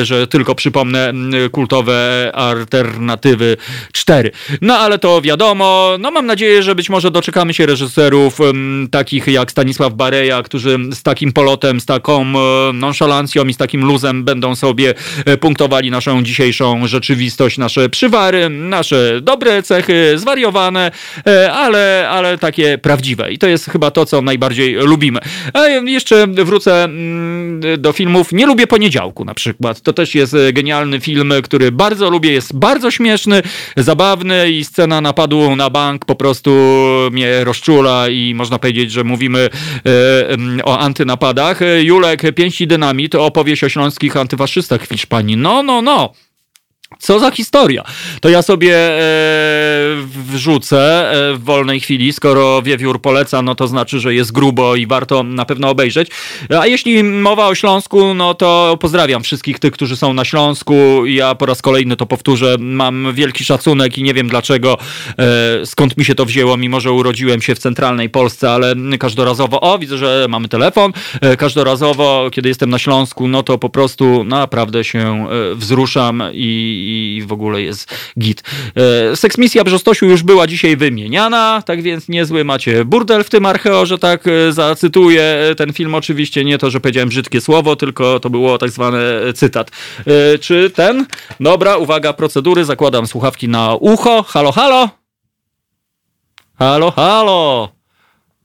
[SPEAKER 1] że tylko przypomnę kultowe alternatywy 4. No ale to wiadomo, wiadomo, no mam nadzieję, że być może doczekamy się reżyserów um, takich jak Stanisław Bareja, którzy z takim polotem, z taką um, nonszalancją i z takim luzem będą sobie e, punktowali naszą dzisiejszą rzeczywistość, nasze przywary, nasze dobre cechy, zwariowane, e, ale, ale takie prawdziwe. I to jest chyba to, co najbardziej lubimy. A jeszcze wrócę mm, do filmów. Nie lubię Poniedziałku na przykład. To też jest genialny film, który bardzo lubię, jest bardzo śmieszny, zabawny i scena napadu na bank, po prostu mnie rozczula i można powiedzieć, że mówimy e, o antynapadach. Julek, pięści dynamit, opowieść o śląskich antywaszystach w Hiszpanii. No, no, no. Co za historia? To ja sobie e, wrzucę e, w wolnej chwili, skoro Wiewiór poleca, no to znaczy, że jest grubo i warto na pewno obejrzeć. A jeśli mowa o Śląsku, no to pozdrawiam wszystkich tych, którzy są na Śląsku. Ja po raz kolejny to powtórzę, mam wielki szacunek i nie wiem dlaczego, e, skąd mi się to wzięło, mimo że urodziłem się w centralnej Polsce, ale każdorazowo, o widzę, że mamy telefon, e, każdorazowo, kiedy jestem na Śląsku, no to po prostu naprawdę się e, wzruszam i i w ogóle jest git. E, seksmisja Brzostosiu już była dzisiaj wymieniana, tak więc niezły macie burdel w tym archeo, że tak e, zacytuję ten film. Oczywiście nie to, że powiedziałem brzydkie słowo, tylko to było tak zwany cytat. E, czy ten? Dobra, uwaga, procedury, zakładam słuchawki na ucho. Halo, halo? Halo, halo?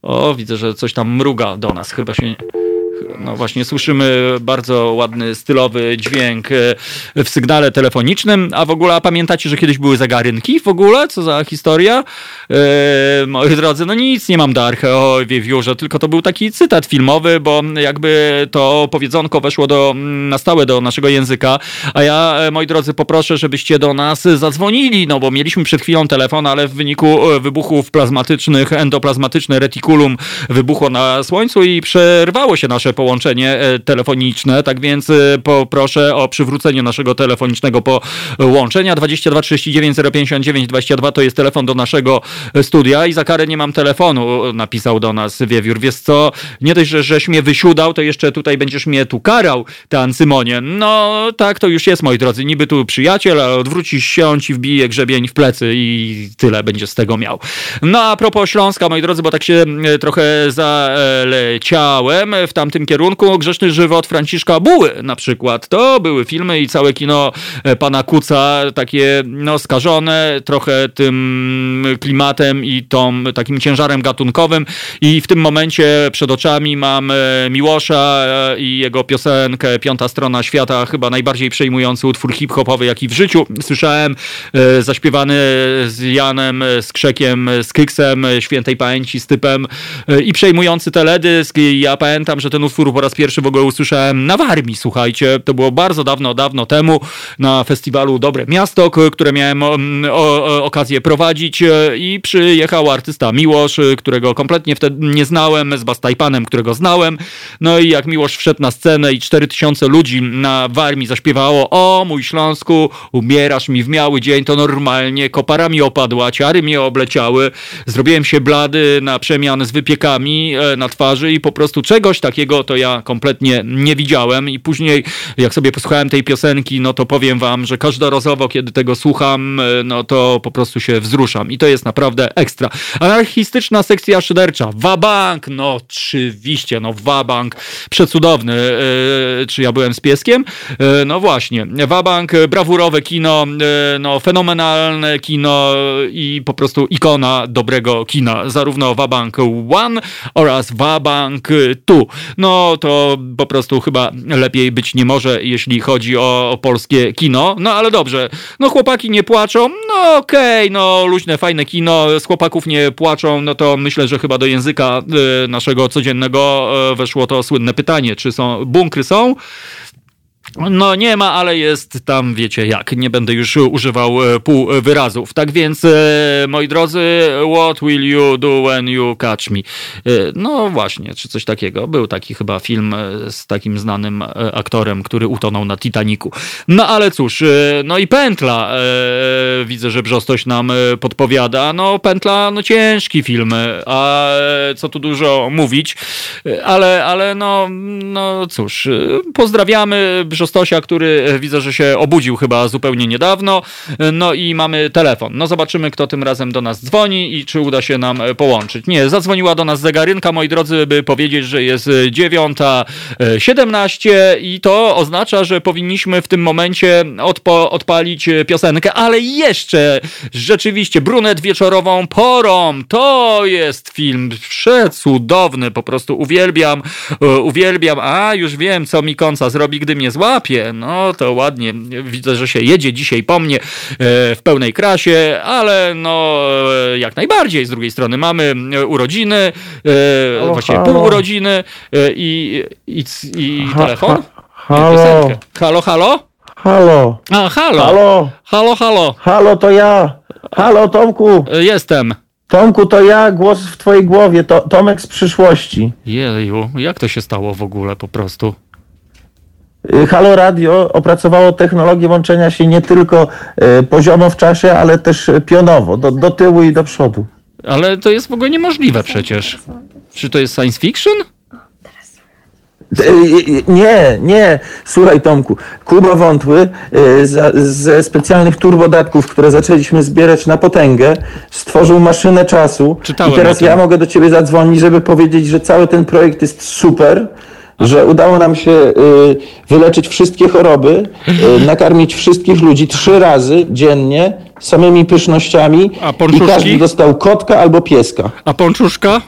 [SPEAKER 1] O, widzę, że coś tam mruga do nas. Chyba się, No właśnie słyszymy bardzo ładny, stylowy dźwięk e, w sygnale telefonicznym. A w ogóle a pamiętacie, że kiedyś były zagarynki w ogóle? Co za historia? E, moi drodzy, no nic nie mam do archeo wiewiórze, tylko to był taki cytat filmowy, bo jakby to powiedzonko weszło do, na stałe do naszego języka. A ja, e, moi drodzy, poproszę, żebyście do nas zadzwonili, no bo mieliśmy przed chwilą telefon, ale w wyniku wybuchów plazmatycznych, endoplazmatyczne retikulum wybuchło na Słońcu i przerwało się nasze połączenie e, telefoniczne, tak więc poproszę o przywrócenie naszego telefonicznego połączenia. 22 39 059 22 to jest telefon do naszego studia i za karę nie mam telefonu, napisał do nas Wiewiór. Wiesz co, nie dość, że żeś mnie wysiudał, to jeszcze tutaj będziesz mnie tu karał, Tan Symonie. No tak to już jest, moi drodzy. Niby tu przyjaciel, ale odwrócisz się, on ci wbije grzebień w plecy i tyle będzie z tego miał. No a propos Śląska, moi drodzy, bo tak się e, trochę zaleciałem w tamtym kierunku. Grzeszny żywot Franciszka Buły na przykład. To były filmy i całe kino e, pana Kuca, takie no skażone trochę tym klimatem i tą takim ciężarem gatunkowym i w tym momencie przed oczami mam e, Miłosza i jego piosenkę Piąta Strona Świata, chyba najbardziej przejmujący utwór hip-hopowy, jaki w życiu słyszałem, e, zaśpiewany z Janem, z Krzekiem, z Kyksem, świętej pamięci, z typem e, i przejmujący teledysk. Ja pamiętam, że ten utwór po raz pierwszy w ogóle usłyszałem na Warmii, słuchajcie. To było bardzo dawno, dawno temu na festiwalu Dobre Miasto, które miałem o, o, okazję prowadzić e, i przyjechał artysta Miłosz, którego kompletnie wtedy nie znałem, z Bastajpanem, którego znałem. No i jak Miłosz wszedł na scenę i 4000 ludzi na Warmii zaśpiewało o mój Śląsku, umierasz mi w miały dzień, to normalnie koparami opadła, ciary mnie obleciały, zrobiłem się blady na przemian z wypiekami e, na twarzy i po prostu czegoś takiego to ja kompletnie nie widziałem i później jak sobie posłuchałem tej piosenki, no to powiem wam, że każdorazowo kiedy tego słucham, e, no to po prostu się wzruszam i to jest naprawdę ekstra. Anarchistyczna sekcja szydercza, Wabank, no oczywiście, no Wabank, przecudowny, e, czy ja byłem z pieskiem? No właśnie, Wabank, brawurowe kino, e, no fenomenalne kino i po prostu ikona dobrego kina. Zarówno Wabank 1 oraz Wabank 2. No to po prostu chyba lepiej być nie może, jeśli chodzi o, o polskie kino. No ale dobrze, no chłopaki nie płaczą, no okej, okay, no luźne, fajne kino, z chłopaków nie płaczą, no to myślę, że chyba do języka y, naszego codziennego y, weszło to słynne pytanie, czy są bunkry są? No nie ma, ale jest tam, wiecie jak. Nie będę już używał e, pół wyrazów. Tak więc, e, moi drodzy, what will you do when you catch me? E, no właśnie, czy coś takiego. Był taki chyba film z takim znanym aktorem, który utonął na Titaniku. No ale cóż, no i Pętla. Widzę, że Brzostoś nam podpowiada. No Pętla, no ciężki film, a co tu dużo mówić. Ale, ale no, no cóż, pozdrawiamy Brzostosia, który e, widzę, że się obudził chyba zupełnie niedawno. E, no i mamy telefon. No zobaczymy, kto tym razem do nas dzwoni i czy uda się nam e, połączyć. Nie, zadzwoniła do nas zegarynka, moi drodzy, by powiedzieć, że jest 9.17 i to oznacza, że powinniśmy w tym momencie odpo- odpalić piosenkę, ale jeszcze rzeczywiście brunet wieczorową porą. To jest film przecudowny, po prostu uwielbiam, uwielbiam. A, już wiem, co mi końca zrobi, gdy mnie zła łapie. No to ładnie. Widzę, że się jedzie dzisiaj po mnie e, w pełnej krasie, ale no e, jak najbardziej. Z drugiej strony mamy e, urodziny, halo, właściwie pół urodziny i, i, i telefon.
[SPEAKER 5] halo.
[SPEAKER 1] Halo, halo?
[SPEAKER 5] Halo.
[SPEAKER 1] A, halo.
[SPEAKER 5] Halo.
[SPEAKER 1] Halo, halo.
[SPEAKER 5] Halo, to ja. Halo, Tomku.
[SPEAKER 1] Jestem.
[SPEAKER 5] Tomku, to ja, głos w twojej głowie, to Tomek z przyszłości.
[SPEAKER 1] Jeju, jak to się stało w ogóle po prostu?
[SPEAKER 5] Y, Halo Radio opracowało technologię łączenia się nie tylko y, poziomo w czasie, ale też pionowo, do, do tyłu i do przodu.
[SPEAKER 1] Ale to jest w ogóle niemożliwe przecież. Czy to jest science fiction?
[SPEAKER 5] Y, nie, nie. Słuchaj Tomku, Kuba Wątły ze specjalnych turbodatków, które zaczęliśmy zbierać na potęgę, stworzył maszynę czasu.
[SPEAKER 1] Czytałem
[SPEAKER 5] I teraz ja mogę do ciebie zadzwonić, żeby powiedzieć, że cały ten projekt jest super że udało nam się y, wyleczyć wszystkie choroby, y, nakarmić wszystkich ludzi trzy razy dziennie samymi pysznościami i każdy dostał kotka albo pieska.
[SPEAKER 1] A pączuszka?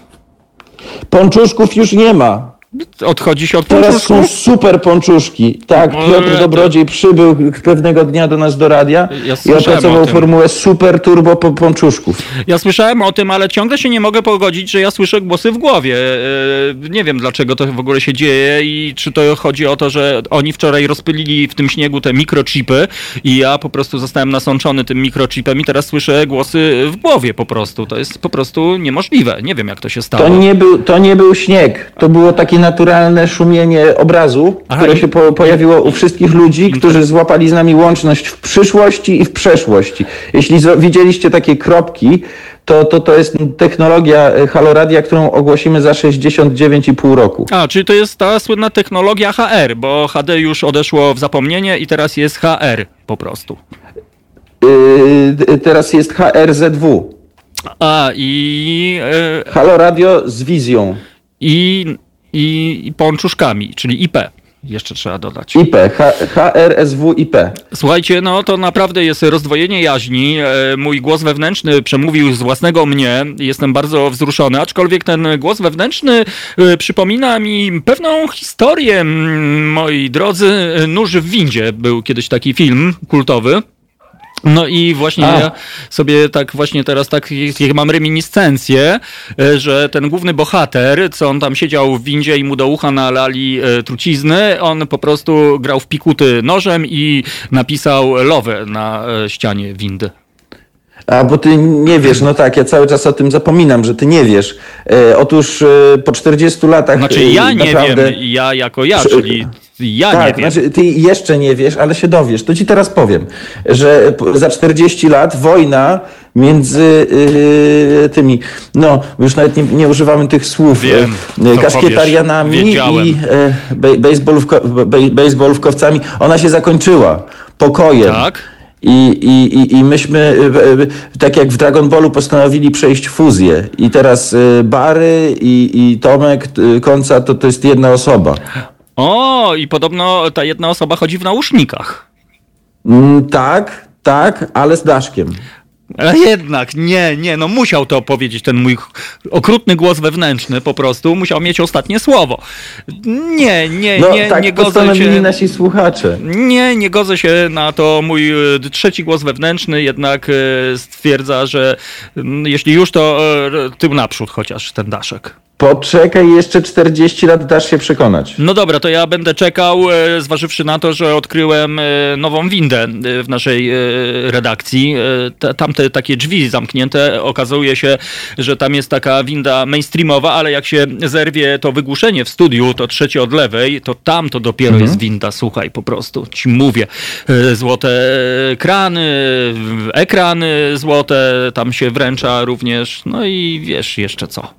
[SPEAKER 5] Pączuszków już nie ma.
[SPEAKER 1] Odchodzi się od
[SPEAKER 5] Teraz są super pączuszki. Tak,
[SPEAKER 1] No,
[SPEAKER 5] Piotr
[SPEAKER 1] to-
[SPEAKER 5] Dobrodziej przybył pewnego dnia do nas do radia
[SPEAKER 1] Ja
[SPEAKER 5] i opracował formułę super turbo po- pączuszków.
[SPEAKER 1] Ja słyszałem o tym, ale ciągle się nie mogę pogodzić, że ja słyszę głosy w głowie. E, Nie wiem, dlaczego to w ogóle się dzieje i czy to chodzi o to, że oni wczoraj rozpylili w tym śniegu te mikrochipy i ja po prostu zostałem nasączony tym mikrochipem i teraz słyszę głosy w głowie po prostu. To jest po prostu niemożliwe. Nie wiem, jak to się stało.
[SPEAKER 5] To nie, był, to nie był śnieg, to było takie naturalne szumienie obrazu,
[SPEAKER 1] Aha,
[SPEAKER 5] które się po, pojawiło u wszystkich ludzi, którzy złapali z nami łączność w przyszłości i w przeszłości. Jeśli widzieliście takie kropki, to, to to jest technologia e, Haloradia, którą ogłosimy za 69,5 roku.
[SPEAKER 1] A, czyli to jest ta słynna technologia HR, bo HD już odeszło w zapomnienie i teraz jest HR po prostu.
[SPEAKER 5] Yy, teraz jest HRZW.
[SPEAKER 1] A, i,
[SPEAKER 5] Haloradio z wizją.
[SPEAKER 1] i, i, i czyli IP. Jeszcze trzeba dodać.
[SPEAKER 5] IP, H, HRSW IP.
[SPEAKER 1] Słuchajcie, no to naprawdę jest rozdwojenie jaźni. E, Mój głos wewnętrzny przemówił z własnego mnie. Jestem bardzo wzruszony, aczkolwiek ten głos wewnętrzny e, przypomina mi pewną historię. Moi drodzy, e, Nóż w windzie był kiedyś taki film kultowy. No i właśnie
[SPEAKER 5] A.
[SPEAKER 1] ja sobie tak właśnie teraz tak jak mam reminiscencję, e, że ten główny bohater, co on tam siedział w windzie i mu do ucha nalali e, trucizny, on po prostu grał w pikuty nożem i napisał love na e, ścianie windy.
[SPEAKER 5] A bo ty nie wiesz, no tak, ja cały czas o tym zapominam, że ty nie wiesz. E, otóż e, po 40 latach.
[SPEAKER 1] Znaczy ja nie
[SPEAKER 5] naprawdę,
[SPEAKER 1] wiem, ja jako ja, czyli ja
[SPEAKER 5] tak,
[SPEAKER 1] nie wiem.
[SPEAKER 5] znaczy ty jeszcze nie wiesz, ale się dowiesz. To ci teraz powiem, że za 40 lat wojna między e, tymi, no już nawet nie, nie używamy tych słów,
[SPEAKER 1] Wiem, co
[SPEAKER 5] kaskietarianami
[SPEAKER 1] powiesz. Wiedziałem.
[SPEAKER 5] i bej, bejsbolówkowcami, ona się zakończyła pokojem.
[SPEAKER 1] Tak?
[SPEAKER 5] I, i, i, myśmy, e, e, tak jak w Dragon Ballu, postanowili przejść fuzję. I teraz Bary i, i Tomek Końca to, to jest jedna osoba.
[SPEAKER 1] O, i podobno ta jedna osoba chodzi w nausznikach.
[SPEAKER 5] Mm, tak, tak, ale z Daszkiem.
[SPEAKER 1] Ale jednak, nie, nie, no musiał to powiedzieć ten mój okrutny głos wewnętrzny po prostu, musiał mieć ostatnie słowo. Nie, nie,
[SPEAKER 5] No
[SPEAKER 1] nie,
[SPEAKER 5] tak
[SPEAKER 1] nie godzę się...
[SPEAKER 5] nasi słuchacze.
[SPEAKER 1] Nie, nie godzę się na to. Mój e, trzeci głos wewnętrzny jednak e, stwierdza, że jeśli już, to e, tył naprzód chociaż ten daszek.
[SPEAKER 5] Poczekaj jeszcze 40 lat, dasz się przekonać.
[SPEAKER 1] No dobra, to ja będę czekał, zważywszy na to, że odkryłem nową windę w naszej redakcji. E, Tamte takie drzwi zamknięte, okazuje się, że tam jest taka winda mainstreamowa, ale jak się zerwie to wygłuszenie w studiu, to trzecie od lewej, to tam to dopiero jest winda, słuchaj, po prostu ci mówię. E, Złote krany, ekrany złote, tam się wręcza również, no i wiesz jeszcze co.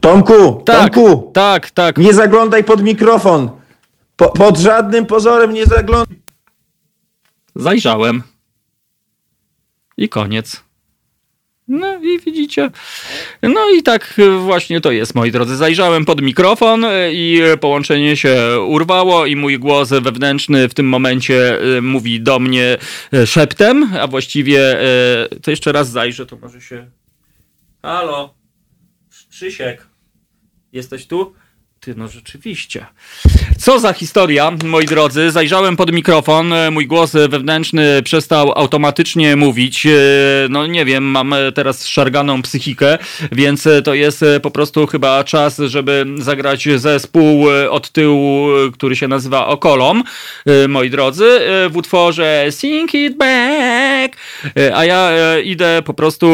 [SPEAKER 5] Tomku,
[SPEAKER 1] Tak,
[SPEAKER 5] Tomku,
[SPEAKER 1] tak, tak.
[SPEAKER 5] nie zaglądaj pod mikrofon. Po, pod żadnym pozorem nie zaglądaj.
[SPEAKER 1] Zajrzałem. I koniec. No i widzicie. No i tak e, właśnie to jest, moi drodzy. Zajrzałem pod mikrofon e, i połączenie się urwało i mój głos wewnętrzny w tym momencie e, mówi do mnie szeptem, a właściwie to jeszcze raz zajrzę, to może się... Halo? Krzysiek, jesteś tu? Ty, no rzeczywiście. Co za historia, moi drodzy. Zajrzałem pod mikrofon, e, mój głos wewnętrzny przestał automatycznie mówić. E, No nie wiem, mam teraz szarganą psychikę, więc to jest e, po prostu chyba czas, żeby zagrać zespół od tyłu, który się nazywa Okolom, moi drodzy, w utworze Sing It Back. A ja idę po prostu,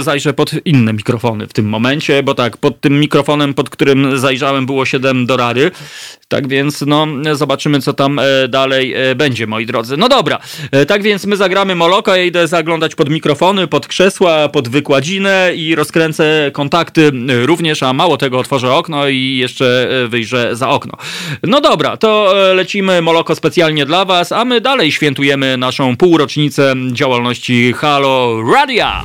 [SPEAKER 1] zajrzę pod inne mikrofony w tym momencie, bo tak, pod tym mikrofonem, pod którym zajrzałem było 7 do rady. Tak więc, no, zobaczymy, co tam e, dalej e, będzie, moi drodzy. No dobra, e, tak więc my zagramy Moloka, ja idę zaglądać pod mikrofony, pod krzesła, pod wykładzinę i rozkręcę kontakty również, a mało tego, otworzę okno i jeszcze wyjrzę za okno. No dobra, to lecimy Moloko specjalnie dla was, a my dalej świętujemy naszą półrocznicę działalności Halo Radia.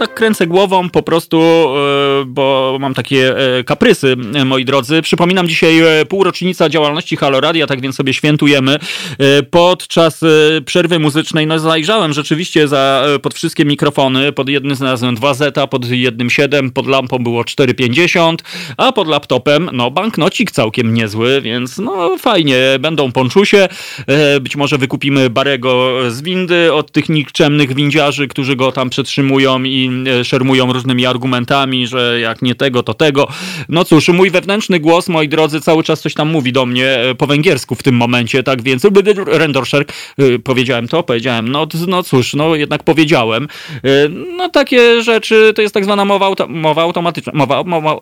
[SPEAKER 1] Tak kręcę głową po prostu, e, bo mam takie kaprysy, moi drodzy. Przypominam, dzisiaj półrocznica działalności Haloradia, tak więc sobie świętujemy. Podczas przerwy muzycznej no, zajrzałem rzeczywiście za, pod wszystkie mikrofony. Pod jednym znalazłem 2 zeta, pod jednym 7, pod lampą było 4,50, a pod laptopem no banknocik całkiem niezły, więc no fajnie, będą ponczusie. Być może wykupimy Barego z windy od tych nikczemnych windziarzy, którzy go tam przetrzymują i e, szermują różnymi argumentami, że jak nie tego, to tego. No cóż, mój wewnętrzny głos, moi drodzy, cały czas coś tam mówi do mnie e, po węgiersku w tym momencie, tak więc Rendorszerk, e, powiedziałem to, powiedziałem, no, no cóż, no jednak powiedziałem. No takie rzeczy, to jest tak zwana mowa, auto, mowa automatyczna. Mowa, mowa,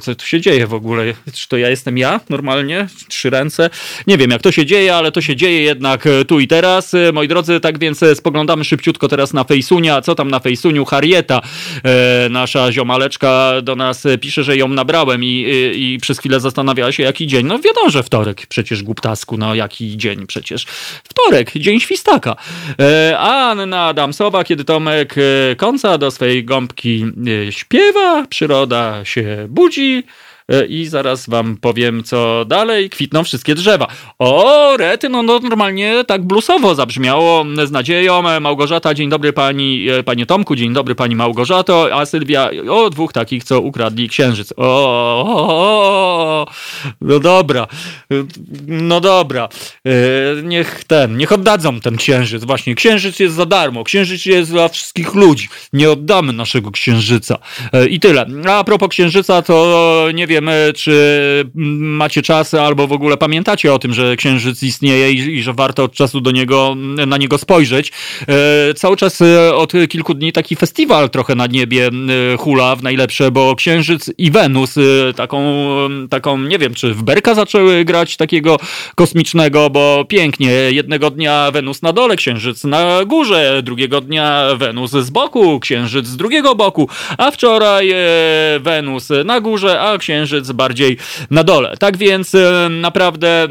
[SPEAKER 1] co tu się dzieje w ogóle? Czy to ja jestem ja normalnie? Trzy ręce? Nie wiem, jak to się dzieje, ale to się dzieje jednak tu i teraz. Moi drodzy, tak więc spoglądamy szybciutko teraz na Fejsunia. Co tam na Fejsuniu? Harieta, e, nasza ziomaleczka do nas pisze, że ją nabrałem i, i, przez chwilę zastanawiała się, jaki dzień. No wiadomo, że wtorek przecież, głuptasku, no jaki dzień przecież. Wtorek, dzień świstaka. E, Anna Adamsowa, kiedy Tomek e, końca do swojej gąbki śpiewa, przyroda się budzi, i zaraz wam powiem, co dalej. Kwitną wszystkie drzewa. O, rety, no, no normalnie tak bluesowo zabrzmiało z nadzieją. E, Małgorzata, dzień dobry pani, e, panie Tomku, dzień dobry pani Małgorzato, a Sylwia, o, dwóch takich, co ukradli księżyc. O, o, o, no dobra, no dobra, niech ten, niech oddadzą ten księżyc. Właśnie, księżyc jest za darmo, księżyc jest dla wszystkich ludzi. Nie oddamy naszego księżyca. I tyle. A propos księżyca, to nie wiem, wiem, czy macie czas albo w ogóle pamiętacie o tym, że Księżyc istnieje i, i że warto od czasu do niego, na niego spojrzeć. E, cały czas e, od kilku dni taki festiwal trochę na niebie e, hula w najlepsze, bo Księżyc i Wenus taką, taką nie wiem, czy w Berka zaczęły grać takiego kosmicznego, bo pięknie. Jednego dnia Wenus na dole, Księżyc na górze, drugiego dnia Wenus z boku, Księżyc z drugiego boku, a wczoraj Wenus na górze, a Księżyc księżyc bardziej na dole. Tak więc e, naprawdę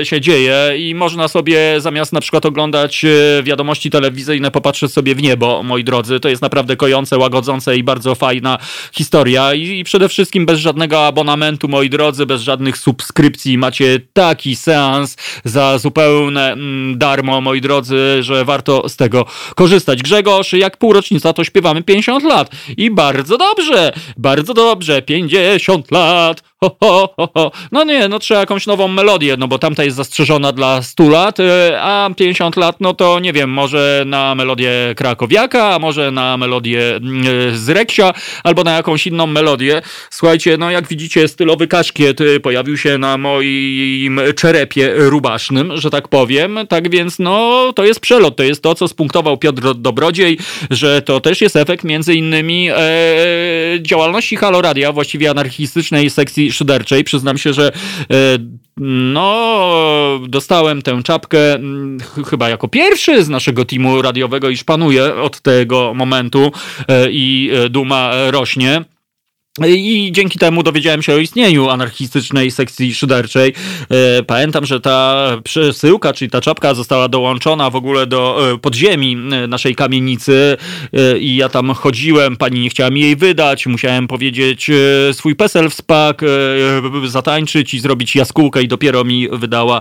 [SPEAKER 1] e, się dzieje i można sobie zamiast na przykład oglądać e, wiadomości telewizyjne popatrzeć sobie w niebo, moi drodzy. To jest naprawdę kojące, łagodzące i bardzo fajna historia i przede wszystkim bez żadnego abonamentu, moi drodzy, bez żadnych subskrypcji macie taki seans za zupełne mm, darmo, moi drodzy, że warto z tego korzystać. Grzegorz, jak półrocznica to śpiewamy 50 lat i bardzo dobrze, bardzo dobrze, 50 lat lat. Ho, ho, ho, ho. No nie, no trzeba jakąś nową melodię, no bo tamta jest zastrzeżona dla 100 lat, y, a 50 lat, no to nie wiem, może na melodię Krakowiaka, a może na melodię y, z Reksia, albo na jakąś inną melodię. Słuchajcie, no jak widzicie, stylowy kaszkiet y, pojawił się na moim czerepie rubasznym, że tak powiem. Tak więc, no, to jest przelot, to jest to, co spunktował Piotr Dobrodziej, że to też jest efekt między innymi e, działalności Haloradia, właściwie anarchistycznej sekcji szyderczej. Przyznam się, że e, no, dostałem tę czapkę chyba jako pierwszy z naszego teamu radiowego i szpanuję od tego momentu e, i e, duma rośnie. I dzięki temu dowiedziałem się o istnieniu anarchistycznej sekcji szyderczej. E, pamiętam, że ta przesyłka, czyli ta czapka została dołączona w ogóle do e, podziemi e, naszej kamienicy i ja tam chodziłem, pani nie chciała mi jej wydać, musiałem powiedzieć swój PESEL w spak, zatańczyć i zrobić jaskółkę i dopiero mi wydała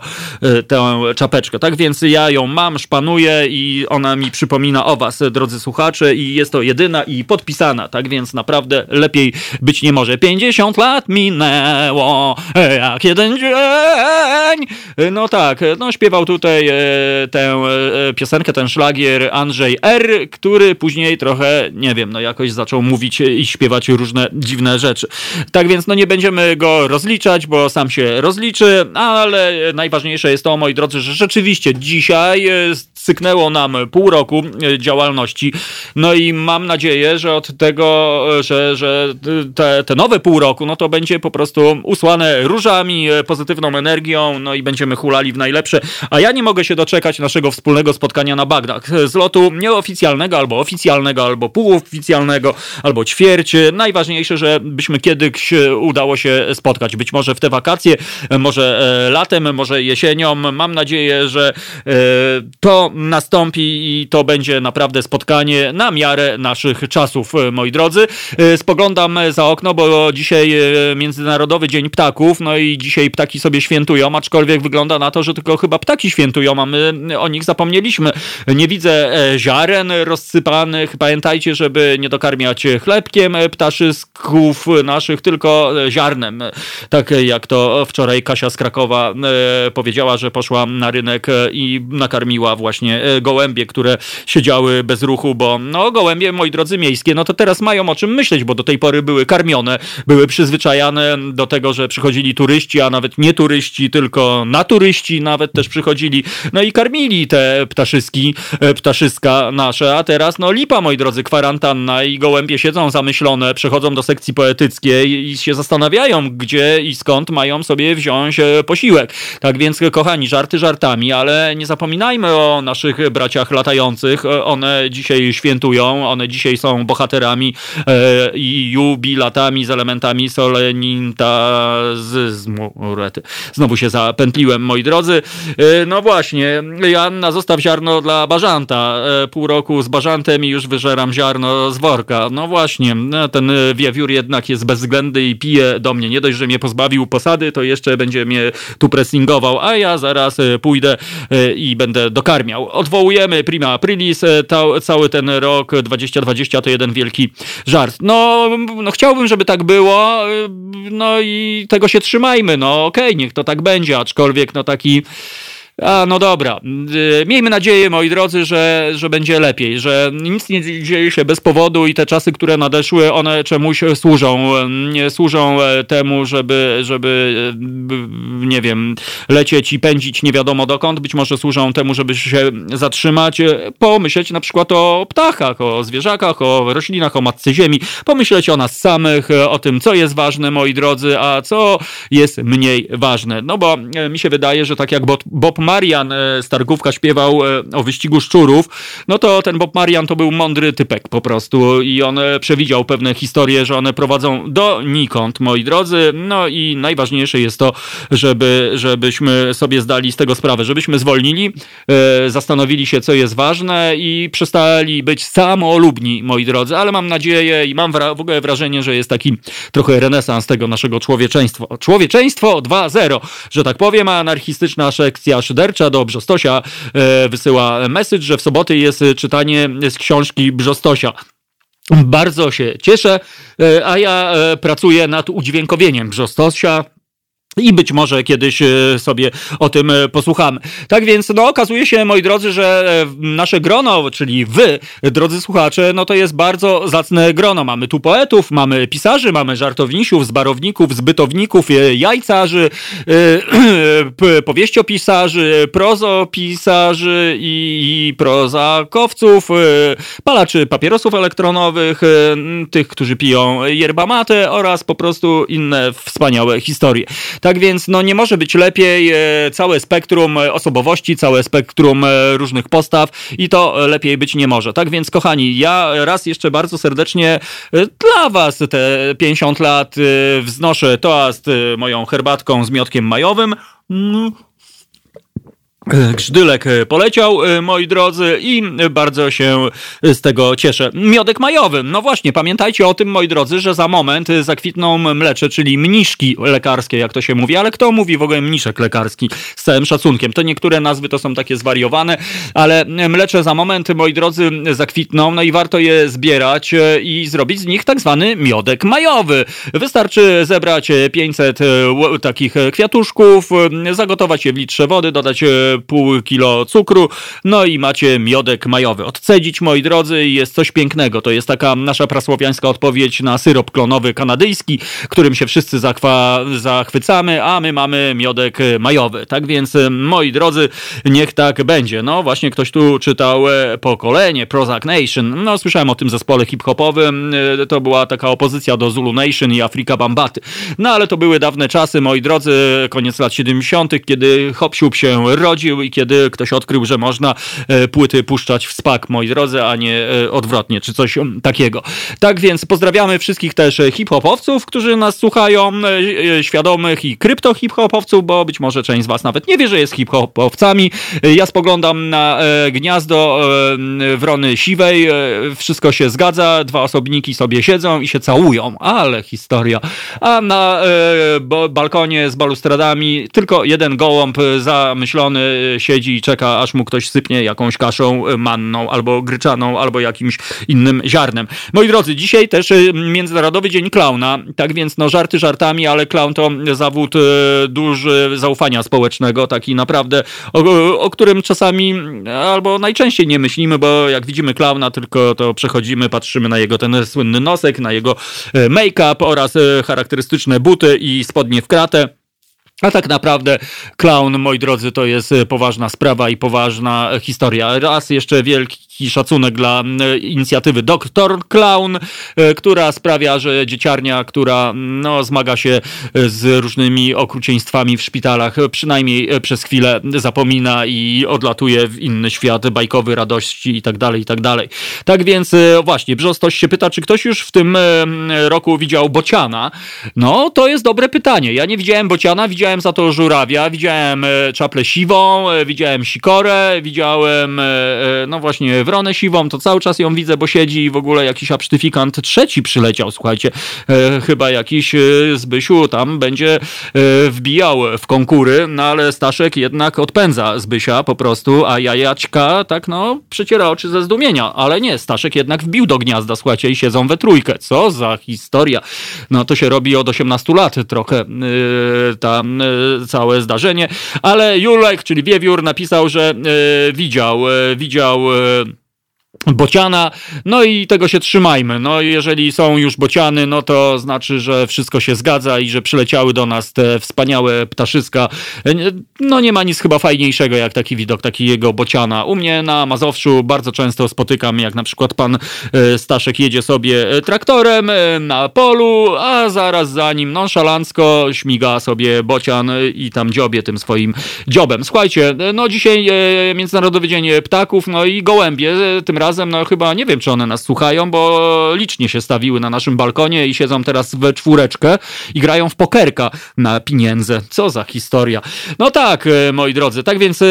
[SPEAKER 1] tę czapeczkę. Tak więc ja ją mam, szpanuję i ona mi przypomina o was, drodzy słuchacze i jest to jedyna i podpisana, tak więc naprawdę lepiej być nie może. 50 lat minęło, jak jeden dzień. No tak, no śpiewał tutaj e, tę e, piosenkę, ten szlagier Andrzej R., który później trochę, nie wiem, no jakoś zaczął mówić i śpiewać różne dziwne rzeczy. Tak więc no nie będziemy go rozliczać, bo sam się rozliczy, ale najważniejsze jest to, moi drodzy, że rzeczywiście dzisiaj e, syknęło nam pół roku działalności. No i mam nadzieję, że od tego, że, że te, te nowe pół roku, no to będzie po prostu usłane różami, e, pozytywną energią, no i będziemy hulali w najlepsze. A ja nie mogę się doczekać naszego wspólnego spotkania na Bagdach. Z lotu nieoficjalnego, albo oficjalnego, albo półoficjalnego, albo ćwierć. Najważniejsze, żebyśmy kiedyś udało się spotkać. Być może w te wakacje, może e, latem, może jesienią. Mam nadzieję, że e, to nastąpi i to będzie naprawdę spotkanie na miarę naszych czasów, moi drodzy. Spoglądam za za okno, bo dzisiaj Międzynarodowy Dzień Ptaków, no i dzisiaj ptaki sobie świętują, aczkolwiek wygląda na to, że tylko chyba ptaki świętują, a my o nich zapomnieliśmy. Nie widzę ziaren rozsypanych. Pamiętajcie, żeby nie dokarmiać chlebkiem ptaszysków naszych, tylko ziarnem. Tak jak to wczoraj Kasia z Krakowa powiedziała, że poszła na rynek i nakarmiła właśnie gołębie, które siedziały bez ruchu, bo no gołębie, moi drodzy, miejskie, no to teraz mają o czym myśleć, bo do tej pory były karmione, były przyzwyczajane do tego, że przychodzili turyści, a nawet nie turyści, tylko naturyści nawet też przychodzili, no i karmili te ptaszyski, e, ptaszyska nasze, a teraz no lipa, moi drodzy, kwarantanna i gołębie siedzą zamyślone, przechodzą do sekcji poetyckiej i się zastanawiają, gdzie i skąd mają sobie wziąć e, posiłek. Tak więc, kochani, żarty żartami, ale nie zapominajmy o naszych braciach latających, e, one dzisiaj świętują, one dzisiaj są bohaterami i jubilatami z elementami soleninta z, z Znowu się zapętliłem, moi drodzy. E, no właśnie, Janna, zostaw ziarno dla bażanta. E, pół roku z bażantem i już wyżeram ziarno z worka. No właśnie, no, ten wiewiór jednak jest bezwzględny i pije do mnie. Nie dość, że mnie pozbawił posady, to jeszcze będzie mnie tu pressingował, a ja zaraz pójdę i będę dokarmiał. Odwołujemy prima aprilis, cały ten rok 2020 to jeden wielki żart. No, no chciałbym, żeby tak było, no i tego się trzymajmy, no okej, okay, niech to tak będzie, aczkolwiek no taki a, no dobra. Y, miejmy nadzieję, moi drodzy, że, że będzie lepiej, że nic nie dzieje się bez powodu i te czasy, które nadeszły, one czemuś służą. Służą e, temu, żeby, żeby e, nie wiem, lecieć i pędzić nie wiadomo dokąd. Być może służą temu, żeby się zatrzymać, e, pomyśleć na przykład o ptachach, o zwierzakach, o roślinach, o matce ziemi, pomyśleć o nas samych, o tym, co jest ważne, moi drodzy, a co jest mniej ważne. No bo mi się wydaje, że tak jak Bob Marian Stargówka śpiewał e, o wyścigu szczurów, no to ten Bob Marian to był mądry typek po prostu i on e, przewidział pewne historie, że one prowadzą do nikąd, moi drodzy. No i najważniejsze jest to, żeby, żebyśmy sobie zdali z tego sprawę, żebyśmy zwolnili, e, zastanowili się, co jest ważne i przestali być samolubni, moi drodzy, ale mam nadzieję i mam w ogóle wrażenie, że jest taki trochę renesans tego naszego człowieczeństwa. Człowieczeństwo 2.0, że tak powiem, a anarchistyczna sekcja do Brzostosia e, wysyła message, że w soboty jest czytanie z książki Brzostosia. Bardzo się cieszę, e, a ja e, pracuję nad udźwiękowieniem Brzostosia i być może kiedyś e, sobie o tym e, posłuchamy. Tak więc, no, okazuje się, moi drodzy, że e, nasze grono, czyli wy, drodzy słuchacze, no to jest bardzo zacne grono. Mamy tu poetów, mamy pisarzy, mamy żartownisiów, zbarowników, zbytowników, jajcarzy, powieściopisarzy, prozopisarzy i prozakowców, palaczy papierosów elektronowych, tych, którzy piją yerba mate oraz po prostu inne wspaniałe historie. Tak więc no, nie może być lepiej e, całe spektrum e, osobowości, całe spektrum e, różnych postaw i to lepiej być nie może. Tak więc kochani, ja raz jeszcze bardzo serdecznie dla was te 50 lat wznoszę toast moją herbatką z miotkiem majowym. Grzdylek poleciał, e, moi drodzy, i bardzo się z tego cieszę. Miodek majowy. No właśnie, pamiętajcie o tym, moi drodzy, że za moment zakwitną mlecze, czyli mniszki lekarskie, jak to się mówi. Ale kto mówi w ogóle mniszek lekarski? Z całym szacunkiem. To niektóre nazwy to są takie zwariowane, ale mlecze za moment, moi drodzy, zakwitną, no i warto je zbierać e, i zrobić z nich tak zwany miodek majowy. Wystarczy zebrać 500 e, takich kwiatuszków, zagotować je w litrze wody, dodać pół kilo cukru, no i macie miodek majowy. Odcedzić, moi drodzy, jest coś pięknego. To jest taka nasza prasłowiańska odpowiedź na syrop klonowy kanadyjski, którym się wszyscy zachwa, zachwycamy, a my mamy miodek majowy. Tak więc, moi drodzy, niech tak będzie. No właśnie ktoś tu czytał e, pokolenie Prozac Nation. No słyszałem o tym zespole hip-hopowym. E, to była taka opozycja do Zulu Nation i Afrika Bambaty. No ale to były dawne czasy, moi drodzy, koniec lat 70., kiedy hop się rodzi i kiedy ktoś odkrył, że można płyty puszczać w spak, moi drodzy, a nie odwrotnie, czy coś takiego. Tak więc pozdrawiamy wszystkich też hip-hopowców, którzy nas słuchają, świadomych i krypto-hip-hopowców, bo być może część z was nawet nie wie, że jest hip-hopowcami. Ja spoglądam na gniazdo wrony siwej, wszystko się zgadza, dwa osobniki sobie siedzą i się całują, ale historia. A na e, balkonie z balustradami tylko jeden gołąb zamyślony siedzi i czeka, aż mu ktoś sypnie jakąś kaszą manną, albo gryczaną, albo jakimś innym ziarnem. Moi drodzy, dzisiaj też e, Międzynarodowy Dzień Klauna, tak więc no żarty żartami, ale klaun to zawód e, duży zaufania społecznego, taki naprawdę, o, o którym czasami albo najczęściej nie myślimy, bo jak widzimy klauna, tylko to przechodzimy, patrzymy na jego ten słynny nosek, na jego e, make-up oraz e, charakterystyczne buty i spodnie w kratę. A tak naprawdę clown, moi drodzy, to jest e, poważna sprawa i poważna historia. Raz jeszcze wielki szacunek dla inicjatywy Doktor Clown, e, która sprawia, że dzieciarnia, która no, zmaga się e, z różnymi okrucieństwami w szpitalach, przynajmniej przez chwilę zapomina i odlatuje w inny świat bajkowy, radości i tak dalej, i tak dalej. Tak więc właśnie, Brzostoś się pyta, czy ktoś już w tym roku widział Bociana? No, to jest dobre pytanie. Ja nie widziałem Bociana, widziałem za to żurawia, widziałem e, czaplę siwą, e, widziałem sikorę, widziałem e, no właśnie wronę siwą, to cały czas ją widzę, bo siedzi i w ogóle jakiś absztyfikant trzeci przyleciał, słuchajcie, chyba jakiś Zbysiu tam będzie wbijał w konkury, no ale Staszek jednak odpędza Zbysia po prostu, a jajaćka tak no przeciera oczy ze zdumienia, ale nie, Staszek jednak wbił do gniazda, słuchajcie, i siedzą we trójkę, co za historia, no to się robi od 18 lat trochę ta E, całe zdarzenie, ale Julek, czyli Wiewiór, napisał, że e, widział, e, widział bociana, no i tego się trzymajmy. No jeżeli są już bociany, no to znaczy, że wszystko się zgadza i że przyleciały do nas te wspaniałe ptaszyska. No nie ma nic chyba fajniejszego jak taki widok takiego bociana. U mnie na Mazowszu bardzo często spotykam, jak na przykład pan e, Staszek jedzie sobie e, traktorem e, na polu, a zaraz za nim nonszalancko śmiga sobie bocian i tam dziobie tym swoim dziobem. Słuchajcie, no dzisiaj Międzynarodowy Dzień Ptaków, no i gołębie tym razem, no chyba nie wiem, czy one nas słuchają, bo licznie się stawiły na naszym balkonie i siedzą teraz we czwóreczkę i grają w pokerka na pieniądze. Co za historia. No tak, e, moi drodzy, tak więc e,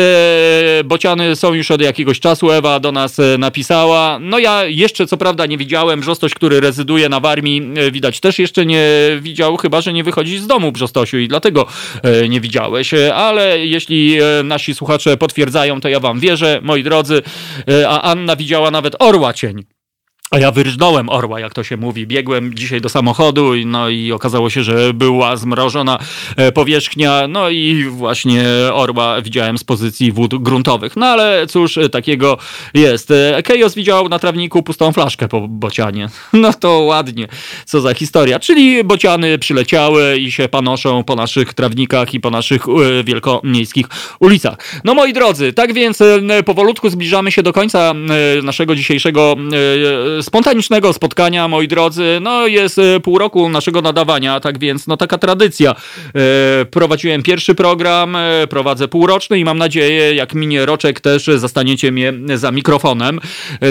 [SPEAKER 1] bociany są już od jakiegoś czasu. Ewa do nas e, napisała. No ja jeszcze co prawda nie widziałem. Brzostoś, który rezyduje na Warmii, widać też jeszcze nie widział, chyba że nie wychodzi z domu Brzostosiu i dlatego nie widziałeś. Ale jeśli nasi słuchacze potwierdzają, to ja wam wierzę, moi drodzy. A Anna widziała nawet orła cień. A ja wyrżnąłem orła, jak to się mówi. Biegłem dzisiaj do samochodu, no i okazało się, że była zmrożona e, powierzchnia, no i właśnie orła widziałem z pozycji wód gruntowych. No ale cóż, e, takiego jest. E, Kejos widział na trawniku pustą flaszkę po bocianie. No to ładnie, co za historia. Czyli bociany przyleciały i się panoszą po naszych trawnikach i po naszych wielkomiejskich ulicach. No moi drodzy, tak więc powolutku zbliżamy się do końca naszego dzisiejszego spontanicznego spotkania, moi drodzy. No jest e, pół roku naszego nadawania, tak więc no taka tradycja. E, prowadziłem pierwszy program, e, prowadzę półroczny i mam nadzieję, jak minie roczek też zastaniecie mnie za mikrofonem,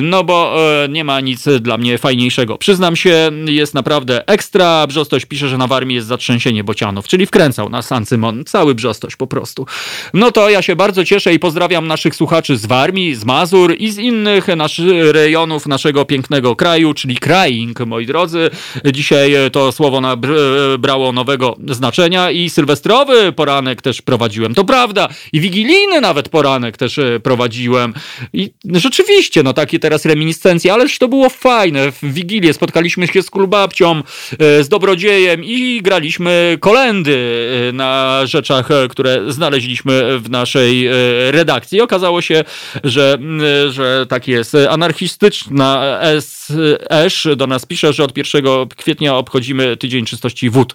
[SPEAKER 1] no bo nie ma nic dla mnie fajniejszego. Przyznam się, jest naprawdę ekstra. Brzostoś pisze, że na Warmii jest zatrzęsienie bocianów, czyli wkręcał na San Simon. Cały Brzostoś po prostu. No to ja się bardzo cieszę i pozdrawiam naszych słuchaczy z Warmii, z Mazur i z innych naszych rejonów naszego pięknego kraju, czyli crying, moi drodzy. Dzisiaj to słowo nabrało nowego znaczenia i sylwestrowy poranek też prowadziłem. To prawda. I wigilijny nawet poranek też e, prowadziłem. I rzeczywiście, no takie teraz reminiscencje, ależ to było fajne. W Wigilię spotkaliśmy się z kulbabcią, e, z dobrodziejem i graliśmy kolendy e, na rzeczach, które znaleźliśmy w naszej redakcji. Okazało się, że, że tak jest anarchistyczna Esz do nas pisze, że od 1 kwietnia obchodzimy Tydzień Czystości Wód.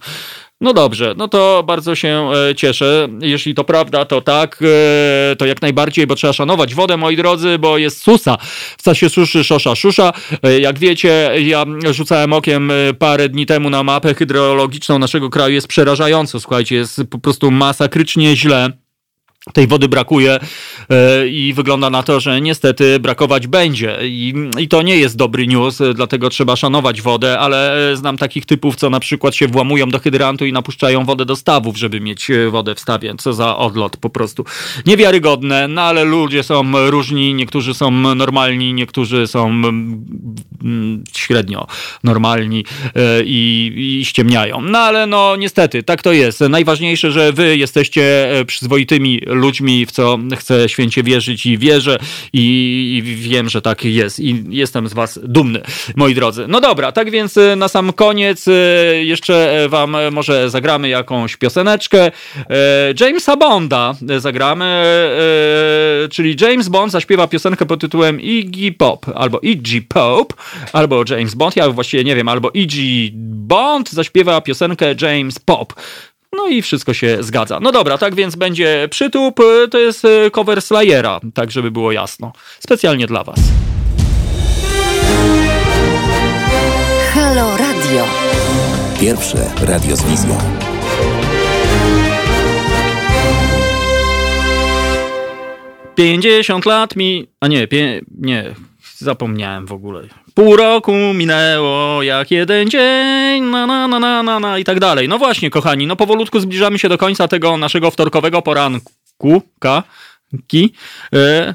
[SPEAKER 1] No dobrze, no to bardzo się e, cieszę. Jeśli to prawda, to tak, e, to jak najbardziej, bo trzeba szanować wodę, moi drodzy, bo jest susa. W czasie suszy szosza szusza. E, jak wiecie, ja rzucałem okiem parę dni temu na mapę hydrologiczną naszego kraju. Jest przerażająco, słuchajcie, jest po prostu masakrycznie źle. tej wody brakuje i wygląda na to, że niestety brakować będzie. I, I, to nie jest dobry news, e, dlatego trzeba szanować wodę, ale e, znam takich typów, co na przykład się włamują do hydrantu i napuszczają wodę do stawów, żeby mieć wodę w stawie. Co za odlot po prostu. Niewiarygodne, no ale ludzie są różni, niektórzy są normalni, niektórzy są mm, średnio normalni i, i ściemniają. No ale no niestety, tak to jest. Najważniejsze, że wy jesteście przyzwoitymi ludźmi, w co chcę święcie wierzyć i wierzę i, wiem, że tak jest i jestem z was dumny, moi drodzy. No dobra, tak więc e, na sam koniec e, jeszcze wam może zagramy jakąś pioseneczkę. E, Jamesa Bonda zagramy, czyli James Bond zaśpiewa piosenkę pod tytułem Iggy Pop, albo Iggy Pop, albo James Bond, ja właściwie nie wiem, albo Iggy Bond zaśpiewa piosenkę James Pop. No i wszystko się zgadza. No dobra, tak więc będzie przytup. To jest e, cover Slayera, tak żeby było jasno. Specjalnie dla Was.
[SPEAKER 2] Halo Radio. Pierwsze radio z wizją.
[SPEAKER 1] Pięćdziesiąt lat mi... A nie, pie... nie, zapomniałem w ogóle. Pół roku minęło jak jeden dzień, na, na, na, na, na, na i tak dalej. No właśnie, kochani, no powolutku zbliżamy się do końca tego naszego wtorkowego poranku. Ka ki. E,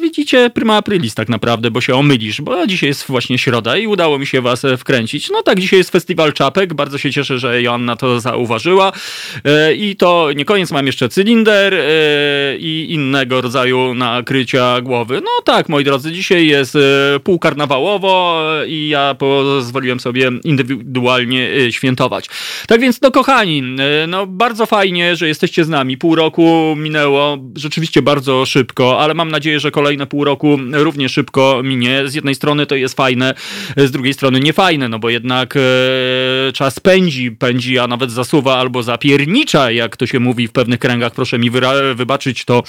[SPEAKER 1] widzicie, prima aprilis tak naprawdę, bo się omylisz, bo dzisiaj jest właśnie środa i udało mi się was e, wkręcić. No tak, dzisiaj jest festiwal czapek, bardzo się cieszę, że Joanna to zauważyła. E, I to nie koniec, mam jeszcze cylinder e, i innego rodzaju nakrycia głowy. No tak, moi drodzy, dzisiaj jest e, półkarnawałowo i ja pozwoliłem sobie indywidualnie e, świętować. Tak więc, no kochani, no bardzo fajnie, że jesteście z nami. Pół roku minęło, rzeczywiście bardzo bardzo szybko, ale mam nadzieję, że kolejne pół roku równie szybko minie. Z jednej strony to jest fajne, z drugiej strony nie fajne, no bo jednak e, czas pędzi, pędzi, a nawet zasuwa albo zapiernicza, jak to się mówi w pewnych kręgach. Proszę mi wybaczyć to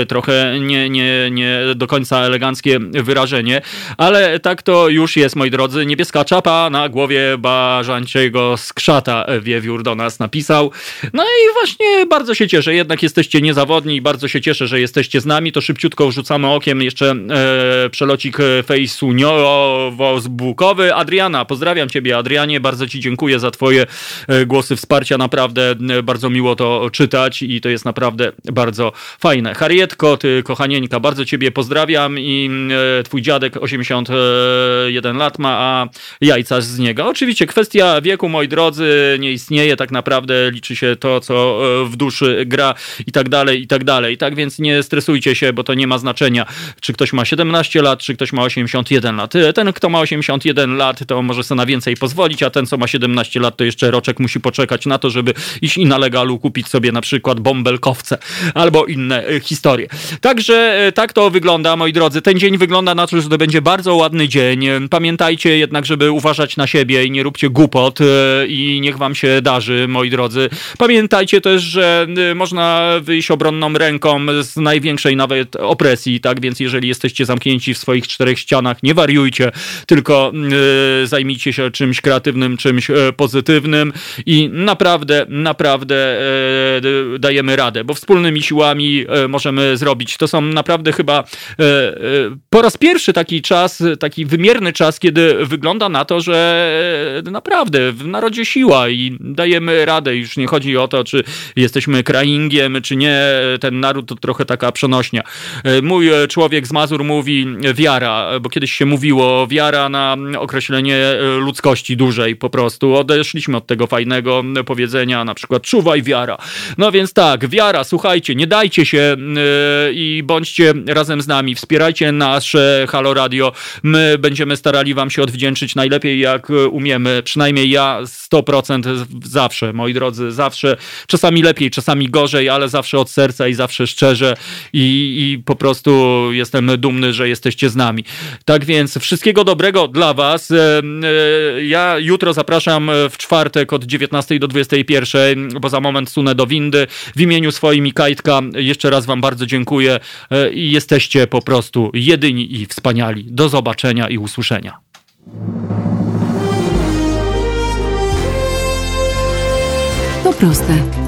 [SPEAKER 1] e, trochę nie, nie, nie do końca eleganckie wyrażenie, ale tak to już jest, moi drodzy. Niebieska czapa na głowie Bażanciego Skrzata wiewiór do nas napisał. No i właśnie bardzo się cieszę, jednak jesteście niezawodni i bardzo się cieszę, że jesteście z nami, to szybciutko rzucamy okiem jeszcze e, przelocik e, fejsuniowo-zbukowy. Adriana, pozdrawiam Ciebie Adrianie, bardzo Ci dziękuję za Twoje e, głosy wsparcia, naprawdę e, bardzo miło to czytać i to jest naprawdę bardzo fajne. Harrietko, Ty kochanieńka, bardzo Ciebie pozdrawiam i e, Twój dziadek 81 lat ma, a jajca z niego. Oczywiście kwestia wieku, moi drodzy, nie istnieje tak naprawdę, liczy się to, co w duszy gra i tak dalej, i tak dalej. Tak więc nie stresujcie się, bo to nie ma znaczenia, czy ktoś ma 17 lat, czy ktoś ma 81 lat. Ten, kto ma 81 lat, to może sobie na więcej pozwolić, a ten, co ma 17 lat, to jeszcze roczek musi poczekać na to, żeby iść i na legalu kupić sobie na przykład bąbelkowce albo inne e, historie. Także e, tak to wygląda, moi drodzy. Ten dzień wygląda na to, że to będzie bardzo ładny dzień. Pamiętajcie jednak, żeby uważać na siebie i nie róbcie głupot e, i niech wam się darzy, moi drodzy. Pamiętajcie też, że można wyjść obronną ręką największej nawet opresji, tak? Więc jeżeli jesteście zamknięci w swoich czterech ścianach, nie wariujcie, tylko yy, zajmijcie się czymś kreatywnym, czymś yy, pozytywnym i naprawdę, naprawdę yy, dajemy radę, bo wspólnymi siłami możemy zrobić. To są naprawdę chyba po raz pierwszy taki czas, taki wymierny czas, kiedy wygląda na to, że naprawdę w narodzie siła i dajemy radę. Już nie chodzi o to, czy jesteśmy kraingiem, czy nie. Ten naród to trochę taka przenośnia. E, mój e, człowiek z Mazur mówi wiara, bo kiedyś się mówiło wiara na określenie e, ludzkości dużej po prostu. Odeszliśmy od tego fajnego powiedzenia, na przykład czuwaj wiara. No więc tak, wiara, słuchajcie, nie dajcie się i bądźcie razem z nami, wspierajcie nasze Halo Radio. My będziemy starali wam się odwdzięczyć najlepiej jak umiemy, przynajmniej ja 100% zawsze, moi drodzy, zawsze, czasami lepiej, czasami gorzej, ale zawsze od serca i zawsze szczerze i, i po prostu jestem dumny, że jesteście z nami. Tak więc wszystkiego dobrego dla Was. E, e, ja jutro zapraszam w czwartek od 19 do 21, bo za moment sunę do windy. W imieniu swoim i Kajtka jeszcze raz Wam bardzo dziękuję e, i jesteście po prostu jedyni i wspaniali. Do zobaczenia i usłyszenia.
[SPEAKER 6] To proste.